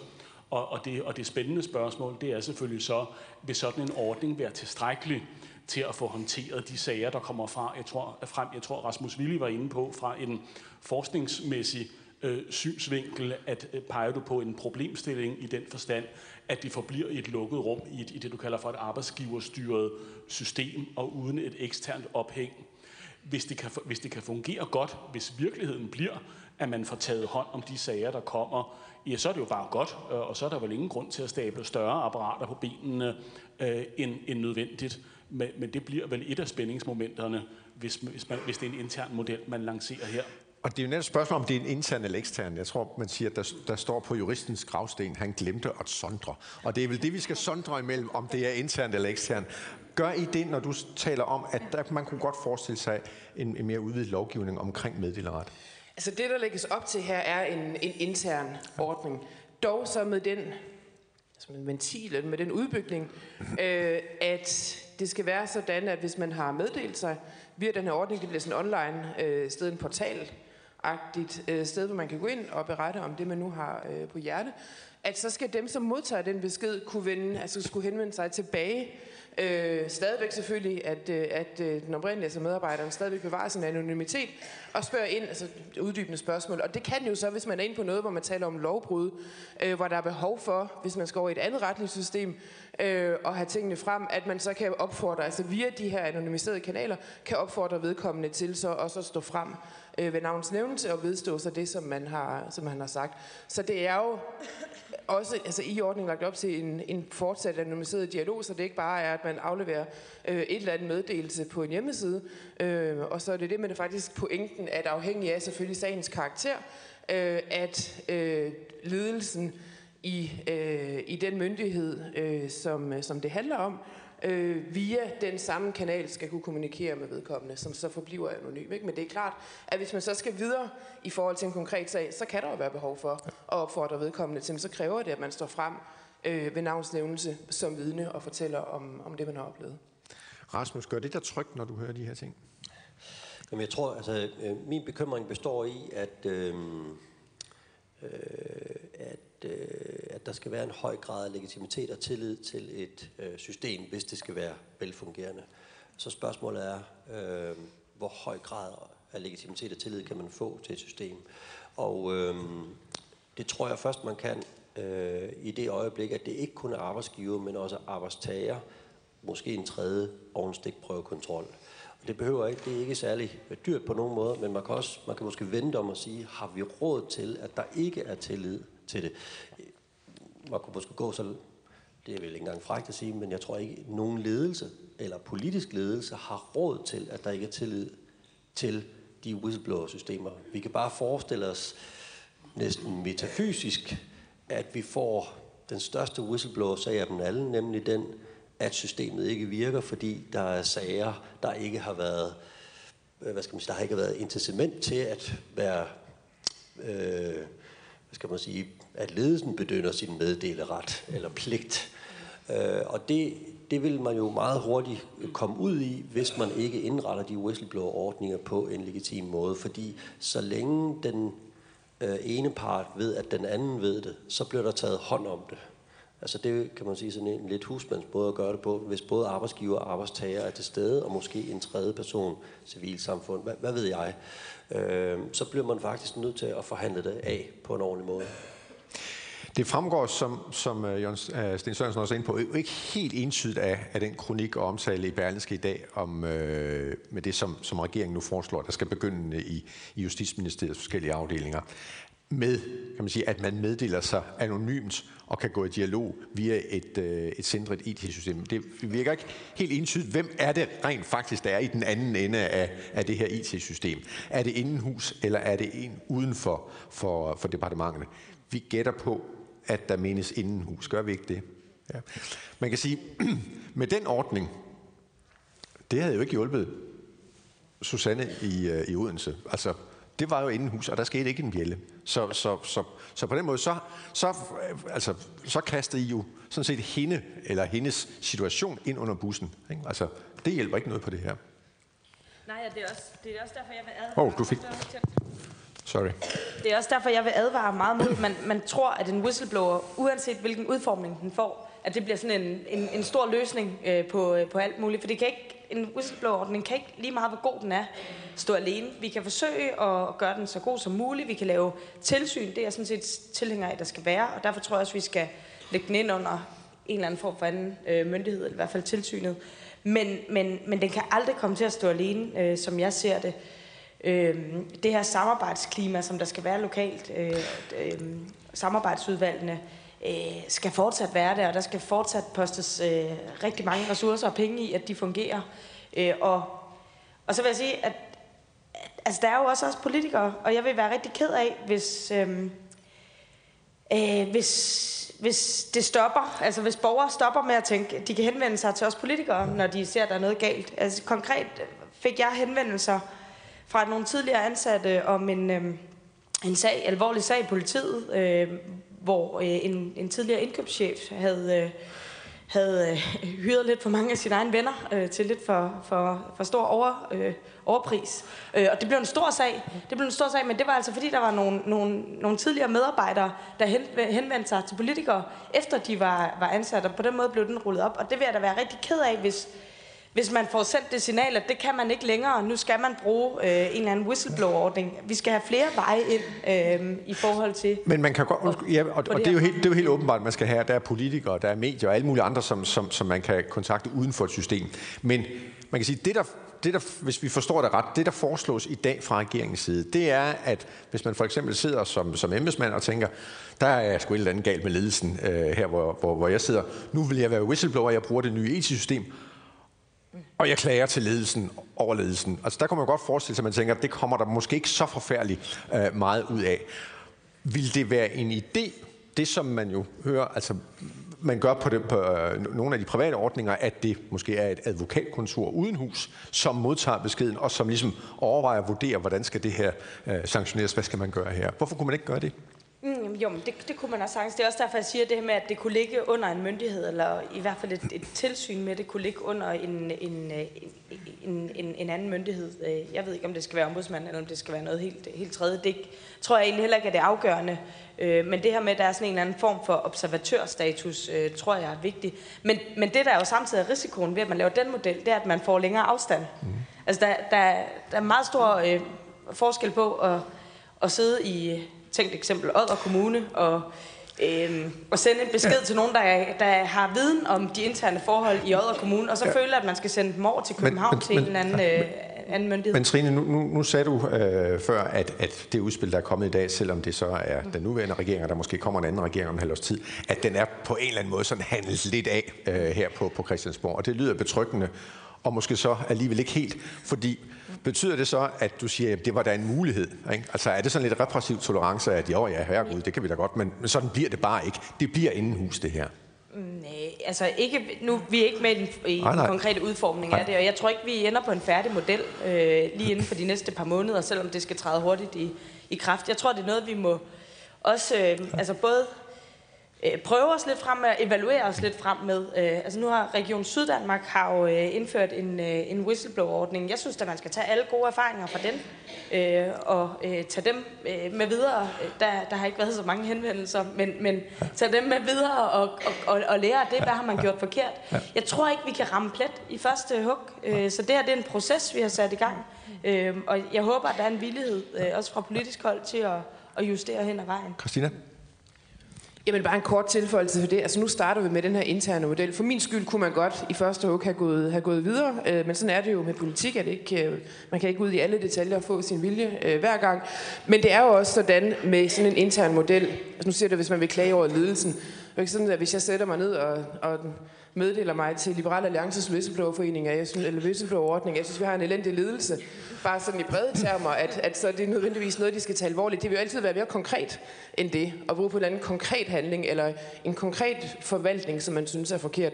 Og, og, det, og det spændende spørgsmål, det er selvfølgelig så, vil sådan en ordning være tilstrækkelig til at få håndteret de sager, der kommer fra, jeg tror, frem, jeg tror Rasmus Willi var inde på, fra en forskningsmæssig øh, synsvinkel, at øh, peger du på en problemstilling i den forstand, at det forbliver et lukket rum i, et, i det, du kalder for et arbejdsgiverstyret system, og uden et eksternt ophæng. Hvis det, kan, hvis det kan fungere godt, hvis virkeligheden bliver, at man får taget hånd om de sager, der kommer, ja, så er det jo bare godt, øh, og så er der vel ingen grund til at stable større apparater på benene øh, end, end nødvendigt. Men, men det bliver vel et af spændingsmomenterne, hvis, hvis, man, hvis det er en intern model, man lancerer her. Og det er jo netop et spørgsmål, om det er en intern eller ekstern. Jeg tror, man siger, at der, der står på juristens gravsten, han glemte at sondre. Og det er vel det, vi skal sondre imellem, om det er intern eller ekstern. Gør I det, når du taler om, at der, man kunne godt forestille sig en, en mere udvidet lovgivning omkring meddeleret? Altså det, der lægges op til her, er en, en intern ordning. Dog så med den som en ventil med den udbygning, øh, at det skal være sådan, at hvis man har meddelt sig via den her ordning, det bliver sådan online øh, sted, en portal, agtigt øh, sted, hvor man kan gå ind og berette om det, man nu har øh, på hjerte, at så skal dem, som modtager den besked, kunne vende, altså skulle henvende sig tilbage Øh, stadigvæk selvfølgelig, at, øh, at øh, den oprindelige, altså medarbejderen, stadigvæk bevarer sin anonymitet og spørger ind, altså uddybende spørgsmål. Og det kan jo så, hvis man er inde på noget, hvor man taler om lovbrud, øh, hvor der er behov for, hvis man skal over i et andet retligt system, øh, og have tingene frem, at man så kan opfordre, altså via de her anonymiserede kanaler, kan opfordre vedkommende til så også at stå frem øh, ved navns nævnelse og vedstå sig det, som man, har, som man har sagt. Så det er jo også altså i ordningen lagt op til en, en fortsat anonymiseret dialog, så det ikke bare er, at man afleverer øh, et eller andet meddelelse på en hjemmeside, øh, og så er det det, men det er faktisk pointen, at afhængig af selvfølgelig sagens karakter, øh, at øh, ledelsen i, øh, i den myndighed, øh, som, som det handler om, øh, via den samme kanal skal kunne kommunikere med vedkommende, som så forbliver anonym. Ikke? Men det er klart, at hvis man så skal videre i forhold til en konkret sag, så kan der jo være behov for at opfordre vedkommende til, men så kræver det, at man står frem øh, ved navnsnævnelse som vidne og fortæller om, om det, man har oplevet. Rasmus, gør det der trygt, når du hører de her ting? Jamen, jeg tror, altså, øh, min bekymring består i, at, øh, øh, at øh, at der skal være en høj grad af legitimitet og tillid til et øh, system, hvis det skal være velfungerende. Så spørgsmålet er, øh, hvor høj grad af legitimitet og tillid kan man få til et system. Og øh, det tror jeg først, man kan øh, i det øjeblik, at det ikke kun er arbejdsgiver, men også arbejdstager, måske en tredje ovenstikprøvekontrol. Og det behøver ikke, det er ikke særlig dyrt på nogen måde, men man kan, også, man kan måske vente om at sige, har vi råd til, at der ikke er tillid til det. Man kunne måske gå så, det er vel ikke engang frækt at sige, men jeg tror ikke, at nogen ledelse eller politisk ledelse har råd til, at der ikke er tillid til de whistleblower-systemer. Vi kan bare forestille os næsten metafysisk, at vi får den største whistleblower-sag af dem alle, nemlig den, at systemet ikke virker, fordi der er sager, der ikke har været, øh, hvad skal man sige, der har ikke været incitament til at være øh, hvad skal man sige, at ledelsen bedønder sin meddeleret eller pligt. Øh, og det, det vil man jo meget hurtigt komme ud i, hvis man ikke indretter de whistleblower-ordninger på en legitim måde. Fordi så længe den øh, ene part ved, at den anden ved det, så bliver der taget hånd om det. Altså det kan man sige sådan en lidt husmandsmåde at gøre det på, hvis både arbejdsgiver og arbejdstager er til stede, og måske en tredje person, civilsamfund, hvad, hvad ved jeg, øh, så bliver man faktisk nødt til at forhandle det af på en ordentlig måde. Det fremgår, som, som øh, Jørgen øh, Sten Sørensen også er inde på, ikke helt entydigt af, af den kronik og omtale i Berlingske i dag, om øh, med det, som, som regeringen nu foreslår, der skal begynde i, i Justitsministeriets forskellige afdelinger, med, kan man sige, at man meddeler sig anonymt og kan gå i dialog via et, øh, et centret IT-system. Det virker ikke helt entydigt, hvem er det rent faktisk, der er i den anden ende af, af det her IT-system. Er det indenhus, eller er det en uden for, for, for departementerne? Vi gætter på, at der menes indenhus. Gør vi ikke det? Ja. Man kan sige, med den ordning, det havde jo ikke hjulpet Susanne i, øh, i Odense. Altså, det var jo indenhus, og der skete ikke en bjælle. Så, så, så, så på den måde, så, så, altså, så kastede I jo sådan set hende, eller hendes situation ind under bussen. Ikke? Altså, det hjælper ikke noget på det her. Nej, ja, det, er også, det er også derfor, jeg vil advare. Åh, oh, du fik... Sorry. Det er også derfor, jeg vil advare meget mod, man, man tror, at en whistleblower, uanset hvilken udformning den får, at det bliver sådan en, en, en stor løsning øh, på, øh, på alt muligt. For det kan ikke, en whistleblower-ordning kan ikke lige meget, hvor god den er, stå alene. Vi kan forsøge at gøre den så god som muligt. Vi kan lave tilsyn. Det er sådan set tilhænger af, der skal være. Og derfor tror jeg også, vi skal lægge den ind under en eller anden form for anden øh, myndighed, eller i hvert fald tilsynet. Men, men, men den kan aldrig komme til at stå alene, øh, som jeg ser det. Øh, det her samarbejdsklima, som der skal være lokalt, øh, øh, samarbejdsudvalgene, øh, skal fortsat være der, og der skal fortsat postes øh, rigtig mange ressourcer og penge i, at de fungerer. Øh, og, og så vil jeg sige, at, at altså, der er jo også os politikere, og jeg vil være rigtig ked af, hvis, øh, øh, hvis, hvis det stopper, altså hvis borgere stopper med at tænke, at de kan henvende sig til os politikere, når de ser, at der er noget galt. Altså konkret fik jeg henvendelser fra nogle tidligere ansatte om en, øh, en sag, alvorlig sag i politiet, øh, hvor øh, en, en tidligere indkøbschef havde... Øh, havde øh, hyret lidt for mange af sine egne venner øh, til lidt for, for, for stor over, øh, overpris. Øh, og det blev en stor sag. Det blev en stor sag, men det var altså fordi, der var nogle, nogle, nogle tidligere medarbejdere, der hen, henvendte sig til politikere, efter de var, var ansat, og på den måde blev den rullet op. Og det vil jeg da være rigtig ked af, hvis, hvis man får sendt det signal, at det kan man ikke længere, nu skal man bruge øh, en eller anden whistleblower-ordning. Vi skal have flere veje ind øh, i forhold til... Men man kan godt... Ja, og, og det, er jo helt, det er jo helt åbenbart, man skal have. Der er politikere, der er medier og alle mulige andre, som, som, som man kan kontakte uden for et system. Men man kan sige, det der det der, hvis vi forstår det ret, det der foreslås i dag fra regeringens side, det er, at hvis man for eksempel sidder som, som embedsmand og tænker, der er sgu et eller andet galt med ledelsen øh, her, hvor, hvor, hvor jeg sidder, nu vil jeg være whistleblower, jeg bruger det nye etiske og jeg klager til ledelsen over ledelsen. Altså der kunne man godt forestille sig, at man tænker, at det kommer der måske ikke så forfærdeligt øh, meget ud af. Vil det være en idé, det som man jo hører, altså man gør på, det, på øh, nogle af de private ordninger, at det måske er et advokatkontor uden hus, som modtager beskeden, og som ligesom overvejer og vurderer, hvordan skal det her øh, sanktioneres, hvad skal man gøre her. Hvorfor kunne man ikke gøre det? Mm, jo, men det, det kunne man også sagtens. Det er også derfor, jeg siger det her med, at det kunne ligge under en myndighed, eller i hvert fald et, et tilsyn med det kunne ligge under en, en, en, en, en anden myndighed. Øh, jeg ved ikke, om det skal være ombudsmand, eller om det skal være noget helt, helt tredje. Det tror jeg egentlig heller ikke er det afgørende. Øh, men det her med, at der er sådan en eller anden form for observatørstatus, øh, tror jeg er vigtigt. Men, men det, der er jo samtidig er risikoen ved, at man laver den model, det er, at man får længere afstand. Mm. Altså, der, der, der er meget stor øh, forskel på at, at sidde i tænkt eksempel Odder Kommune, og, øh, og sende en besked ja. til nogen, der, der har viden om de interne forhold i Odder Kommune, og så ja. føler, at man skal sende dem over til København men, men, til en anden... Øh, anden myndighed. Men Trine, nu, nu, nu sagde du øh, før, at, at det udspil, der er kommet i dag, selvom det så er den nuværende regering, og der måske kommer en anden regering om en halv års tid, at den er på en eller anden måde sådan handlet lidt af øh, her på, på Christiansborg. Og det lyder betryggende, og måske så alligevel ikke helt, fordi Betyder det så, at du siger, at det var da en mulighed? Ikke? Altså er det sådan lidt repressiv tolerance, at jo, ja, herregud, det kan vi da godt, men, men sådan bliver det bare ikke. Det bliver indenhus, det her. Nej, altså ikke, nu vi er ikke med i den, konkrete udformning nej. af det, og jeg tror ikke, vi ender på en færdig model øh, lige inden for de næste par måneder, selvom det skal træde hurtigt i, i kraft. Jeg tror, det er noget, vi må også, øh, altså både øh, prøve os lidt frem med, evaluere os lidt frem med. Øh, altså nu har Region Syddanmark har jo øh, indført en, øh, en whistleblower-ordning. Jeg synes, at man skal tage alle gode erfaringer fra den øh, og øh, tage dem øh, med videre. Der, der har ikke været så mange henvendelser, men, men tage dem med videre og, og, og, og lære det, hvad har man gjort forkert. Jeg tror ikke, vi kan ramme plet i første hug, øh, så det her det er en proces, vi har sat i gang. Øh, og jeg håber, at der er en villighed, øh, også fra politisk hold, til at, at justere hen ad vejen. Christina? Jamen bare en kort tilføjelse for det. Altså nu starter vi med den her interne model. For min skyld kunne man godt i første hug have gået, have gået videre, øh, men sådan er det jo med politik, at det ikke, øh, man kan ikke ud i alle detaljer og få sin vilje øh, hver gang. Men det er jo også sådan med sådan en intern model. Altså nu siger det, hvis man vil klage over ledelsen. Det er ikke sådan, at hvis jeg sætter mig ned og, og meddeler mig til Liberal Alliances whistleblower-forening, jeg synes, eller whistleblower-ordning, jeg synes, vi har en elendig ledelse, bare sådan i brede termer, at, at så er det nødvendigvis noget, de skal tage alvorligt. Det vil jo altid være mere konkret end det, at bruge på en anden konkret handling, eller en konkret forvaltning, som man synes er forkert.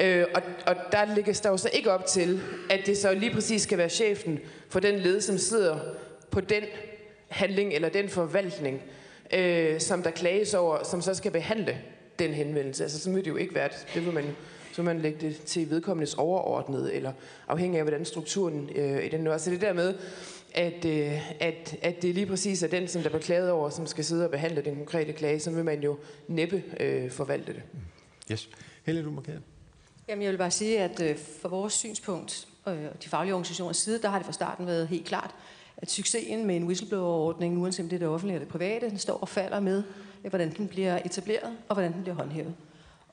Øh, og, og der ligger der jo så ikke op til, at det så lige præcis skal være chefen for den led, som sidder på den handling eller den forvaltning, øh, som der klages over, som så skal behandle den henvendelse. Altså, så vil det jo ikke være, det vil man så man lægge det til vedkommendes overordnede, eller afhængig af, hvordan strukturen øh, i den nu er. Så det der med, at, øh, at, at det lige præcis er den, som der bliver klaget over, som skal sidde og behandle den konkrete klage, så vil man jo næppe øh, forvalte det. Yes. Helle, du markerer. Jamen, jeg vil bare sige, at øh, for vores synspunkt, og øh, de faglige organisationers side, der har det fra starten været helt klart, at succesen med en whistleblower-ordning, uanset om det er det offentlige eller det private, den står og falder med, hvordan den bliver etableret og hvordan den bliver håndhævet.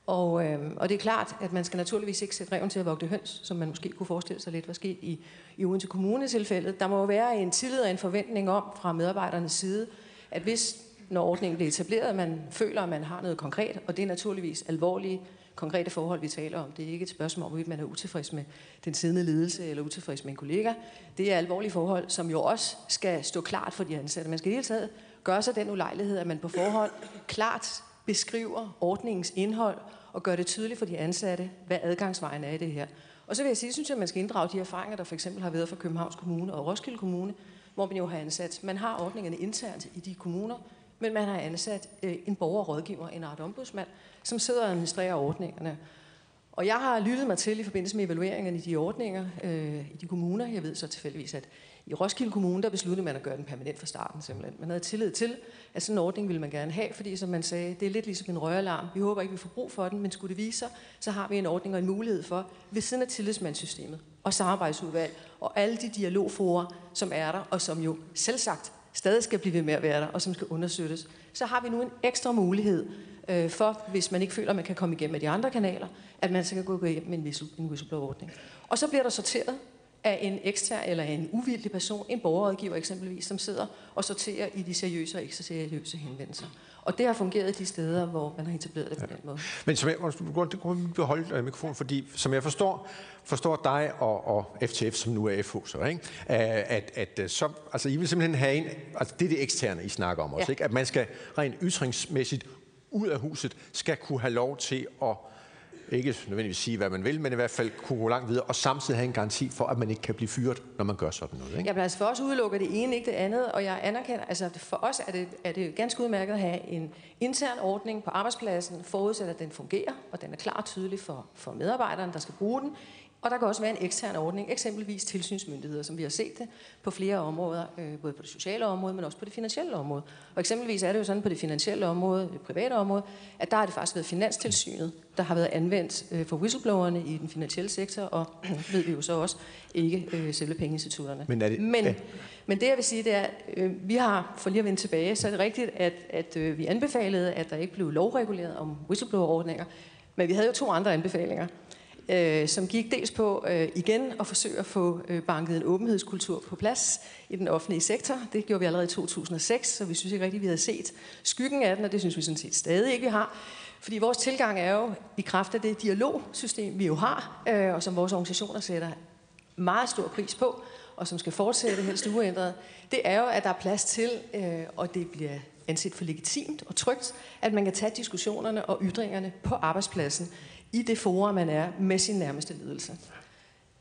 Og, øh, og det er klart, at man skal naturligvis ikke sætte reven til at vogte høns, som man måske kunne forestille sig lidt var sket i, i Odense Kommune-tilfældet. Der må jo være en tillid og en forventning om fra medarbejdernes side, at hvis når ordningen bliver etableret, man føler, at man har noget konkret, og det er naturligvis alvorlige, konkrete forhold, vi taler om. Det er ikke et spørgsmål om, hvorvidt man er utilfreds med den siddende ledelse eller utilfreds med en kollega. Det er alvorlige forhold, som jo også skal stå klart for de ansatte. Man skal i hele taget gøre sig den ulejlighed, at man på forhånd klart beskriver ordningens indhold og gør det tydeligt for de ansatte, hvad adgangsvejen er i det her. Og så vil jeg sige, synes jeg, at man skal inddrage de erfaringer, der for eksempel har været fra Københavns Kommune og Roskilde Kommune, hvor man jo har ansat. Man har ordningerne internt i de kommuner, men man har ansat øh, en borgerrådgiver, en art ombudsmand, som sidder og administrerer ordningerne. Og jeg har lyttet mig til i forbindelse med evalueringen i de ordninger øh, i de kommuner. Jeg ved så tilfældigvis, at i Roskilde Kommune, der besluttede man at gøre den permanent fra starten simpelthen. Man havde tillid til, at sådan en ordning ville man gerne have, fordi som man sagde, det er lidt ligesom en røgalarm. Vi håber ikke, vi får brug for den, men skulle det vise sig, så har vi en ordning og en mulighed for, ved siden af tillidsmandssystemet og samarbejdsudvalg og alle de dialogforer, som er der, og som jo selvsagt stadig skal blive ved med at være der, og som skal understøttes, så har vi nu en ekstra mulighed øh, for, hvis man ikke føler, at man kan komme igennem med de andre kanaler, at man så kan gå igennem med en, whistle, en whistleblower-ordning. Og så bliver der sorteret af en ekstern eller en uvildig person, en borgerrådgiver eksempelvis, som sidder og sorterer i de seriøse og ikke så seriøse henvendelser. Og det har fungeret de steder, hvor man har etableret det på ja. den måde. Men som jeg, du kan beholde øh, mikrofonen, fordi som jeg forstår, forstår dig og, og FTF, som nu er FH, så, ikke? At, at, at så, altså, I vil simpelthen have en, altså det er det eksterne, I snakker om også, ja. ikke? at man skal rent ytringsmæssigt ud af huset, skal kunne have lov til at ikke nødvendigvis sige, hvad man vil, men i hvert fald kunne gå langt videre, og samtidig have en garanti for, at man ikke kan blive fyret, når man gør sådan noget. Ikke? Ja, men altså for os udelukker det ene ikke det andet, og jeg anerkender, altså for os er det, er det ganske udmærket at have en intern ordning på arbejdspladsen, forudsat at den fungerer, og den er klar og tydelig for, for medarbejderen, der skal bruge den, og der kan også være en ekstern ordning, eksempelvis tilsynsmyndigheder, som vi har set det på flere områder, øh, både på det sociale område, men også på det finansielle område. Og eksempelvis er det jo sådan på det finansielle område, det private område, at der har det faktisk været finanstilsynet, der har været anvendt øh, for whistleblowerne i den finansielle sektor, og ved vi jo så også ikke øh, selve pengeinstitutterne. Men, er det, men, ja. men det jeg vil sige, det er, øh, vi har, for lige at vende tilbage, så er det rigtigt, at, at øh, vi anbefalede, at der ikke blev lovreguleret om whistleblower-ordninger, men vi havde jo to andre anbefalinger øh, som gik dels på øh, igen at forsøge at få øh, banket en åbenhedskultur på plads i den offentlige sektor. Det gjorde vi allerede i 2006, så vi synes ikke rigtigt, vi havde set skyggen af den, og det synes vi sådan set stadig ikke, vi har. Fordi vores tilgang er jo i kraft af det dialogsystem, vi jo har, øh, og som vores organisationer sætter meget stor pris på, og som skal fortsætte helst uændret, det er jo, at der er plads til, øh, og det bliver anset for legitimt og trygt, at man kan tage diskussionerne og ytringerne på arbejdspladsen i det forum, man er med sin nærmeste ledelse.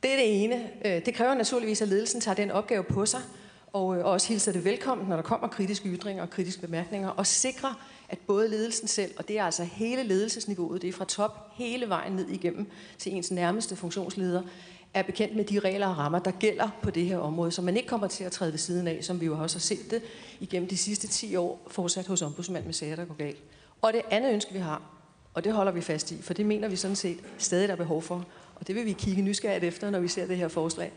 Det er det ene. Øh, det kræver naturligvis, at ledelsen tager den opgave på sig, øh, og også hilser det velkommen, når der kommer kritiske ytringer og kritiske bemærkninger, og sikrer, at både ledelsen selv, og det er altså hele ledelsesniveauet, det er fra top hele vejen ned igennem til ens nærmeste funktionsleder, er bekendt med de regler og rammer, der gælder på det her område, så man ikke kommer til at træde ved siden af, som vi jo også har set det igennem de sidste 10 år, fortsat hos ombudsmanden med sager, der går galt. Og det andet ønske, vi har, og det holder vi fast i, for det mener vi sådan set stadig, der er behov for. Og det vil vi kigge nysgerrigt efter, når vi ser det her forslag.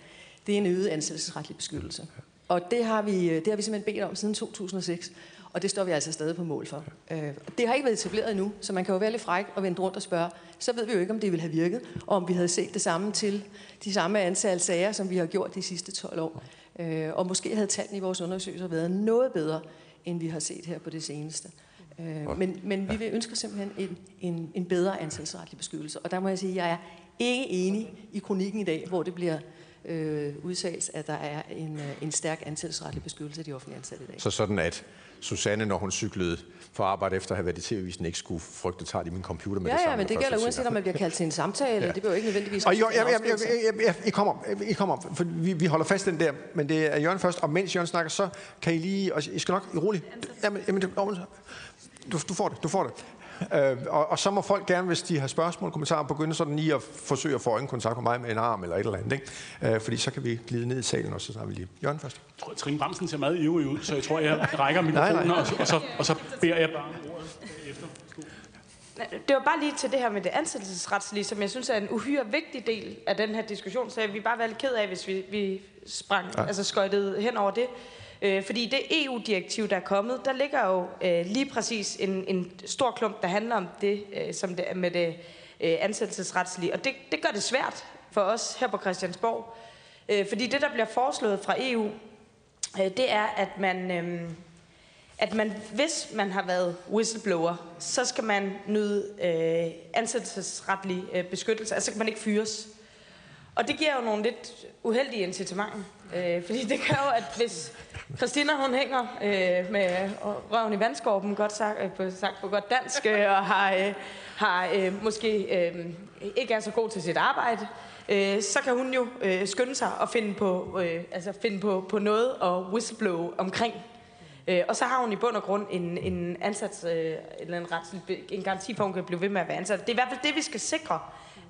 Det er en øget ansættelsesretlig beskyttelse. Og det har, vi, det har vi simpelthen bedt om siden 2006, og det står vi altså stadig på mål for. Øh, det har ikke været etableret endnu, så man kan jo være lidt fræk og vende rundt og spørge. Så ved vi jo ikke, om det ville have virket, og om vi havde set det samme til de samme antal sager, som vi har gjort de sidste 12 år. Øh, og måske havde tallene i vores undersøgelser været noget bedre, end vi har set her på det seneste. Øh, men, men vi vil ønske simpelthen en, en, en bedre ansættelsesretlig beskyttelse. Og der må jeg sige, at jeg er ikke enig i kronikken i dag, hvor det bliver øh, udtalt, at der er en, øh, en stærk ansættelsesretlig beskyttelse af de offentlige ansatte i dag. Så sådan at Susanne, når hun cyklede for arbejde efter at have været i tv-avisen, ikke skulle frygte tager i min computer med ja, det samme. Ja, men det gælder uanset om man bliver kaldt til en samtale. ja. Det behøver ikke nødvendigvis... Og jo, ja, ja, ja, ja, ja, I kommer, I kommer, for vi, vi holder fast den der, men det er Jørgen først, og mens Jørgen snakker, så kan I lige, og I skal nok, I roligt. Jamen, jamen, det, du, du får det, du får det. Øh, og, og så må folk gerne, hvis de har spørgsmål, kommentarer, begynde sådan lige at forsøge at få øjenkontakt med mig med en arm eller et eller andet. Ikke? Øh, fordi så kan vi glide ned i salen, og så tager vi lige Jørgen først. Jeg tror, Trine Bramsen ser meget ivrig ud, så jeg tror, jeg rækker mikrofonen, nej, nej. Og, og, så, og så beder jeg bare ordet efter. Det var bare lige til det her med det ansættelsesretslige, som jeg synes er en uhyre vigtig del af den her diskussion, så jeg vil bare være lidt ked af, hvis vi, vi sprang, ja. altså skøjtede hen over det. Øh, fordi det EU-direktiv, der er kommet, der ligger jo øh, lige præcis en, en stor klump, der handler om det, øh, som det med det øh, ansættelsesretslige. Og det, det gør det svært for os her på Christiansborg. Øh, fordi det, der bliver foreslået fra EU, øh, det er, at man... Øh, at man, hvis man har været whistleblower, så skal man nyde øh, ansættelsesretlig øh, beskyttelse, altså kan man ikke fyres. Og det giver jo nogle lidt uheldige incitamenter, øh, fordi det gør jo, at hvis Christina hun hænger øh, med røven i vandskorben, godt sagt, øh, på, sagt på godt dansk, øh, og har, øh, har øh, måske øh, ikke er så god til sit arbejde, øh, så kan hun jo øh, skynde sig og finde på, øh, altså finde på, på noget og whistleblow omkring. Øh, og så har hun i bund og grund en, en ansats, øh, eller en, ret, en garanti for, at hun kan blive ved med at være ansat. Det er i hvert fald det, vi skal sikre,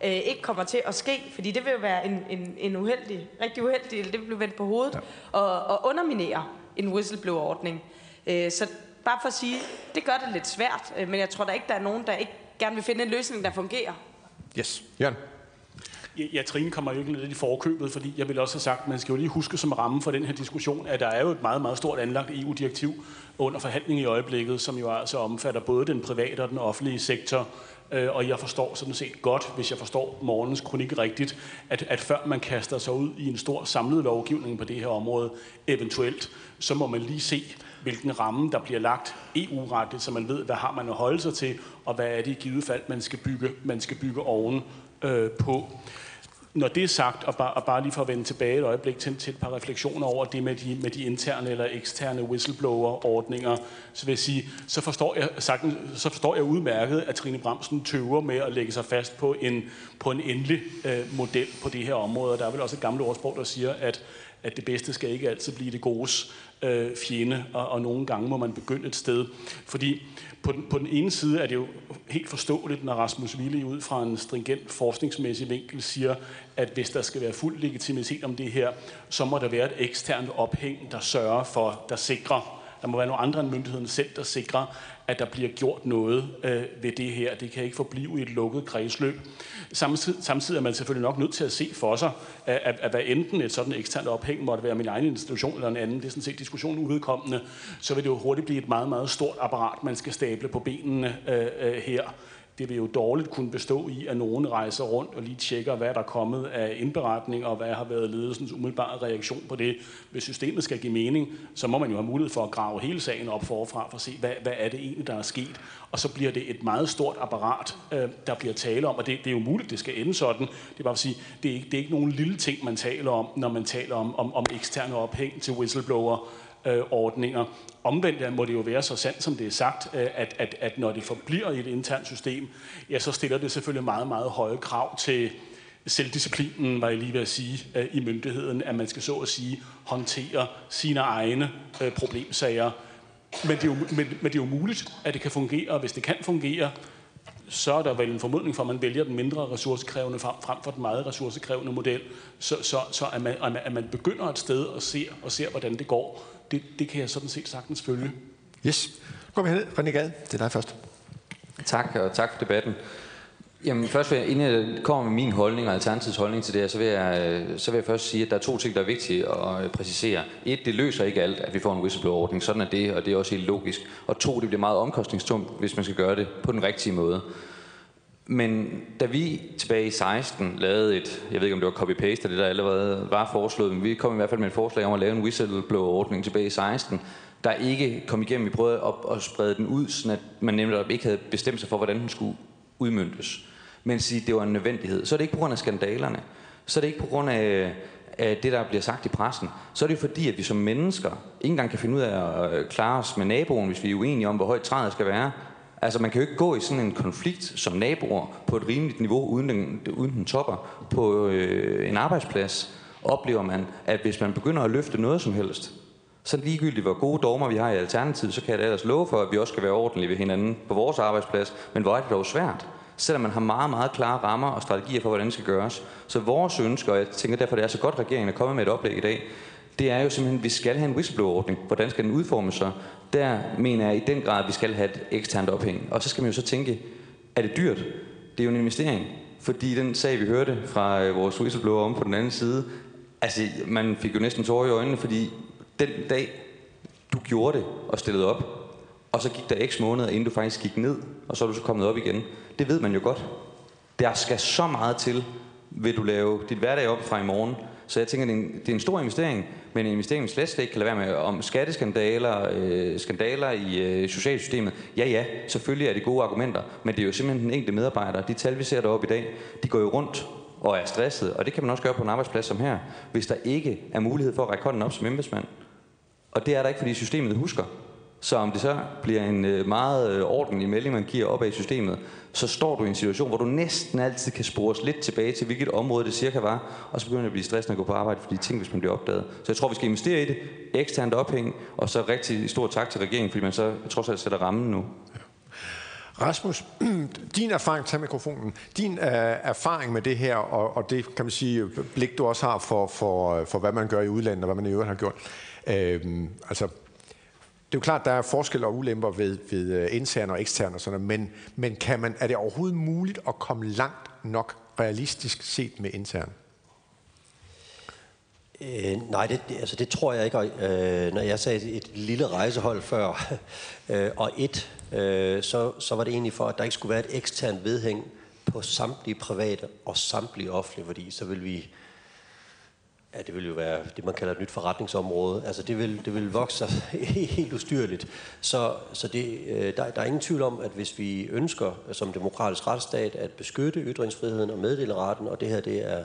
øh, ikke kommer til at ske, fordi det vil jo være en, en, en uheldig, rigtig uheldig, eller det vil blive vendt på hovedet, ja. og, og underminere en whistleblower-ordning. Øh, så bare for at sige, det gør det lidt svært, øh, men jeg tror da ikke, der er nogen, der ikke gerne vil finde en løsning, der fungerer. Yes. Jørgen? Ja, Trine kommer jo ikke lidt i forkøbet, fordi jeg vil også have sagt, at man skal jo lige huske som ramme for den her diskussion, at der er jo et meget, meget stort anlagt EU-direktiv under forhandling i øjeblikket, som jo altså omfatter både den private og den offentlige sektor. Øh, og jeg forstår sådan set godt, hvis jeg forstår morgens kronik rigtigt, at, at før man kaster sig ud i en stor samlet lovgivning på det her område, eventuelt, så må man lige se, hvilken ramme, der bliver lagt EU-retligt, så man ved, hvad har man at holde sig til, og hvad er det i givet fald, man skal bygge, man skal bygge oven øh, på. Når det er sagt, og bare, og bare lige for at vende tilbage et øjeblik til, til et par refleksioner over det med de, med de interne eller eksterne whistleblower-ordninger, så vil jeg sige, så forstår jeg, sagtens, så forstår jeg udmærket, at Trine Bramsen tøver med at lægge sig fast på en, på en endelig øh, model på det her område. Der er vel også et gammelt ordsprog, der siger, at, at det bedste skal ikke altid blive det godes øh, fjende, og, og nogle gange må man begynde et sted. Fordi på den, på den ene side er det jo helt forståeligt, når Rasmus Wille ud fra en stringent forskningsmæssig vinkel siger, at hvis der skal være fuld legitimitet om det her, så må der være et eksternt ophæng, der sørger for, der sikrer, der må være nogle andre end myndigheden selv, der sikrer, at der bliver gjort noget øh, ved det her. Det kan ikke forblive i et lukket kredsløb. Samtidig, samtidig er man selvfølgelig nok nødt til at se for sig, at, at, at hvad enten et sådan eksternt ophæng måtte være min egen institution eller en anden, det er sådan set diskussionen uvedkommende, så vil det jo hurtigt blive et meget, meget stort apparat, man skal stable på benene øh, øh, her det vil jo dårligt kunne bestå i, at nogen rejser rundt og lige tjekker, hvad der er kommet af indberetning, og hvad har været ledelsens umiddelbare reaktion på det. Hvis systemet skal give mening, så må man jo have mulighed for at grave hele sagen op forfra, for at se, hvad, hvad er det egentlig, der er sket. Og så bliver det et meget stort apparat, øh, der bliver tale om, og det, det er jo muligt, det skal ende sådan. Det er bare at sige, det er ikke, det er ikke nogen lille ting, man taler om, når man taler om, om, om eksterne ophæng til whistleblower øh, ordninger. Omvendt må det jo være så sandt, som det er sagt, øh, at, at, at når det forbliver i et internt system, ja, så stiller det selvfølgelig meget, meget høje krav til selvdisciplinen, var jeg lige ved at sige, øh, i myndigheden, at man skal så at sige håndtere sine egne øh, problemsager. Men det, er jo, men, men det er jo muligt, at det kan fungere, og hvis det kan fungere, så er der vel en formodning for, at man vælger den mindre ressourcekrævende frem, frem for den meget ressourcekrævende model, så, så, så at, man, at man begynder et sted og ser, og ser hvordan det går det, det kan jeg sådan set sagtens følge. Yes. Går vi hen. René Gade, det er dig først. Tak, og tak for debatten. Jamen først vil jeg, inden jeg kommer med min holdning og Alternativets holdning til det her, så vil, jeg, så vil jeg først sige, at der er to ting, der er vigtige at præcisere. Et, det løser ikke alt, at vi får en whistleblower-ordning. Sådan er det, og det er også helt logisk. Og to, det bliver meget omkostningstungt, hvis man skal gøre det på den rigtige måde. Men da vi tilbage i 16 lavede et, jeg ved ikke om det var copy-paste af det, der allerede var foreslået, men vi kom i hvert fald med et forslag om at lave en whistleblower-ordning tilbage i 16, der ikke kom igennem. Vi prøvede at, at sprede den ud, så man nemlig ikke havde bestemt sig for, hvordan den skulle udmyndtes. Men sige, det var en nødvendighed. Så er det ikke på grund af skandalerne. Så er det ikke på grund af, af det, der bliver sagt i pressen. Så er det jo fordi, at vi som mennesker ikke engang kan finde ud af at øh, klare os med naboen, hvis vi er uenige om, hvor højt træet skal være. Altså, man kan jo ikke gå i sådan en konflikt som naboer på et rimeligt niveau, uden den, uden den topper. På øh, en arbejdsplads oplever man, at hvis man begynder at løfte noget som helst, så ligegyldigt hvor gode dogmer vi har i Alternativet, så kan jeg da ellers love for, at vi også skal være ordentlige ved hinanden på vores arbejdsplads. Men hvor er det dog svært? Selvom man har meget, meget klare rammer og strategier for, hvordan det skal gøres. Så vores ønsker, og jeg tænker derfor, det er så godt, at regeringen er kommet med et oplæg i dag, det er jo simpelthen, at vi skal have en whistleblower-ordning. Hvordan skal den udformes så? Der mener jeg i den grad, at vi skal have et eksternt ophæng. Og så skal man jo så tænke, er det dyrt? Det er jo en investering. Fordi den sag, vi hørte fra øh, vores whistleblower om på den anden side, altså man fik jo næsten tårer i øjnene, fordi den dag, du gjorde det og stillede op, og så gik der x måneder, inden du faktisk gik ned, og så er du så kommet op igen. Det ved man jo godt. Der skal så meget til, vil du lave dit hverdag op fra i morgen. Så jeg tænker, det er en, det er en stor investering, men en investering, vi slet, slet ikke kan lade være med. Om skatteskandaler, øh, skandaler i øh, socialsystemet, ja ja, selvfølgelig er det gode argumenter, men det er jo simpelthen den enkelte medarbejder. De tal, vi ser deroppe i dag, de går jo rundt og er stresset, og det kan man også gøre på en arbejdsplads som her, hvis der ikke er mulighed for at række hånden op som embedsmand. Og det er der ikke, fordi systemet husker. Så om det så bliver en øh, meget øh, ordentlig melding, man giver op af i systemet, så står du i en situation, hvor du næsten altid kan spores lidt tilbage til, hvilket område det cirka var, og så begynder det at blive stressende at gå på arbejde fordi ting, hvis man bliver opdaget. Så jeg tror, vi skal investere i det, eksternt ophæng, og så rigtig stor tak til regeringen, fordi man så trods alt sætter rammen nu. Rasmus, din erfaring, tag mikrofonen, din øh, erfaring med det her, og, og det kan man sige, blik du også har for, for, for hvad man gør i udlandet, og hvad man i øvrigt har gjort. øh, altså, det er jo klart, der er forskel og ulemper ved, ved øh, interne og eksterne, og sådan noget, men, men kan man, er det overhovedet muligt at komme langt nok realistisk set med intern? Øh, nej, det, altså det tror jeg ikke. Øh, når jeg sagde et lille rejsehold før, øh, og et, øh, så, så var det egentlig for, at der ikke skulle være et eksternt vedhæng på samtlige private og samtlige offentlige, fordi så vil vi Ja, det vil jo være det, man kalder et nyt forretningsområde. Altså, det vil, det vil vokse sig helt ustyrligt. Så, så det, øh, der, der er ingen tvivl om, at hvis vi ønsker som demokratisk retsstat at beskytte ytringsfriheden og meddeleretten, og det her det er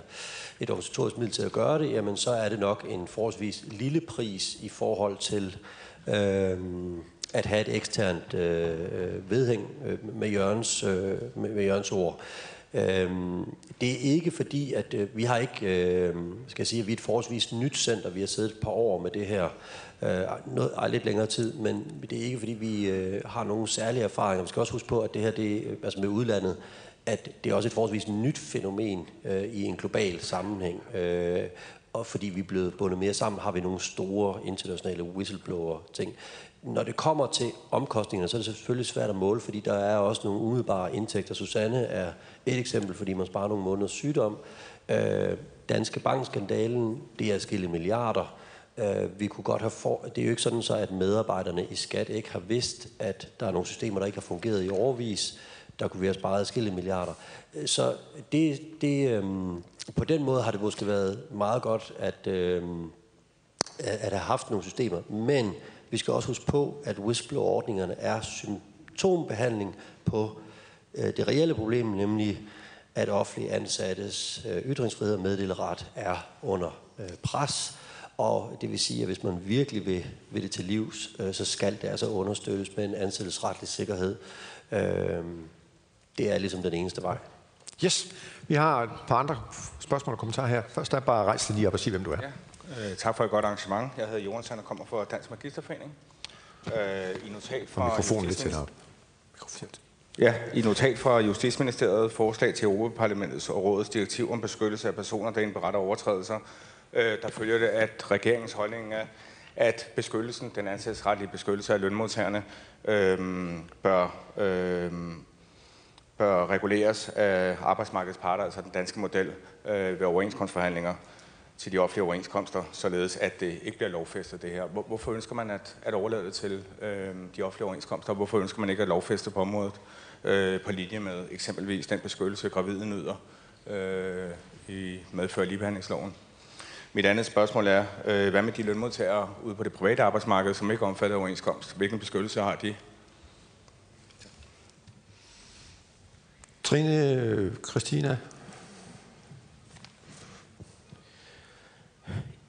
et organisatorisk middel til at gøre det, jamen så er det nok en forholdsvis lille pris i forhold til øh, at have et eksternt øh, øh vedhæng øh, med, Jørgens, øh, med, Jørgens ord. Øhm, det er ikke fordi, at øh, vi har ikke, øh, skal jeg sige, at vi er et forholdsvis nyt center. Vi har siddet et par år med det her, øh, noget, ej, lidt længere tid, men det er ikke fordi, vi øh, har nogen særlige erfaringer. Vi skal også huske på, at det her, det, øh, altså med udlandet, at det er også et forholdsvis nyt fænomen øh, i en global sammenhæng. Øh, og fordi vi er blevet bundet mere sammen, har vi nogle store internationale whistleblower-ting når det kommer til omkostningerne, så er det selvfølgelig svært at måle, fordi der er også nogle umiddelbare indtægter. Susanne er et eksempel, fordi man sparer nogle måneders sygdom. Øh, Danske Bankskandalen, det er skille milliarder. Øh, vi kunne godt have for, det er jo ikke sådan så, at medarbejderne i skat ikke har vidst, at der er nogle systemer, der ikke har fungeret i overvis. Der kunne vi have sparet skille milliarder. Øh, så det, det, øh, på den måde har det måske været meget godt at, øh, at have haft nogle systemer. Men vi skal også huske på, at whistleblower-ordningerne er symptombehandling på øh, det reelle problem, nemlig at offentlige ansattes øh, ytringsfrihed og meddeleret er under øh, pres. Og det vil sige, at hvis man virkelig vil, vil det til livs, øh, så skal det altså understøttes med en ansættelsesretlig sikkerhed. Øh, det er ligesom den eneste vej. Yes, vi har et par andre spørgsmål og kommentarer her. Først er bare rejse lige op og sige, hvem du er. Ja. Øh, tak for et godt arrangement. Jeg hedder Jonas, og kommer fra Dansk Magisterforening. Øh, I notat fra mikrofonen lidt til Ja, i notat fra Justitsministeriet forslag til Europaparlamentets og Rådets direktiv om beskyttelse af personer, der indberetter overtrædelser, øh, der følger det, at regeringens holdning er, at beskyttelsen, den ansættelsesretlige beskyttelse af lønmodtagerne, øh, bør, øh, bør reguleres af arbejdsmarkedets parter, altså den danske model øh, ved overenskomstforhandlinger til de offentlige overenskomster, således at det ikke bliver lovfæstet det her. Hvorfor ønsker man at, at overlade det til øh, de offentlige overenskomster, og hvorfor ønsker man ikke at lovfæste på området øh, på linje med eksempelvis den beskyttelse, gravide nyder øh, i medfører ligebehandlingsloven? Mit andet spørgsmål er, øh, hvad med de lønmodtagere ude på det private arbejdsmarked, som ikke omfatter overenskomst? Hvilken beskyttelse har de? Trine, Christina,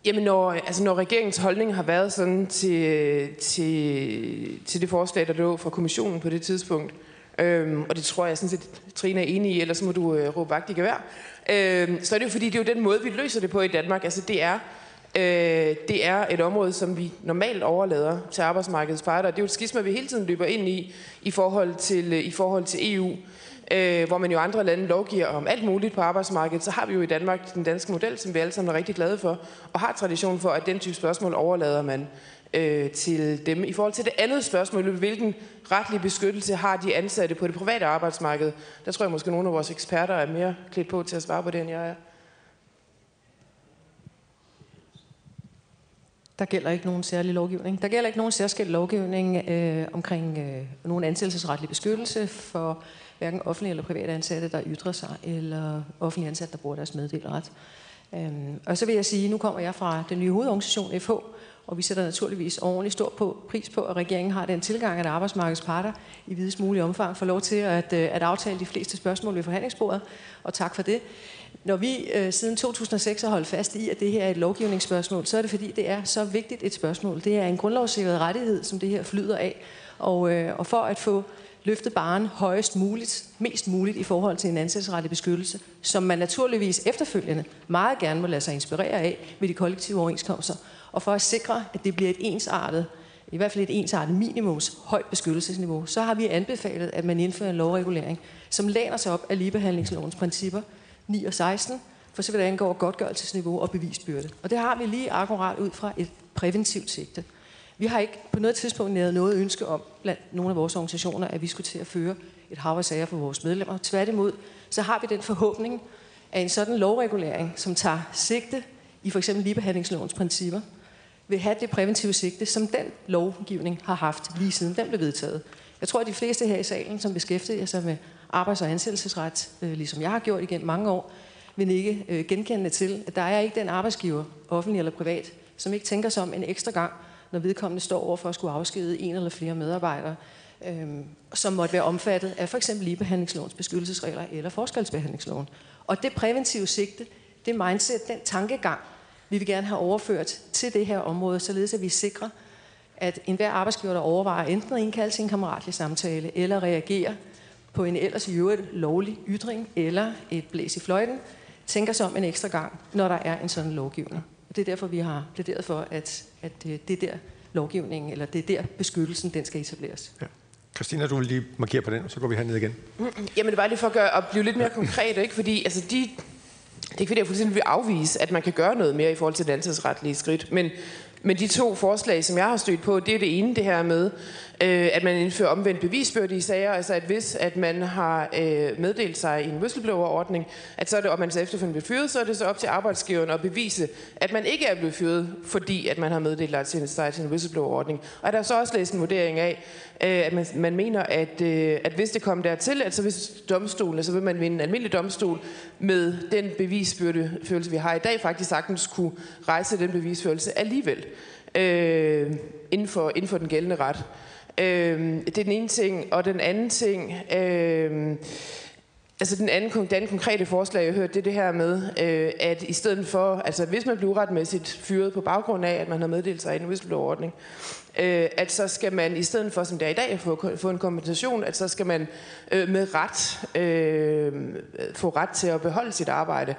Jamen, når, altså, når regeringens holdning har været sådan til, til, til det forslag, der lå fra kommissionen på det tidspunkt, øhm, og det tror jeg sådan set, Trine er enig i, ellers må du øh, råbe vagt i gevær, øhm, så er det jo fordi, det er jo den måde, vi løser det på i Danmark. Altså, det er, øh, det er et område, som vi normalt overlader til arbejdsmarkedets parter. Det er jo et skisma, vi hele tiden løber ind i, i forhold til, øh, i forhold til EU øh, hvor man jo andre lande lovgiver om alt muligt på arbejdsmarkedet, så har vi jo i Danmark den danske model, som vi alle sammen er rigtig glade for, og har tradition for, at den type spørgsmål overlader man øh, til dem. I forhold til det andet spørgsmål, hvilken retlig beskyttelse har de ansatte på det private arbejdsmarked, der tror jeg måske, at nogle af vores eksperter er mere klædt på til at svare på det, end jeg er. Der gælder ikke nogen særlig lovgivning. Der gælder ikke nogen særskilt lovgivning øh, omkring øh, nogen ansættelsesretlig beskyttelse for hverken offentlige eller private ansatte, der ytrer sig, eller offentlige ansatte, der bruger deres meddeleret. Øhm, og så vil jeg sige, nu kommer jeg fra den nye hovedorganisation FH, og vi sætter naturligvis ordentligt stor på, pris på, at regeringen har den tilgang, at arbejdsmarkedets parter i videst mulig omfang får lov til at, øh, at aftale de fleste spørgsmål ved forhandlingsbordet, og tak for det. Når vi øh, siden 2006 har holdt fast i, at det her er et lovgivningsspørgsmål, så er det fordi, det er så vigtigt et spørgsmål. Det er en grundlovssikret rettighed, som det her flyder af. Og, øh, og for at få løftet baren højest muligt, mest muligt i forhold til en ansættelsesrettig beskyttelse, som man naturligvis efterfølgende meget gerne må lade sig inspirere af ved de kollektive overenskomster, og for at sikre, at det bliver et ensartet, i hvert fald et ensartet minimums højt beskyttelsesniveau, så har vi anbefalet, at man indfører en lovregulering, som læner sig op af ligebehandlingslovens principper 9 og 16, for så vidt angår godgørelsesniveau og bevisbyrde. Og det har vi lige akkurat ud fra et præventivt sigte. Vi har ikke på noget tidspunkt næret noget ønske om, blandt nogle af vores organisationer, at vi skulle til at føre et hav af sager for vores medlemmer. Tværtimod, så har vi den forhåbning, at en sådan lovregulering, som tager sigte i for eksempel ligebehandlingslovens principper, vil have det præventive sigte, som den lovgivning har haft lige siden den blev vedtaget. Jeg tror, at de fleste her i salen, som beskæftiger sig med arbejds- og ansættelsesret, øh, ligesom jeg har gjort igen mange år, vil ikke øh, genkende til, at der er ikke den arbejdsgiver, offentlig eller privat, som ikke tænker sig om en ekstra gang, når vedkommende står over for at skulle afskede en eller flere medarbejdere, øh, som måtte være omfattet af for eksempel ligebehandlingslovens beskyttelsesregler eller forskelsbehandlingsloven. Og det præventive sigte, det mindset, den tankegang, vi vil gerne have overført til det her område, således at vi sikrer, at enhver arbejdsgiver, der overvejer enten at indkalde til en kammeratlig samtale, eller reagere på en ellers i øvrigt lovlig ytring, eller et blæs i fløjten, tænker sig om en ekstra gang, når der er en sådan lovgivning. Og det er derfor, vi har plæderet for, at, at det er der lovgivningen, eller det er der beskyttelsen, den skal etableres. Ja. Christina, du vil lige markere på den, og så går vi herned igen. Jamen det var lige for at, gøre, at blive lidt mere konkret, ikke? fordi altså, de, det er ikke fordi, jeg fuldstændig vil afvise, at man kan gøre noget mere i forhold til det ansættelsesretlige skridt, men, men de to forslag, som jeg har stødt på, det er det ene, det her med, øh, at man indfører omvendt bevisbyrde i sager, altså at hvis at man har øh, meddelt sig i en whistleblower-ordning, at så er det, og man så efterfølgende bliver fyret, så er det så op til arbejdsgiveren at bevise, at man ikke er blevet fyret, fordi at man har meddelt sig til en whistleblower-ordning. Og der er så også læst en vurdering af, øh, at man, man mener, at, øh, at hvis det kommer dertil, at så hvis domstolen, så vil man vinde en almindelig domstol med den bevisbyrdefølelse, vi har i dag, faktisk sagtens kunne rejse den bevisførelse alligevel øh, inden, for, inden for den gældende ret. Øh, det er den ene ting. Og den anden ting... Øh, Altså den anden, den anden konkrete forslag, jeg hørte, det er det her med, øh, at i stedet for, altså hvis man bliver uretmæssigt fyret på baggrund af, at man har meddelt sig i en whistleblower-ordning, øh, at så skal man i stedet for, som det er i dag, få, få en kompensation, at så skal man øh, med ret øh, få ret til at beholde sit arbejde.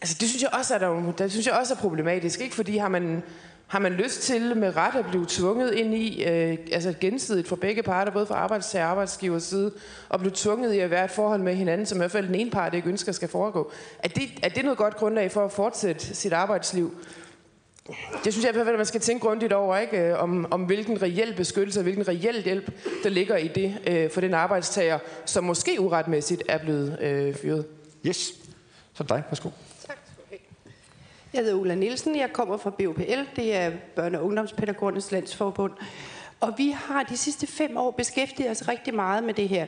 Altså det synes jeg også er, der, det synes jeg også er problematisk, ikke? Fordi har man har man lyst til med ret at blive tvunget ind i, øh, altså gensidigt for begge parter, både fra arbejdstager og arbejdsgivers side, og blive tvunget i at være i forhold med hinanden, som i hvert fald den ene part ikke ønsker skal foregå. Er det, er det noget godt grundlag for at fortsætte sit arbejdsliv? Det synes jeg i hvert fald, at man skal tænke grundigt over, ikke? Øh, om, om hvilken reel beskyttelse og hvilken reel hjælp, der ligger i det øh, for den arbejdstager, som måske uretmæssigt er blevet øh, fyret. Yes. Så dig. Værsgo. Jeg hedder Ulla Nielsen, jeg kommer fra BOPL, det er Børne- og Ungdomspædagogernes Landsforbund. Og vi har de sidste fem år beskæftiget os rigtig meget med det her.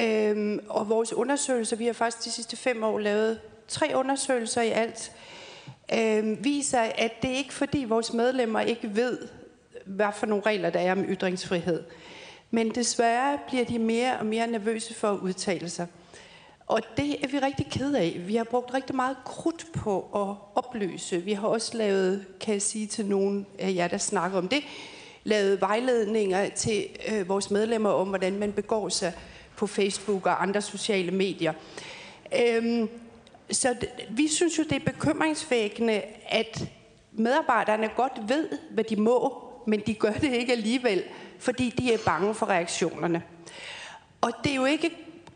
Øhm, og vores undersøgelser, vi har faktisk de sidste fem år lavet tre undersøgelser i alt, øhm, viser, at det er fordi vores medlemmer ikke ved, hvad for nogle regler der er om ytringsfrihed. Men desværre bliver de mere og mere nervøse for at udtale sig. Og det er vi rigtig ked af. Vi har brugt rigtig meget krudt på at opløse. Vi har også lavet, kan jeg sige til nogen af jer, der snakker om det, lavet vejledninger til øh, vores medlemmer om, hvordan man begår sig på Facebook og andre sociale medier. Øhm, så vi synes jo, det er bekymringsvækkende, at medarbejderne godt ved, hvad de må, men de gør det ikke alligevel, fordi de er bange for reaktionerne. Og det er jo ikke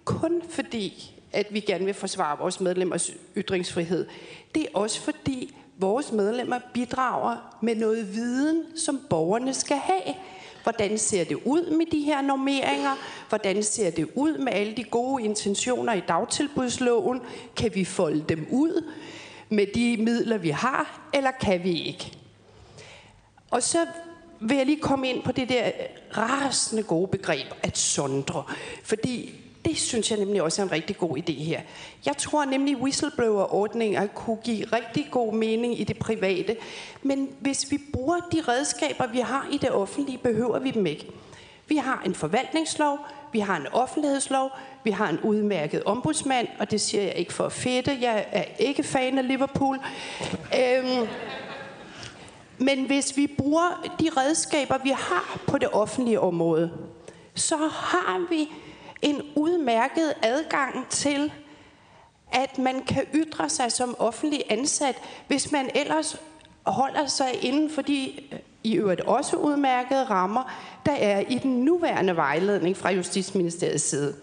kun fordi, at vi gerne vil forsvare vores medlemmers ytringsfrihed. Det er også fordi vores medlemmer bidrager med noget viden, som borgerne skal have. Hvordan ser det ud med de her normeringer? Hvordan ser det ud med alle de gode intentioner i dagtilbudsloven? Kan vi folde dem ud med de midler, vi har, eller kan vi ikke? Og så vil jeg lige komme ind på det der rasende gode begreb at sondre. Fordi det synes jeg nemlig også er en rigtig god idé her. Jeg tror nemlig, whistleblower-ordninger kunne give rigtig god mening i det private. Men hvis vi bruger de redskaber, vi har i det offentlige, behøver vi dem ikke. Vi har en forvaltningslov, vi har en offentlighedslov, vi har en udmærket ombudsmand, og det siger jeg ikke for at fedte. Jeg er ikke fan af Liverpool. Øhm, men hvis vi bruger de redskaber, vi har på det offentlige område, så har vi en udmærket adgang til, at man kan ytre sig som offentlig ansat, hvis man ellers holder sig inden for de i øvrigt også udmærkede rammer, der er i den nuværende vejledning fra Justitsministeriets side.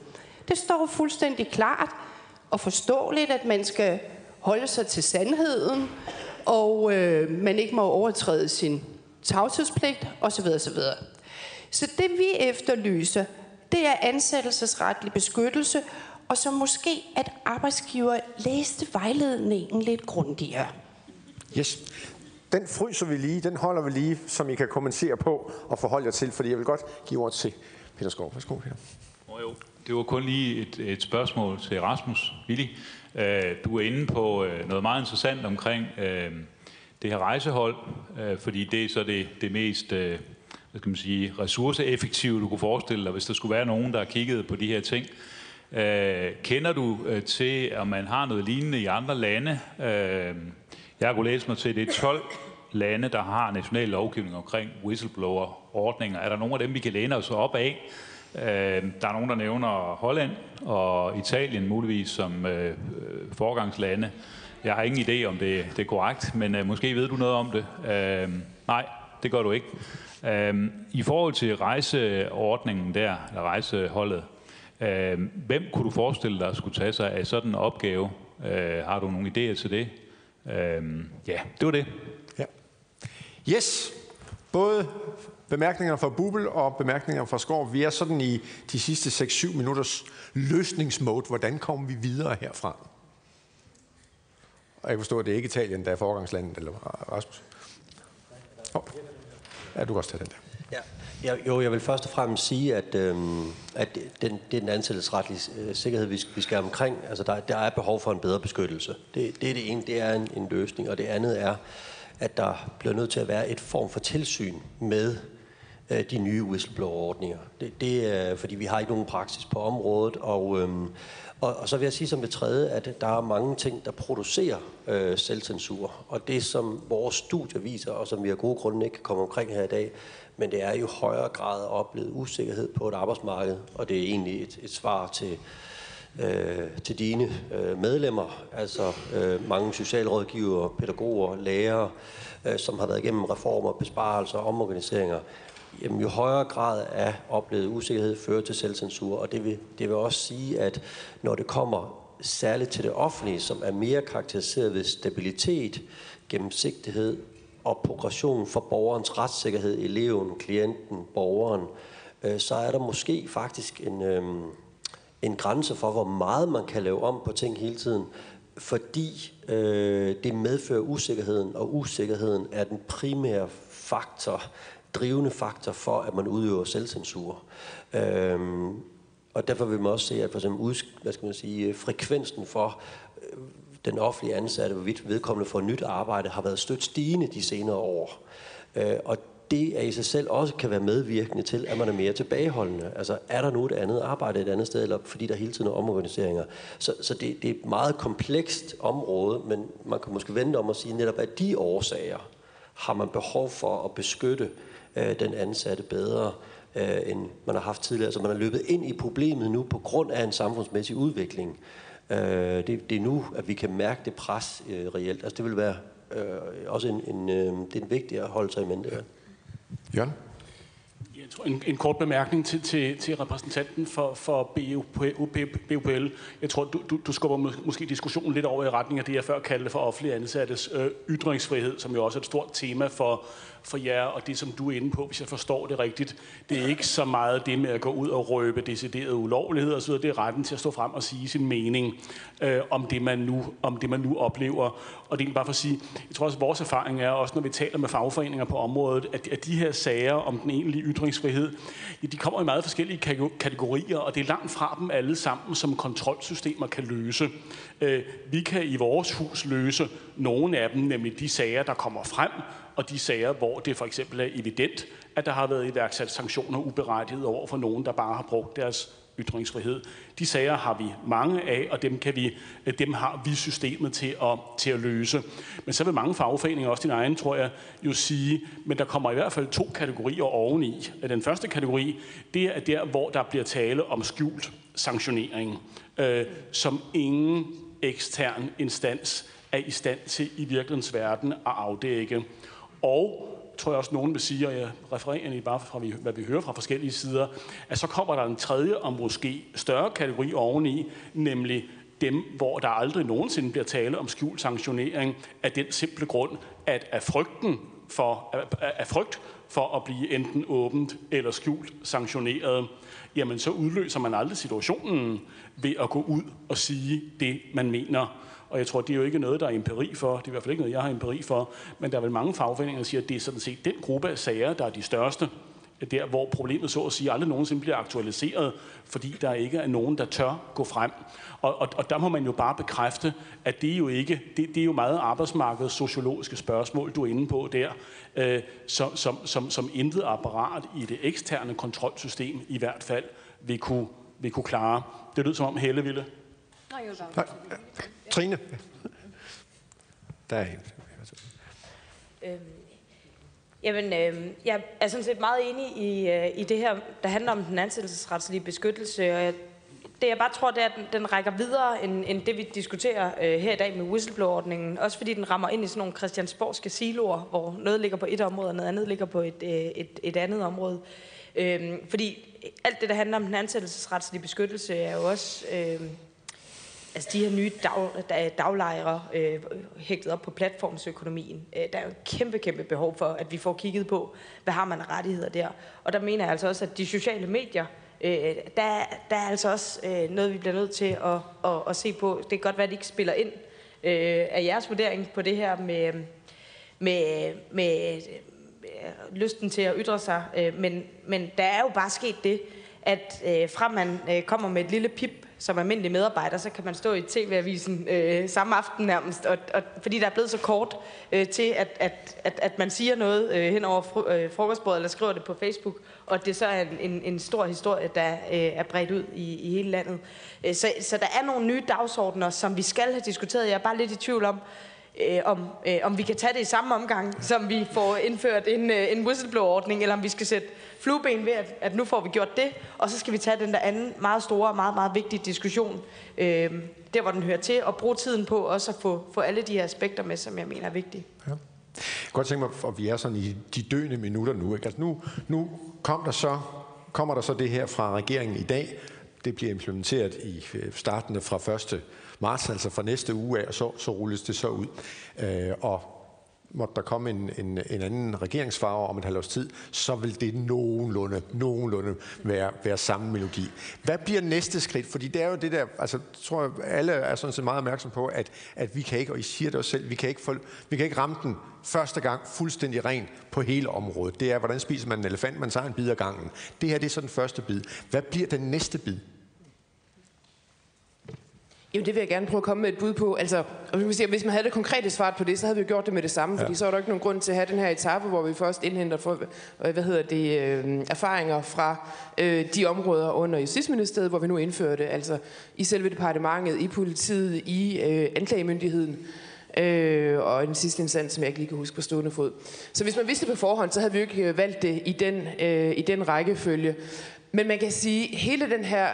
Det står fuldstændig klart og forståeligt, at man skal holde sig til sandheden, og øh, man ikke må overtræde sin tavshedspligt osv. osv. Så det vi efterlyser, det er ansættelsesretlig beskyttelse, og så måske, at arbejdsgiver læste vejledningen lidt grundigere. Yes. Den fryser vi lige, den holder vi lige, som I kan kommentere på og forholde jer til, fordi jeg vil godt give ord til Peter Skov. Værsgo, Peter. Oh, jo. Det var kun lige et, et spørgsmål til Rasmus Willi. Uh, du er inde på uh, noget meget interessant omkring uh, det her rejsehold, uh, fordi det er så det, det mest uh, hvad skal man sige, ressourceeffektive, du kunne forestille dig, hvis der skulle være nogen, der kiggede på de her ting. Øh, kender du øh, til, at man har noget lignende i andre lande? Øh, jeg har kunnet læse mig til, at det er 12 lande, der har national lovgivning omkring whistleblower-ordninger. Er der nogen af dem, vi kan læne os op af? Øh, der er nogen, der nævner Holland og Italien muligvis som øh, øh forgangslande. Jeg har ingen idé om det, det er korrekt, men øh, måske ved du noget om det. Øh, nej, det gør du ikke. Øh, I forhold til rejseordningen der, eller rejseholdet, øh, hvem kunne du forestille dig skulle tage sig af sådan en opgave? Øh, har du nogle idéer til det? Øh, ja, det var det. Ja. Yes, både bemærkninger fra Bubel og bemærkninger fra Skov. Vi er sådan i de sidste 6-7 minutters løsningsmode. Hvordan kommer vi videre herfra? Og jeg forstår, at det er ikke Italien, der er forgangslandet, eller Rasmus? Oh. Ja, du kan også tage den der. Ja. Ja, jo, jeg vil først og fremmest sige, at, øhm, at den, det er den ansættelsesretlige øh, sikkerhed, vi, vi skal omkring. Altså, der, der er behov for en bedre beskyttelse. Det, det er det ene, det er en, en løsning. Og det andet er, at der bliver nødt til at være et form for tilsyn med Øh, de nye whistleblower-ordninger. Det, det er, fordi vi har ikke nogen praksis på området, og, øhm, og, og så vil jeg sige som det tredje, at der er mange ting, der producerer øh, selvcensur. Og det, som vores studie viser, og som vi har gode grunde ikke kan komme omkring her i dag, men det er jo højere grad oplevet usikkerhed på et arbejdsmarked, og det er egentlig et, et svar til, øh, til dine øh, medlemmer, altså øh, mange socialrådgivere, pædagoger, lærere, øh, som har været igennem reformer, besparelser, omorganiseringer. Jamen, jo højere grad af oplevet usikkerhed fører til selvcensur, og det vil, det vil også sige, at når det kommer særligt til det offentlige, som er mere karakteriseret ved stabilitet, gennemsigtighed og progression for borgerens retssikkerhed, eleven, klienten, borgeren, øh, så er der måske faktisk en, øh, en grænse for, hvor meget man kan lave om på ting hele tiden, fordi øh, det medfører usikkerheden, og usikkerheden er den primære faktor, drivende faktor for, at man udøver selvcensur. Øhm, og derfor vil man også se, at for eksempel hvad skal man sige, øh, frekvensen for øh, den offentlige ansatte, hvorvidt vedkommende får nyt arbejde, har været stødt stigende de senere år. Øh, og det er i sig selv også kan være medvirkende til, at man er mere tilbageholdende. Altså, er der nu et andet arbejde et andet sted, eller fordi der hele tiden er omorganiseringer? Så, så det, det er et meget komplekst område, men man kan måske vente om at sige, netop af de årsager har man behov for at beskytte øh, den ansatte bedre, øh, end man har haft tidligere. Altså, man har løbet ind i problemet nu på grund af en samfundsmæssig udvikling. Øh, det, det er nu, at vi kan mærke det pres øh, reelt. Altså, det vil være øh, også en, en, øh, det er en vigtig at holde sig i mente. Ja. Jørgen? Jeg tror, en, en kort bemærkning til, til, til repræsentanten for, for BUPL. Jeg tror, du, du, du skubber måske diskussionen lidt over i retning af det, jeg før kaldte for offentlige ansattes øh, ytringsfrihed, som jo også er et stort tema for, for jer, og det som du er inde på, hvis jeg forstår det rigtigt, det er ikke så meget det med at gå ud og røbe deciderede ulovligheder osv., det er retten til at stå frem og sige sin mening øh, om, det, man nu, om det, man nu oplever. Og det er bare for at sige, jeg tror også, at vores erfaring er, også når vi taler med fagforeninger på området, at, at de her sager om den egentlige ytringsfrihed, ja, de kommer i meget forskellige kategorier, og det er langt fra dem alle sammen, som kontrolsystemer kan løse. Øh, vi kan i vores hus løse nogle af dem, nemlig de sager, der kommer frem, og de sager, hvor det for eksempel er evident, at der har været iværksat sanktioner uberettiget over for nogen, der bare har brugt deres ytringsfrihed. De sager har vi mange af, og dem, kan vi, dem har vi systemet til at, til at løse. Men så vil mange fagforeninger, også din egen, tror jeg, jo sige, men der kommer i hvert fald to kategorier oveni. Den første kategori, det er der, hvor der bliver tale om skjult sanktionering, øh, som ingen ekstern instans er i stand til i virkelighedens verden at afdække. Og tror jeg også, nogen vil sige, og jeg refererer egentlig bare fra, hvad vi hører fra forskellige sider, at så kommer der en tredje og måske større kategori oveni, nemlig dem, hvor der aldrig nogensinde bliver tale om skjult sanktionering, af den simple grund, at af frygten for, af frygt for at blive enten åbent eller skjult sanktioneret, jamen så udløser man aldrig situationen ved at gå ud og sige det, man mener. Og jeg tror, det er jo ikke noget, der er empiri for. Det er i hvert fald ikke noget, jeg har empiri for. Men der er vel mange fagforeninger, der siger, at det er sådan set den gruppe af sager, der er de største. Der, hvor problemet så at sige aldrig nogensinde bliver aktualiseret, fordi der ikke er nogen, der tør gå frem. Og, og, og der må man jo bare bekræfte, at det er jo ikke, det, det er jo meget arbejdsmarkedets sociologiske spørgsmål, du er inde på der, øh, som, som, som, som intet apparat i det eksterne kontrolsystem i hvert fald vil kunne, vil kunne klare. Det lyder som om Helle ville. Nej, jeg Trine. Der er en. Øhm, jamen, øhm, jeg er sådan set meget enig i, øh, i det her, der handler om den ansættelsesretslige beskyttelse, og jeg, det jeg bare tror, det er, at den, den rækker videre end, end det, vi diskuterer øh, her i dag med whistleblower-ordningen. Også fordi den rammer ind i sådan nogle christiansborgske siloer, hvor noget ligger på et område, og noget andet ligger på et, øh, et, et andet område. Øh, fordi alt det, der handler om den ansættelsesretslige beskyttelse, er jo også... Øh, altså de her nye dag, daglejre øh, hægtet op på platformsøkonomien. Øh, der er jo et kæmpe, kæmpe behov for, at vi får kigget på, hvad har man rettigheder der. Og der mener jeg altså også, at de sociale medier, øh, der, der er altså også øh, noget, vi bliver nødt til at, at, at se på. Det kan godt være, at det ikke spiller ind øh, af jeres vurdering på det her med, med, med øh, lysten til at ytre sig. Øh, men, men der er jo bare sket det, at øh, fra man øh, kommer med et lille pip som almindelig medarbejder, så kan man stå i tv-avisen øh, samme aften nærmest, og, og, fordi der er blevet så kort øh, til, at, at, at, at man siger noget øh, hen over fr- øh, frokostbordet, eller skriver det på Facebook, og det så er en, en, en stor historie, der øh, er bredt ud i, i hele landet. Øh, så, så der er nogle nye dagsordner, som vi skal have diskuteret. Jeg er bare lidt i tvivl om, øh, om, øh, om vi kan tage det i samme omgang, som vi får indført en, øh, en whistleblower-ordning, eller om vi skal sætte flueben ved, at, at nu får vi gjort det, og så skal vi tage den der anden meget store, meget, meget vigtige diskussion, øh, der hvor den hører til, og bruge tiden på også at få, få alle de her aspekter med, som jeg mener er vigtige. Ja. Jeg kan godt tænke mig, at vi er sådan i de døende minutter nu. Ikke? Altså nu, nu kom der så, kommer der så det her fra regeringen i dag. Det bliver implementeret i øh, startende starten fra 1 marts, altså fra næste uge af, og så, så rulles det så ud. Øh, og måtte der komme en, en, en anden regeringsfarve om et halvt års tid, så vil det nogenlunde, nogenlunde være, være samme melodi. Hvad bliver næste skridt? Fordi det er jo det der, altså tror jeg, alle er sådan set meget opmærksom på, at, at vi kan ikke, og I siger det også selv, vi kan, ikke få, vi kan ikke ramme den første gang fuldstændig ren på hele området. Det er, hvordan spiser man en elefant? Man tager en bid af gangen. Det her det er så den første bid. Hvad bliver den næste bid? Jo, det vil jeg gerne prøve at komme med et bud på. Altså, hvis man havde det konkrete svar på det, så havde vi gjort det med det samme, ja. fordi så er der ikke nogen grund til at have den her etape, hvor vi først indhenter for, øh, hvad hedder det, øh, erfaringer fra øh, de områder under Justitsministeriet, hvor vi nu indfører det, altså i selve departementet, i politiet, i anklagemyndigheden, øh, og en sidste instans, som jeg ikke lige kan huske på stående fod. Så hvis man vidste det på forhånd, så havde vi jo ikke valgt det i den, øh, i den rækkefølge. Men man kan sige, at hele, den her,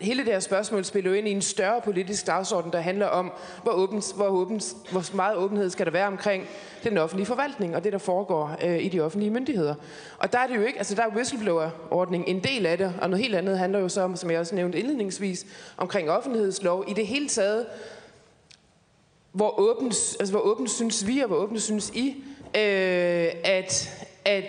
hele det her spørgsmål spiller jo ind i en større politisk dagsorden, der handler om, hvor, åbent, hvor, åbent, hvor meget åbenhed skal der være omkring den offentlige forvaltning og det, der foregår øh, i de offentlige myndigheder. Og der er det jo ikke, altså der er whistleblower-ordning en del af det, og noget helt andet handler jo så om, som jeg også nævnte indledningsvis, omkring offentlighedslov. I det hele taget, hvor åbent, altså hvor åbent synes vi, og hvor åbent synes I, øh, at, at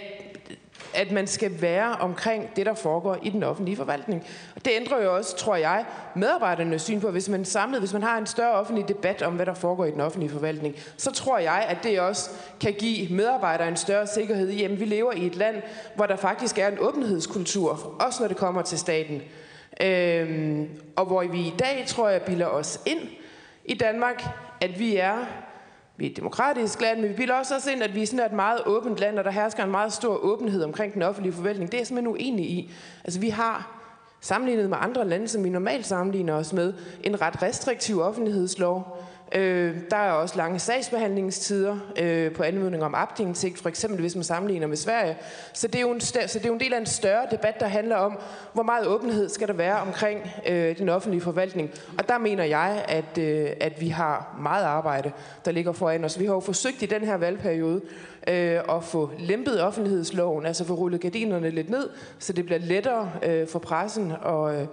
at man skal være omkring det, der foregår i den offentlige forvaltning. Og det ændrer jo også, tror jeg, medarbejdernes syn på, hvis man samlet, hvis man har en større offentlig debat om, hvad der foregår i den offentlige forvaltning, så tror jeg, at det også kan give medarbejdere en større sikkerhed i, at vi lever i et land, hvor der faktisk er en åbenhedskultur, også når det kommer til staten. Øhm, og hvor vi i dag, tror jeg, bilder os ind i Danmark, at vi er vi er et demokratisk land, men vi bilder også også ind, at vi er sådan et meget åbent land, og der hersker en meget stor åbenhed omkring den offentlige forvaltning. Det er jeg simpelthen uenig i. Altså vi har sammenlignet med andre lande, som vi normalt sammenligner os med, en ret restriktiv offentlighedslov. Øh, der er også lange sagsbehandlingstider øh, på anmodning om aktindsigt, for eksempel hvis man sammenligner med Sverige. Så det, er jo en, så det er jo en del af en større debat, der handler om, hvor meget åbenhed skal der være omkring øh, den offentlige forvaltning. Og der mener jeg, at, øh, at vi har meget arbejde, der ligger foran os. Vi har jo forsøgt i den her valgperiode øh, at få lempet offentlighedsloven, altså få rullet gardinerne lidt ned, så det bliver lettere øh, for pressen og øh,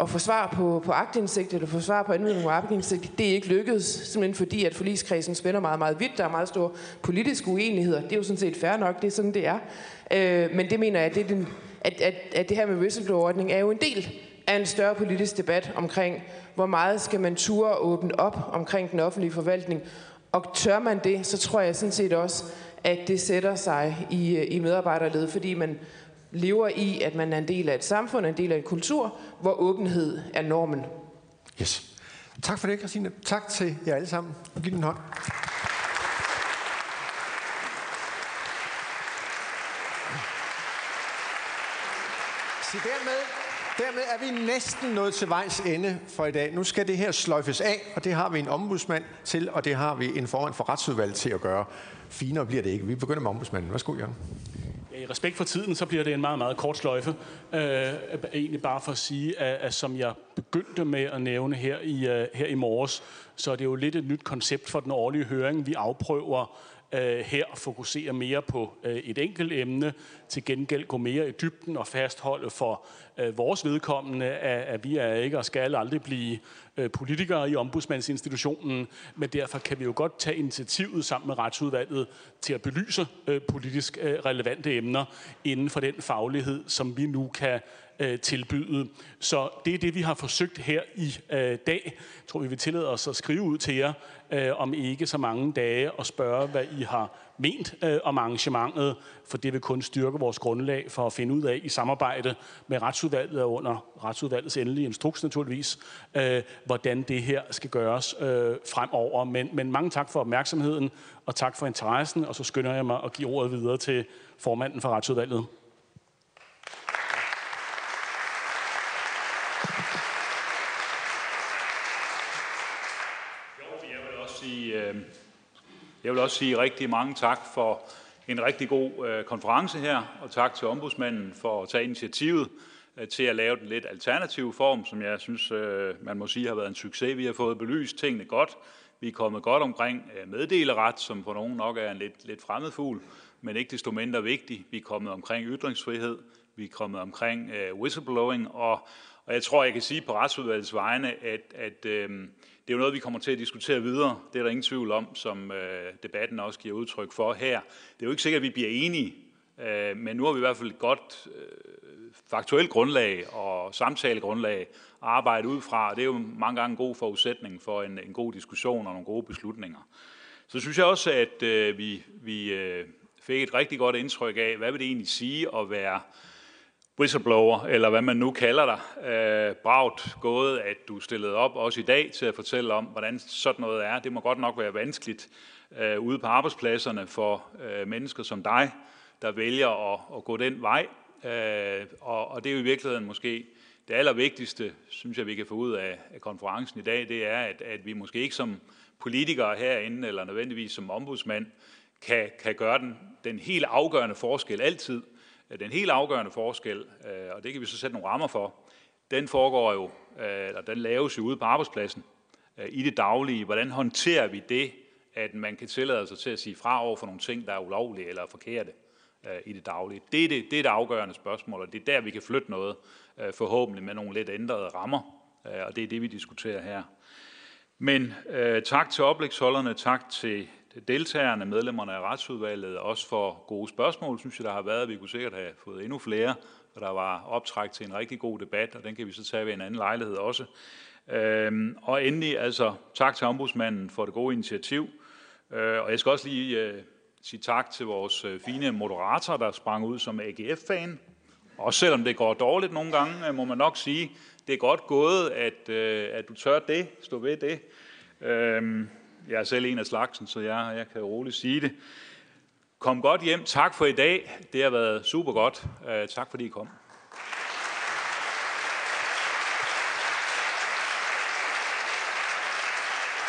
at få svar på, på agtindsigt, eller få svar på anmodning af agtindsigt, det er ikke lykkedes, simpelthen fordi, at forligskredsen spænder meget, meget vidt. Der er meget store politiske uenigheder. Det er jo sådan set fair nok, det er sådan, det er. Øh, men det mener jeg, at det, den, at, at, at det her med whistleblower-ordning er jo en del af en større politisk debat omkring, hvor meget skal man ture åbne op omkring den offentlige forvaltning. Og tør man det, så tror jeg sådan set også, at det sætter sig i, øh, i medarbejderledet, fordi man lever i, at man er en del af et samfund, en del af en kultur, hvor åbenhed er normen. Yes. Tak for det, Christine. Tak til jer alle sammen. Giv den hånd. Så dermed, dermed er vi næsten nået til vejs ende for i dag. Nu skal det her sløjfes af, og det har vi en ombudsmand til, og det har vi en formand for retsudvalget til at gøre. Finere bliver det ikke. Vi begynder med ombudsmanden. Værsgo, Jørgen. I respekt for tiden, så bliver det en meget, meget kort sløjfe. Øh, egentlig bare for at sige, at, at som jeg begyndte med at nævne her i, uh, her i morges, så er det jo lidt et nyt koncept for den årlige høring. Vi afprøver øh, her fokusere mere på øh, et enkelt emne, til gengæld gå mere i dybden og fastholde for øh, vores vedkommende, at, at vi er ikke og skal aldrig blive øh, politikere i ombudsmandsinstitutionen, men derfor kan vi jo godt tage initiativet sammen med retsudvalget til at belyse øh, politisk øh, relevante emner inden for den faglighed, som vi nu kan øh, tilbyde. Så det er det, vi har forsøgt her i øh, dag. Jeg tror, vi vil tillade os at skrive ud til jer øh, om ikke så mange dage og spørge, hvad I har ment øh, om arrangementet, for det vil kun styrke vores grundlag for at finde ud af i samarbejde med retsudvalget og under retsudvalgets endelige instruks naturligvis, øh, hvordan det her skal gøres øh, fremover. Men, men mange tak for opmærksomheden, og tak for interessen, og så skynder jeg mig at give ordet videre til formanden for retsudvalget. Øhm, jeg vil også sige rigtig mange tak for en rigtig god øh, konference her, og tak til ombudsmanden for at tage initiativet øh, til at lave den lidt alternative form, som jeg synes, øh, man må sige har været en succes. Vi har fået belyst tingene godt. Vi er kommet godt omkring meddeleret, som for nogen nok er en lidt, lidt fremmed fugl, men ikke desto mindre vigtig. Vi er kommet omkring ytringsfrihed. Vi er kommet omkring øh, whistleblowing, og, og jeg tror, jeg kan sige på retsudvalgets vegne, at, at øh, det er jo noget, vi kommer til at diskutere videre. Det er der ingen tvivl om, som øh, debatten også giver udtryk for her. Det er jo ikke sikkert, at vi bliver enige, øh, men nu har vi i hvert fald et godt øh, faktuelt grundlag og samtalegrundlag at arbejde ud fra. Det er jo mange gange en god forudsætning for en, en god diskussion og nogle gode beslutninger. Så synes jeg også, at øh, vi, vi øh, fik et rigtig godt indtryk af, hvad vil det egentlig sige at være whistleblower, eller hvad man nu kalder dig. Øh, bragt gået, at du stillede op også i dag til at fortælle om, hvordan sådan noget er. Det må godt nok være vanskeligt øh, ude på arbejdspladserne for øh, mennesker som dig, der vælger at, at gå den vej. Øh, og, og det er jo i virkeligheden måske det allervigtigste, synes jeg, vi kan få ud af, af konferencen i dag, det er, at, at vi måske ikke som politikere herinde, eller nødvendigvis som ombudsmand, kan, kan gøre den, den helt afgørende forskel altid – Øh, den helt afgørende forskel, øh, og det kan vi så sætte nogle rammer for, den foregår jo, øh, eller den laves jo ude på arbejdspladsen i det daglige. Hvordan håndterer vi det, at man kan tillade sig til at sige fra over for nogle ting, der er ulovlige eller forkerte i det daglige? Det er det, det er det afgørende spørgsmål, og det er der, vi kan flytte noget, forhåbentlig med nogle lidt ændrede rammer, og det er det, vi diskuterer her. Men øh, tak til oplægsholderne, tak til deltagerne, medlemmerne af retsudvalget, også for gode spørgsmål, synes jeg, der har været. Vi kunne sikkert have fået endnu flere, for der var optræk til en rigtig god debat, og den kan vi så tage ved en anden lejlighed også. Øhm, og endelig altså tak til ombudsmanden for det gode initiativ. Øh, og jeg skal også lige øh, sige tak til vores øh, fine moderator, der sprang ud som AGF-fan. Også selvom det går dårligt nogle gange, øh, må man nok sige. Det er godt gået, at, øh, at du tør det, stå ved det. Øh, jeg er selv en af slagsen, så jeg, jeg kan roligt sige det. Kom godt hjem. Tak for i dag. Det har været super godt. Øh, tak fordi I kom.